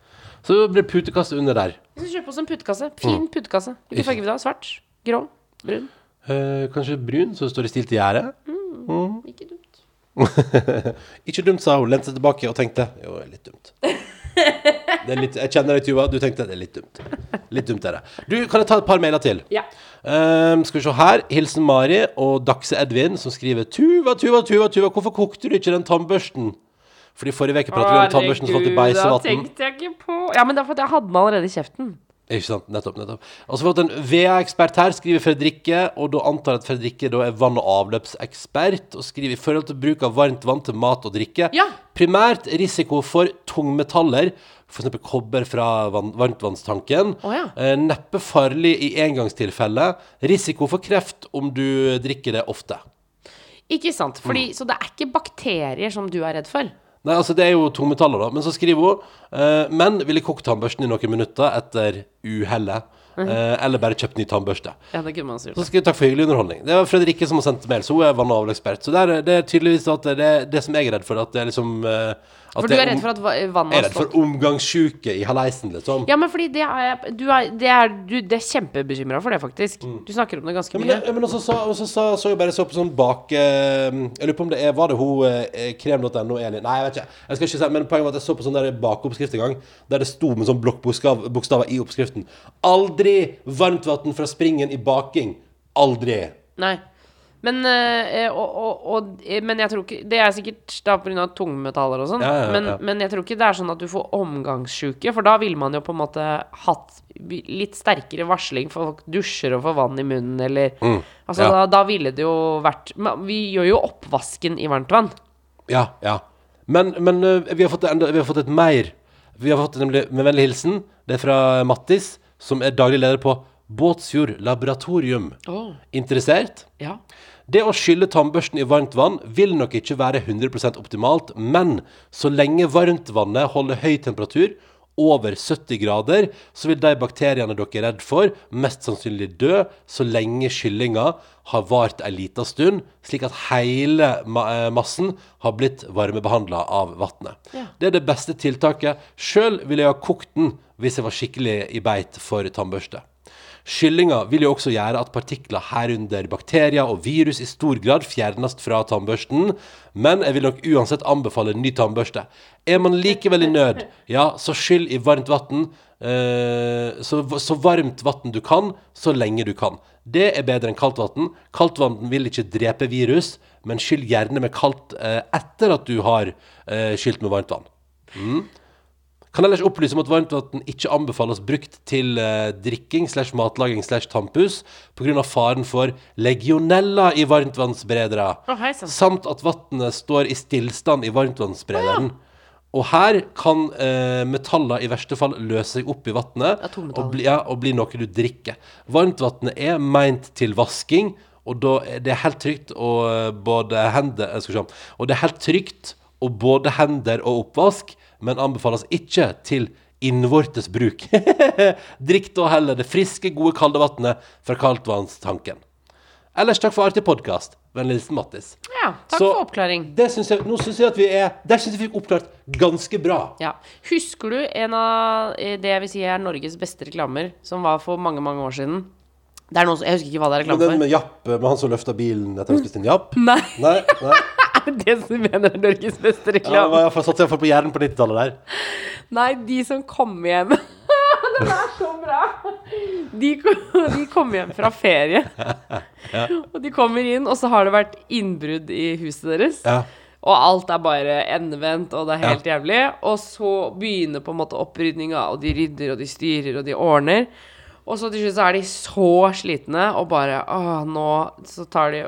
Speaker 3: Så det blir puttekasse under der.
Speaker 4: Vi skal kjøpe oss en putekasse. Fin putekasse.
Speaker 3: Ikke-
Speaker 4: Hvilken farge vil du ha? Svart? Grå? Brun?
Speaker 3: Eh, kanskje brun, så det står i stil til gjerdet.
Speaker 4: Ikke dumt.
Speaker 3: Ikke dumt, sa hun. Lente seg tilbake og tenkte Jo, det er litt dumt. Det litt, jeg kjenner deg, Tuva. Du tenkte det er litt dumt. Litt dumt er det. Du, kan jeg ta et par mailer til?
Speaker 4: Ja.
Speaker 3: Um, skal vi se her. Hilsen Mari og Daxe Edvin som skriver Tuva, Tuva, Tuva, Tuva, hvorfor kokte du ikke den tannbørsten? Fordi forrige uke pratet vi om tannbørsten som falt i beisevann.
Speaker 4: Ja, men det er fordi jeg hadde den allerede i kjeften.
Speaker 3: Ikke sant, nettopp, nettopp. Og så har vi fått en VA-ekspert her, skriver Fredrikke, og da antar jeg at Fredrikke da er vann- og avløpsekspert, og skriver i forhold til bruk av varmt vann til mat og drikke.
Speaker 4: Ja.
Speaker 3: Primært risiko for tungmetaller, eksempel kobber fra vann, varmtvannstanken.
Speaker 4: Å ja.
Speaker 3: eh, neppe farlig i engangstilfelle. Risiko for kreft om du drikker det ofte.
Speaker 4: Ikke sant? Fordi,
Speaker 3: Mm.
Speaker 4: Så det er ikke bakterier som du er redd for?
Speaker 3: Nei, altså det er jo tungmetaller da. Men så skriver hun eh, Men ville kokt tannbørsten i noen minutter etter uhellet eh, Eller bare kjøpt ny tannbørste.
Speaker 4: Ja, det kunne man
Speaker 3: Så skriver hun takk for hyggelig underholdning. Det var Fredrikke som har sendt mail Så hun er vann- og avløpsekspert Så det er, det er tydeligvis at det er det som jeg er redd for At det er liksom eh,
Speaker 4: For du er redd for at vannet har stått
Speaker 3: Jeg er redd for omgangssjuke i haleisen liksom
Speaker 4: Ja, men fordi det er Du er, det er, du, det er kjempebekymra for det, faktisk. Du snakker om det ganske
Speaker 3: Mm. Ja, men,
Speaker 4: mye.
Speaker 3: ja, men også så, også så, så jeg bare så på sånn bak eh, Jeg lurer på om det er Var det hun eh, krem.no Elin? Nei, jeg vet ikke. Jeg skal ikke si Men poenget var at jeg så på sånn der bakoppskrift en gang Der det sto med sånn blokkbokstaver i oppskriften Aldri varmtvann fra springen i baking Aldri
Speaker 4: Nei. Men, øh, og, og, og, eh, men jeg tror ikke Det er sikkert da pga. tungmetaller og sånn.
Speaker 3: Ja, ja, ja.
Speaker 4: men, men jeg tror ikke det er sånn at du får omgangssjuke, for da ville man jo på en måte hatt litt sterkere varsling for folk dusjer og får vann i munnen, eller Altså,
Speaker 3: Mm. ja.
Speaker 4: da, da ville det jo vært Vi gjør jo oppvasken i varmt vann.
Speaker 3: Ja, ja Men, men vi, har fått vi har fått et mer Vi har fått nemlig med vennlig hilsen Det er fra Mattis Som er daglig leder på Båtsfjord Laboratorium
Speaker 4: Oh.
Speaker 3: Interessert?
Speaker 4: Ja.
Speaker 3: Det å skylle tannbørsten i varmt vann vil nok ikke være 100% optimalt, men så lenge varmtvannet holder høy temperatur, over 70 grader, så vil de bakteriene dere er redd for, mest sannsynlig dø så lenge skyllinga har vart ei lita stund, slik at hele eh, massen har blitt varmebehandla av vannet.
Speaker 4: Ja.
Speaker 3: Det er det beste tiltaket. Sjøl ville jeg ha kokt den hvis jeg var skikkelig i beit for tannbørste. Skyllinga vil jo også gjøre at partikler herunder bakterier og virus i stor grad fjernes fra tannbørsten, men jeg vil nok uansett anbefale ny tannbørste. Er man likevel i nød, ja, så skyll i varmt vann. Eh, så, så varmt vann du kan, så lenge du kan. Det er bedre enn kaldt vann. Kaldt vann vil ikke drepe virus, men skyll gjerne med kaldt eh, etter at du har eh, skylt med varmt vann. Kan ellers opplyse om at varmtvann ikke anbefales brukt til eh, drikking slash matlaging slash tampus pga. faren for legionella i varmtvannsberedere.
Speaker 4: Å, hei sann.
Speaker 3: samt at vannet står i stillstand i varmtvannsberederen. Og her kan eh, metaller i verste fall løse seg opp i vannet og, bli, ja, og bli noe du drikker. Varmtvannet er meint til vasking, og da er det helt trygt å eh, både hender jeg skal se, Og det er helt trygt å både hender og oppvask, men anbefales ikke til innvortes bruk. Drikk da heller det friske, gode kalde vannet fra kaldtvannstanken. Ellers takk for artig podkast. Vennlig hilsen Mattis.
Speaker 4: Ja, takk
Speaker 3: Så-
Speaker 4: for oppklaring.
Speaker 3: Det synes jeg, nå syns jeg at vi er Der syns jeg vi fikk oppklart ganske bra.
Speaker 4: Ja. Husker du en av eh, det jeg vil si er Norges beste reklamer, som var for mange, mange år siden? Det er noe som, Jeg husker ikke hva det er
Speaker 3: Men
Speaker 4: reklame
Speaker 3: den med Japp, med han som løfta bilen etter å ha spist en Japp?
Speaker 4: Nei,
Speaker 3: Nei, nei.
Speaker 4: er det det som mener er Norges beste
Speaker 3: Ja, det
Speaker 4: reklame?
Speaker 3: i hvert fall satt i hvert fall på hjernen på 90-tallet der.
Speaker 4: Nei, de som kommer hjem Den er så bra! De, de kommer hjem fra ferie. Og de kommer inn, og så har det vært innbrudd i huset deres.
Speaker 3: Ja.
Speaker 4: Og alt er bare endevendt, og det er helt jævlig. Og så begynner på en måte opprydninga, og de rydder, og de styrer, og de ordner. Og så til slutt så er de så slitne, og bare Åh, nå Så tar de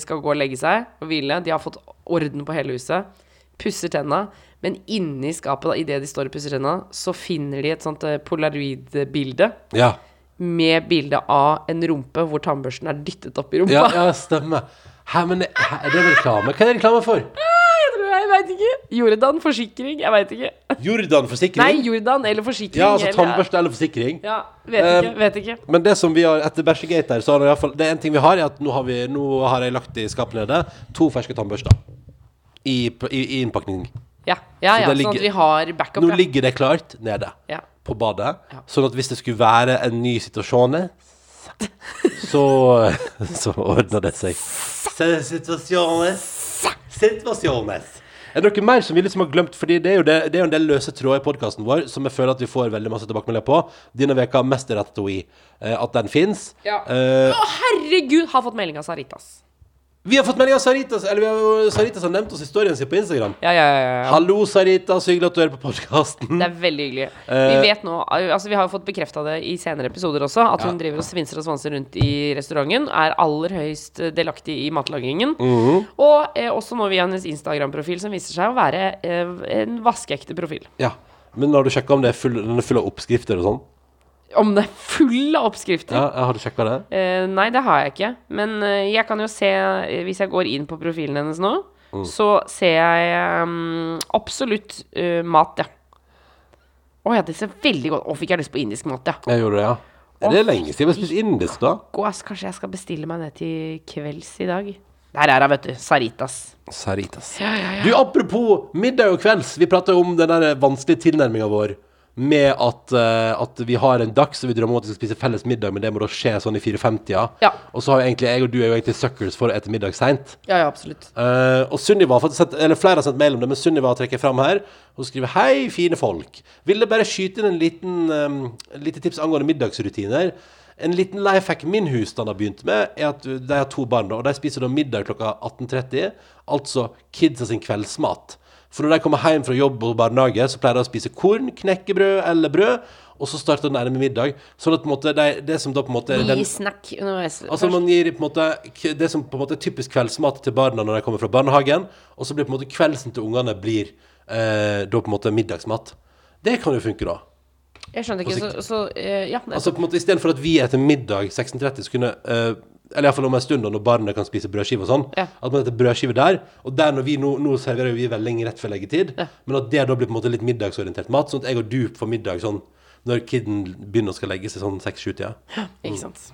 Speaker 4: Skal gå og legge seg og hvile. De har fått orden på hele huset. Pusser tenna. Men inni skapet, idet de står og pusser tenna, så finner de et sånt polaroidbilde. polaroid-bilde
Speaker 3: Ja.
Speaker 4: med bilde av en rumpe hvor tannbørsten er dyttet opp i rumpa.
Speaker 3: ja, ja, stemmer. Hæ, men er det reklame? Hva er det reklame for?
Speaker 4: Jeg veit ikke. Jordan forsikring, jeg veit ikke.
Speaker 3: Jordan forsikring?
Speaker 4: Nei, Jordan eller forsikring.
Speaker 3: ja, altså
Speaker 4: eller-
Speaker 3: tannbørste eller forsikring.
Speaker 4: Ja, vet ikke.
Speaker 3: Um,
Speaker 4: vet ikke.
Speaker 3: Men det som vi har etter Bæsjegate her, så har i hvert fall Det er en ting vi har, er at nå har, vi, nå har jeg lagt i skapet nede to ferske tannbørster. I, i, i innpakning.
Speaker 4: Ja, ja,
Speaker 3: Så
Speaker 4: ja
Speaker 3: det
Speaker 4: sånn
Speaker 3: ligger-
Speaker 4: at vi har backup.
Speaker 3: Nå
Speaker 4: ja.
Speaker 3: ligger det klart nede
Speaker 4: Ja.
Speaker 3: på badet.
Speaker 4: Ja.
Speaker 3: Sånn at hvis det skulle være en ny situasjon, så, så ordner det seg. Situasjones. Situasjones. Er det noe mer som vi liksom har glemt? Fordi det er jo, det, det er jo en del løse tråder i podkasten vår som jeg føler at vi får veldig masse tilbakemeldinger på. Denne veka mest Ratatouille. Eh, at den fins.
Speaker 4: Ja.
Speaker 3: Eh,
Speaker 4: Å, herregud! Har fått melding av Saritas.
Speaker 3: Vi har fått melding av Sarita, eller vi har, Sarita som har nevnt oss historien sin på Instagram.
Speaker 4: Ja, ja, ja, ja.
Speaker 3: Hallo, Saritas. Hyggelig at du hører på podkasten.
Speaker 4: Det er veldig hyggelig.
Speaker 3: Eh,
Speaker 4: Vi vet nå Altså vi har jo fått bekrefta det i senere episoder også, at hun driver og svinser og svanser rundt i restauranten. Er aller høyest eh, delaktig i matlagingen.
Speaker 3: Mhm.
Speaker 4: Og eh, også nå via hennes Instagram-profil, som viser seg å være eh, en vaskeekte profil.
Speaker 3: Ja. Men har du sjekka om det er full, den er full av oppskrifter og sånn?
Speaker 4: Om det er full av oppskrifter?
Speaker 3: Ja, Har du sjekka det?
Speaker 4: Eh, nei, det har jeg ikke. Men eh, jeg kan jo se, hvis jeg går inn på profilen hennes nå,
Speaker 3: Mm.
Speaker 4: så ser jeg um, absolutt uh, mat, ja. Å ja, det ser veldig godt Å, fikk jeg lyst på indisk mat, ja.
Speaker 3: Jeg gjorde det, ja. Er det lenge siden vi har spist indisk, da?
Speaker 4: Gå, kanskje jeg skal bestille meg det til kvelds i dag. Der er hun, vet du. Saritas.
Speaker 3: Saritas.
Speaker 4: Ja, ja, ja.
Speaker 3: Du, apropos middag og kvelds. Vi prata om den der vanskelige tilnærminga vår med at, eh, at vi har en dag som vi drømmer om at vi skal spise felles middag, men det må da skje sånn i 4.50-tida.
Speaker 4: Ja.
Speaker 3: Og så har jo egentlig jeg og du er jo egentlig suckers for å ete middag seint.
Speaker 4: Ja, ja, absolutt.
Speaker 3: Eh, og Sunniva har eller flere har sendt mail om det, men Sunniva trekker fram her. Hun skriver Hei, fine folk. Ville bare skyte inn en liten um, lite tips angående middagsrutiner. En liten life hack min husstand har begynt med, er at de har to barn, og de spiser da middag klokka 18.30. Altså kidsa sin kveldsmat. For når de kommer hjem fra jobb og barnehage, så pleier de å spise korn, knekkebrød eller brød. Og så starter den med middag. Sånn at på en måte de, det som da på en måte er den,
Speaker 4: Gi snack underveis.
Speaker 3: Altså. Man gir på en måte det som på en måte er typisk kveldsmat til barna når de kommer fra barnehagen, og så blir på en måte kveldsen til ungene blir eh, da på en måte middagsmat. Det kan jo funke, da.
Speaker 4: Jeg skjønte ikke, så, så eh, Ja.
Speaker 3: Altså på en måte Istedenfor at vi etter middag 16.30 så kunne eh, Eller iallfall om en stund da når barna kan spise brødskive og sånn.
Speaker 4: Ja.
Speaker 3: At man setter brødskive der. Og der når vi nå, nå serverer vi velling rett før leggetid, men at det da blir på en måte litt middagsorientert mat. Sånn at jeg og du får middag sånn når kiden begynner å skal legge seg sånn seks-sju-tida.
Speaker 4: Ikke sant.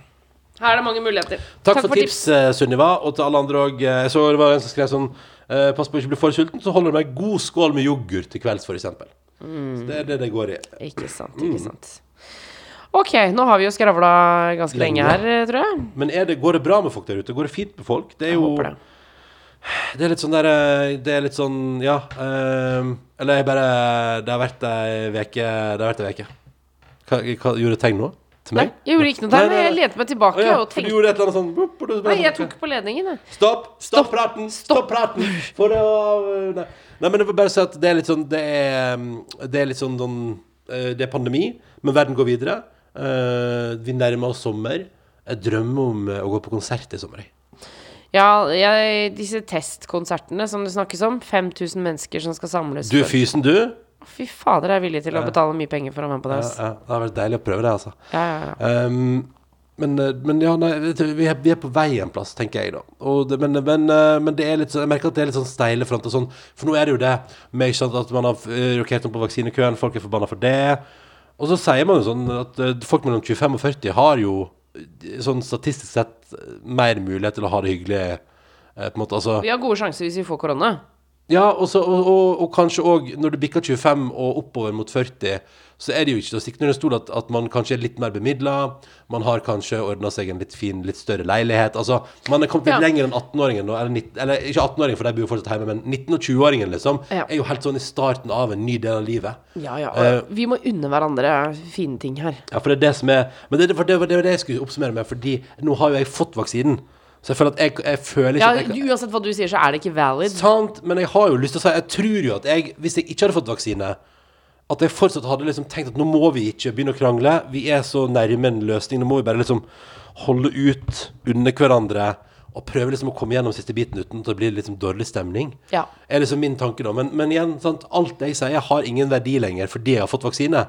Speaker 4: Her er det mange muligheter.
Speaker 3: Takk, for, tips, tips. Sunniva, og til alle andre òg. Jeg så det var en som skrev sånn eh, Pass på å ikke bli for sulten, så holder du meg god skål med yoghurt til kvelds, f.eks.
Speaker 4: Mm.
Speaker 3: Så det er det det går i.
Speaker 4: Ikke sant,
Speaker 3: Mm.
Speaker 4: ikke sant. Ok, nå har vi jo skravla ganske lenge,
Speaker 3: Lenge.
Speaker 4: her, eh, tror jeg.
Speaker 3: Men det, går det bra med folk der ute? Går det fint med folk? Det er
Speaker 4: Jeg
Speaker 3: jo
Speaker 4: håper det.
Speaker 3: Det er litt sånn der eh, Det er litt sånn Ja. ehm, eller jeg bare Det har vært ei veke Det har vært ei veke. Hva, hva gjorde du tegn nå? Til
Speaker 4: Nei, jeg gjorde ikke noe tegn. Jeg lente meg tilbake
Speaker 3: ja,
Speaker 4: og
Speaker 3: tenkte du gjorde et eller annet sånn
Speaker 4: Nei, jeg
Speaker 3: sånn,
Speaker 4: tok på ledningen, jeg.
Speaker 3: Stopp! Stopp praten! Stopp praten! For det var Nei. Nei, men jeg vil bare si at det er litt sånn Det er, mm, det er litt sånn, sånn eh, Det er pandemi, men verden går videre. Eh, vi nærmer oss sommer. Jeg drømmer om eh, å gå på konsert i sommer.
Speaker 4: Ja, jeg, disse testkonsertene som det snakkes om. 5000 mennesker som skal samles.
Speaker 3: Du fysen, du.
Speaker 4: Fy fader, jeg er villig til å betale mye penger for å være med på det.
Speaker 3: Ja, ja, det har vært deilig å prøve det, altså.
Speaker 4: Ja, ja, ja.
Speaker 3: Um, men, eh, men ja, nei, vi, er, vi er på vei en plass, tenker jeg da. Og det, men, men, men det er litt jeg merker at det er litt sånn steile fronter sånn. For nå er det jo det med at man har rokert om på vaksinekøen, folk er forbanna for det. Og så sier man jo sånn at eh, folk mellom 25 og 40 har jo eh, sånn statistisk sett mer mulighet til å ha det hyggelig. eh, På en måte, altså
Speaker 4: Vi har gode sjanser hvis vi får korona.
Speaker 3: Ja, og, så, og, og, og kanskje òg når du bikker 25 og oppover mot 40, så er det jo ikke til å stikke under stol at, at man kanskje er litt mer bemidla. Man har kanskje ordna seg en litt fin, litt større leilighet. Altså, man er kommet litt
Speaker 4: Ja.
Speaker 3: lenger enn 18-åringen. Eller, 19 eller ikke 18-åringen, for de bor jo fortsatt hjemme, men 19- og 20-åringen liksom,
Speaker 4: Ja.
Speaker 3: er jo helt sånn i starten av en ny del av livet.
Speaker 4: Ja, ja. Uh, vi må unne hverandre fine ting her.
Speaker 3: Ja, for det er det som er Men det, for det, var- det det jeg skulle oppsummere med, fordi nå har jo jeg fått vaksinen. Så jeg føler at jeg, jeg føler ikke
Speaker 4: Ja,
Speaker 3: at jeg,
Speaker 4: Uansett hva du sier, så er det ikke valid.
Speaker 3: Sant, men jeg har jo lyst til å si Jeg tror jo at jeg, hvis jeg ikke hadde fått vaksine At jeg fortsatt hadde liksom tenkt at nå må vi ikke begynne å krangle. Vi er så nærme en løsning. Nå må vi bare liksom holde ut under hverandre Og prøver liksom å komme gjennom siste biten Uten at det blir liksom dårlig stemning
Speaker 4: Ja.
Speaker 3: Er liksom min tanke da Men, men igjen, sant, alt jeg sier har ingen verdi lenger Fordi jeg har fått vaksine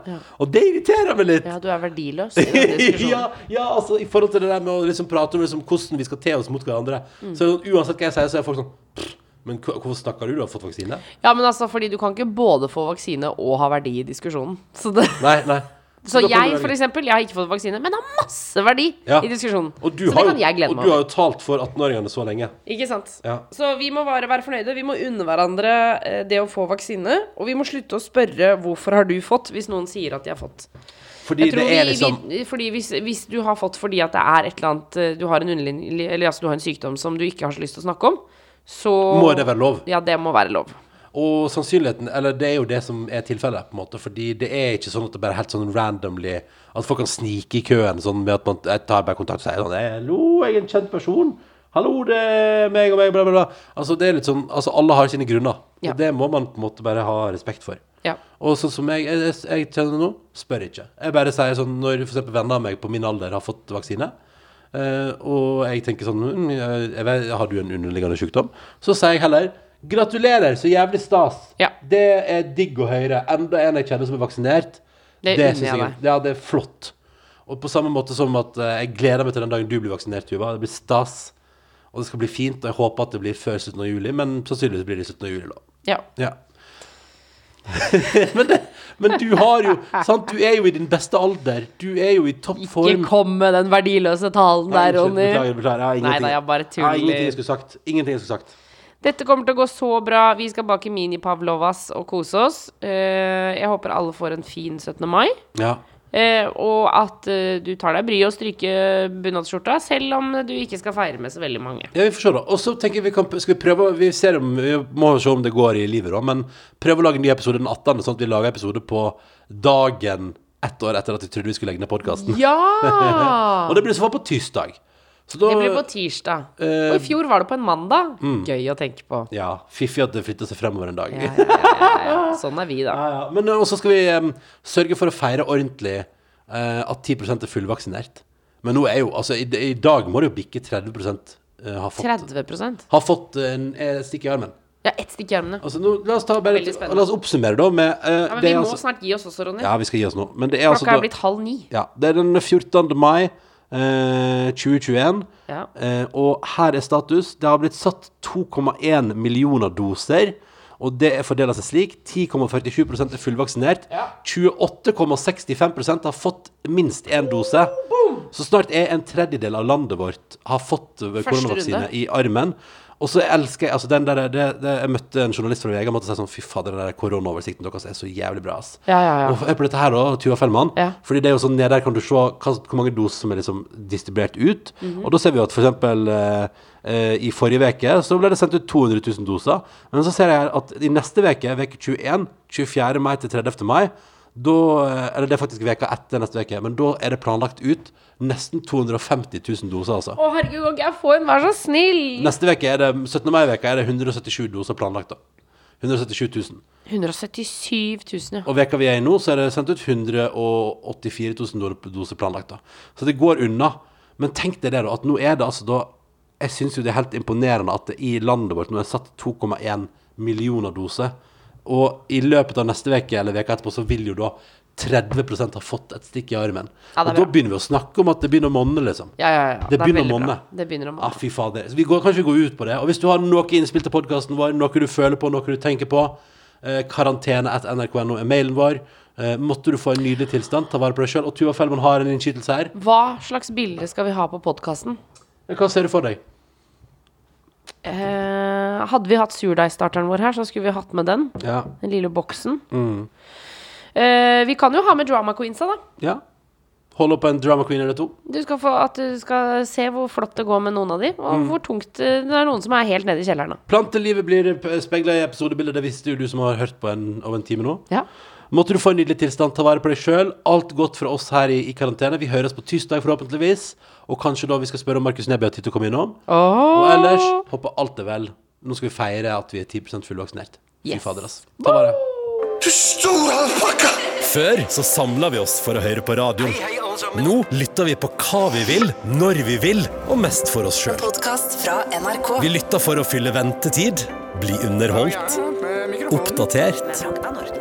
Speaker 3: Og det irriterer meg litt
Speaker 4: Ja, du er verdiløs i den diskusjonen.
Speaker 3: ja, ja, altså i forhold til det der med å liksom prate om liksom hvordan vi skal te oss mot hverandre.
Speaker 4: Mm.
Speaker 3: Så uansett hva jeg sier, så er folk sånn «Pff, Men hvorfor snakker du? Du har fått vaksine?
Speaker 4: Ja, men altså, fordi du kan ikke både få vaksine og ha verdi i diskusjonen. Så, det,
Speaker 3: Nei, nei.
Speaker 4: Så jeg, for eksempel, jeg har ikke fått vaksine, men har masse verdi
Speaker 3: Ja.
Speaker 4: i diskusjonen.
Speaker 3: Og du,
Speaker 4: så
Speaker 3: har,
Speaker 4: det kan jeg glede
Speaker 3: og
Speaker 4: meg
Speaker 3: du har jo talt for 18-åringene så lenge.
Speaker 4: Ikke sant?
Speaker 3: Ja.
Speaker 4: Så vi må bare være fornøyde. Vi må unne hverandre eh, det å få vaksine. Og vi må slutte å spørre 'hvorfor har du fått', hvis noen sier at de har fått.
Speaker 3: Fordi det er liksom
Speaker 4: vi, fordi hvis, hvis du har fått fordi at det er et eller annet eh, Du har en Eller altså du har en sykdom som du ikke har så lyst til å snakke om, så
Speaker 3: Må det være lov?
Speaker 4: Ja, det må være lov.
Speaker 3: Og sannsynligheten Eller det er jo det som er tilfellet, på en måte. Fordi det er ikke sånn at det bare er helt sånn randomly At folk kan snike i køen sånn med at man jeg tar bare kontakt og sier sånn 'Hallo, jeg er en kjent person. Hallo, det er meg og meg, bla, bla, bla. Altså, det er litt sånn Altså, alle har sine grunner.
Speaker 4: Ja.
Speaker 3: Og det må man på en måte bare ha respekt for.
Speaker 4: Ja.
Speaker 3: Og sånn som jeg, jeg, jeg kjenner nå, spør ikke. Jeg bare sier sånn når eksempel venner av meg på min alder har fått vaksine, eh, og jeg tenker sånn «Mm, jeg vet, Har du en underliggende sykdom? Så sier jeg heller gratulerer, så jævlig stas.
Speaker 4: Ja.
Speaker 3: Det er digg å høre. Enda en jeg kjenner som er vaksinert.
Speaker 4: Det
Speaker 3: synes
Speaker 4: unner jeg
Speaker 3: ja, det er flott. Og på samme måte som at eh, jeg gleder meg til den dagen du blir vaksinert, Tuva. Det blir stas. Og det skal bli fint. Og jeg håper at det blir før 17. juli, men sannsynligvis blir det 17. juli, da.
Speaker 4: ja.
Speaker 3: Ja. men, det, men du har jo Sant, du er jo i din beste alder. Du er jo i topp form.
Speaker 4: Ikke kom med den verdiløse talen der, Ronny.
Speaker 3: Beklager, beklager. Jeg har
Speaker 4: Nei
Speaker 3: ingenting.
Speaker 4: da, jeg bare
Speaker 3: Jeg har ingenting jeg skulle sagt. Ingenting jeg skulle sagt.
Speaker 4: Dette kommer til å gå så bra. Vi skal bake mini-pavlovas og kose oss. Eh, jeg håper alle får en fin 17. mai.
Speaker 3: Ja.
Speaker 4: Eh, og at eh, du tar deg bryet og stryker bunadsskjorta, selv om du ikke skal feire med så veldig mange.
Speaker 3: Ja, vi får se, da. Og så tenker jeg vi kan Skal vi prøve Vi ser om Vi må se om det går i livet, da. Men prøv å lage en ny episode den 18., sånn at vi lager episode på dagen ett år etter at vi trodde vi skulle legge ned podkasten.
Speaker 4: Ja!
Speaker 3: Og det blir i så fall på tirsdag. Så da
Speaker 4: Det blir på tirsdag.
Speaker 3: Eh,
Speaker 4: Og i fjor var det på en mandag. Gøy å tenke på.
Speaker 3: Ja. Fiffig at det flytter seg fremover en dag.
Speaker 4: Ja, ja. Sånn er vi, da.
Speaker 3: Men uh, også skal vi um, sørge for å feire ordentlig uh, at 10% er fullvaksinert. Men nå er jo Altså, i, i dag må det jo bikke 30 uh, har fått,
Speaker 4: 30%
Speaker 3: har fått uh, en eh, stikk i armen.
Speaker 4: Ja, ett stikk i armene.
Speaker 3: Altså, nå, la oss ta bare La oss oppsummere, da, med uh,
Speaker 4: Ja, men vi må
Speaker 3: altså,
Speaker 4: snart gi oss også, Ronny.
Speaker 3: Ja, vi skal gi oss nå. Men det er altså da,
Speaker 4: er blitt halv ni.
Speaker 3: Ja, det er den 14. mai eh, 2021.
Speaker 4: Ja.
Speaker 3: Eh, og her er status. Det har blitt satt 2,1 millioner doser. Og det er fordela seg slik. 10,47% er fullvaksinert. 28,65% har fått minst én dose. Så snart er en tredjedel av landet vårt har fått eh, koronavaksine i armen. Og så elsker jeg altså den der, det, det, Jeg møtte en journalist fra VG og måtte si sånn Fy fader, den koronaoversikten deres er så jævlig bra, ass.
Speaker 4: Ja, ja, ja.
Speaker 3: Og hør på dette her, da, Tuva Fellmann.
Speaker 4: Ja.
Speaker 3: Fordi det er jo sånn, nede der kan du se hva, hvor mange doser som er liksom distribuert ut.
Speaker 4: Mhm.
Speaker 3: Og da ser vi jo at for eksempel eh, eh, i forrige veke så ble det sendt ut 200 000 doser. Men så ser jeg at i neste veke, veke 21, 24. mai til 30. mai, da, eh, eller det er faktisk veka etter neste veke, men da er det planlagt ut nesten 250 000 doser, altså.
Speaker 4: Å, herregud, kan jeg få en? Vær så snill!
Speaker 3: Neste veke er det, 17. mai-veka er det 177 doser planlagt, da. 177 000.
Speaker 4: 177 000, ja.
Speaker 3: Og veka vi er i nå, så er det sendt ut 184 000 doser planlagt. da. Så det går unna. Men tenk deg det, da. At nå er det altså da Jeg syns jo det er helt imponerende at det i landet vårt nå er satt 2,1 millioner doser. Og i løpet av neste uke eller veka etterpå så vil jo da 30% ha fått et stikk i armen.
Speaker 4: Ja,
Speaker 3: og da begynner vi å snakke om at det begynner å monne, liksom.
Speaker 4: Ja, ja, ja.
Speaker 3: Det
Speaker 4: er
Speaker 3: begynner å monne.
Speaker 4: Det begynner å monne.
Speaker 3: Ah, fy fader. Vi går, kanskje vi går ut på det. Og hvis du har noe innspill til podkasten vår, noe du føler på, noe du tenker på, eh, karantene etter nrk.no er mailen vår. Eh, måtte du få en nydelig tilstand, ta vare på deg sjøl. Og Tuva Fellman har en innskytelse her.
Speaker 4: Hva slags bilde skal vi ha på podkasten?
Speaker 3: Hva ser du for deg?
Speaker 4: Eh, hadde vi hatt surdeigstarteren vår her, så skulle vi hatt med den.
Speaker 3: Ja.
Speaker 4: Den lille boksen.
Speaker 3: Mm.
Speaker 4: Eh, vi kan jo ha med drama queensa, da.
Speaker 3: ja. Hold opp en drama queen eller to.
Speaker 4: Du skal få at du skal se hvor flott det går med noen av de, og
Speaker 3: Mm.
Speaker 4: hvor tungt eh, Det er noen som er helt nede i kjelleren. da.
Speaker 3: Plantelivet blir speila i episodebildet. Det visste jo du som har hørt på en, over en time nå.
Speaker 4: Ja.
Speaker 3: Måtte du få en nydelig tilstand, ta vare på deg sjøl. Alt godt fra oss her i, i karantene. Vi høres på tirsdag, forhåpentligvis. Og kanskje da vi skal spørre om Markus Neby har tid til å komme innom. Og ellers håper alt er vel. Nå skal vi feire at vi er 10 fullvaksinert. Fy
Speaker 4: Yes.
Speaker 3: fader, ass. Ta vare.
Speaker 1: Du store alpakka!
Speaker 2: Før så samla vi oss for å høre på radioen. Nå lytter vi på hva vi vil, når vi vil, og mest for oss sjøl.
Speaker 5: Podkast fra NRK.
Speaker 2: Vi lytter for å fylle ventetid, bli underholdt, oppdatert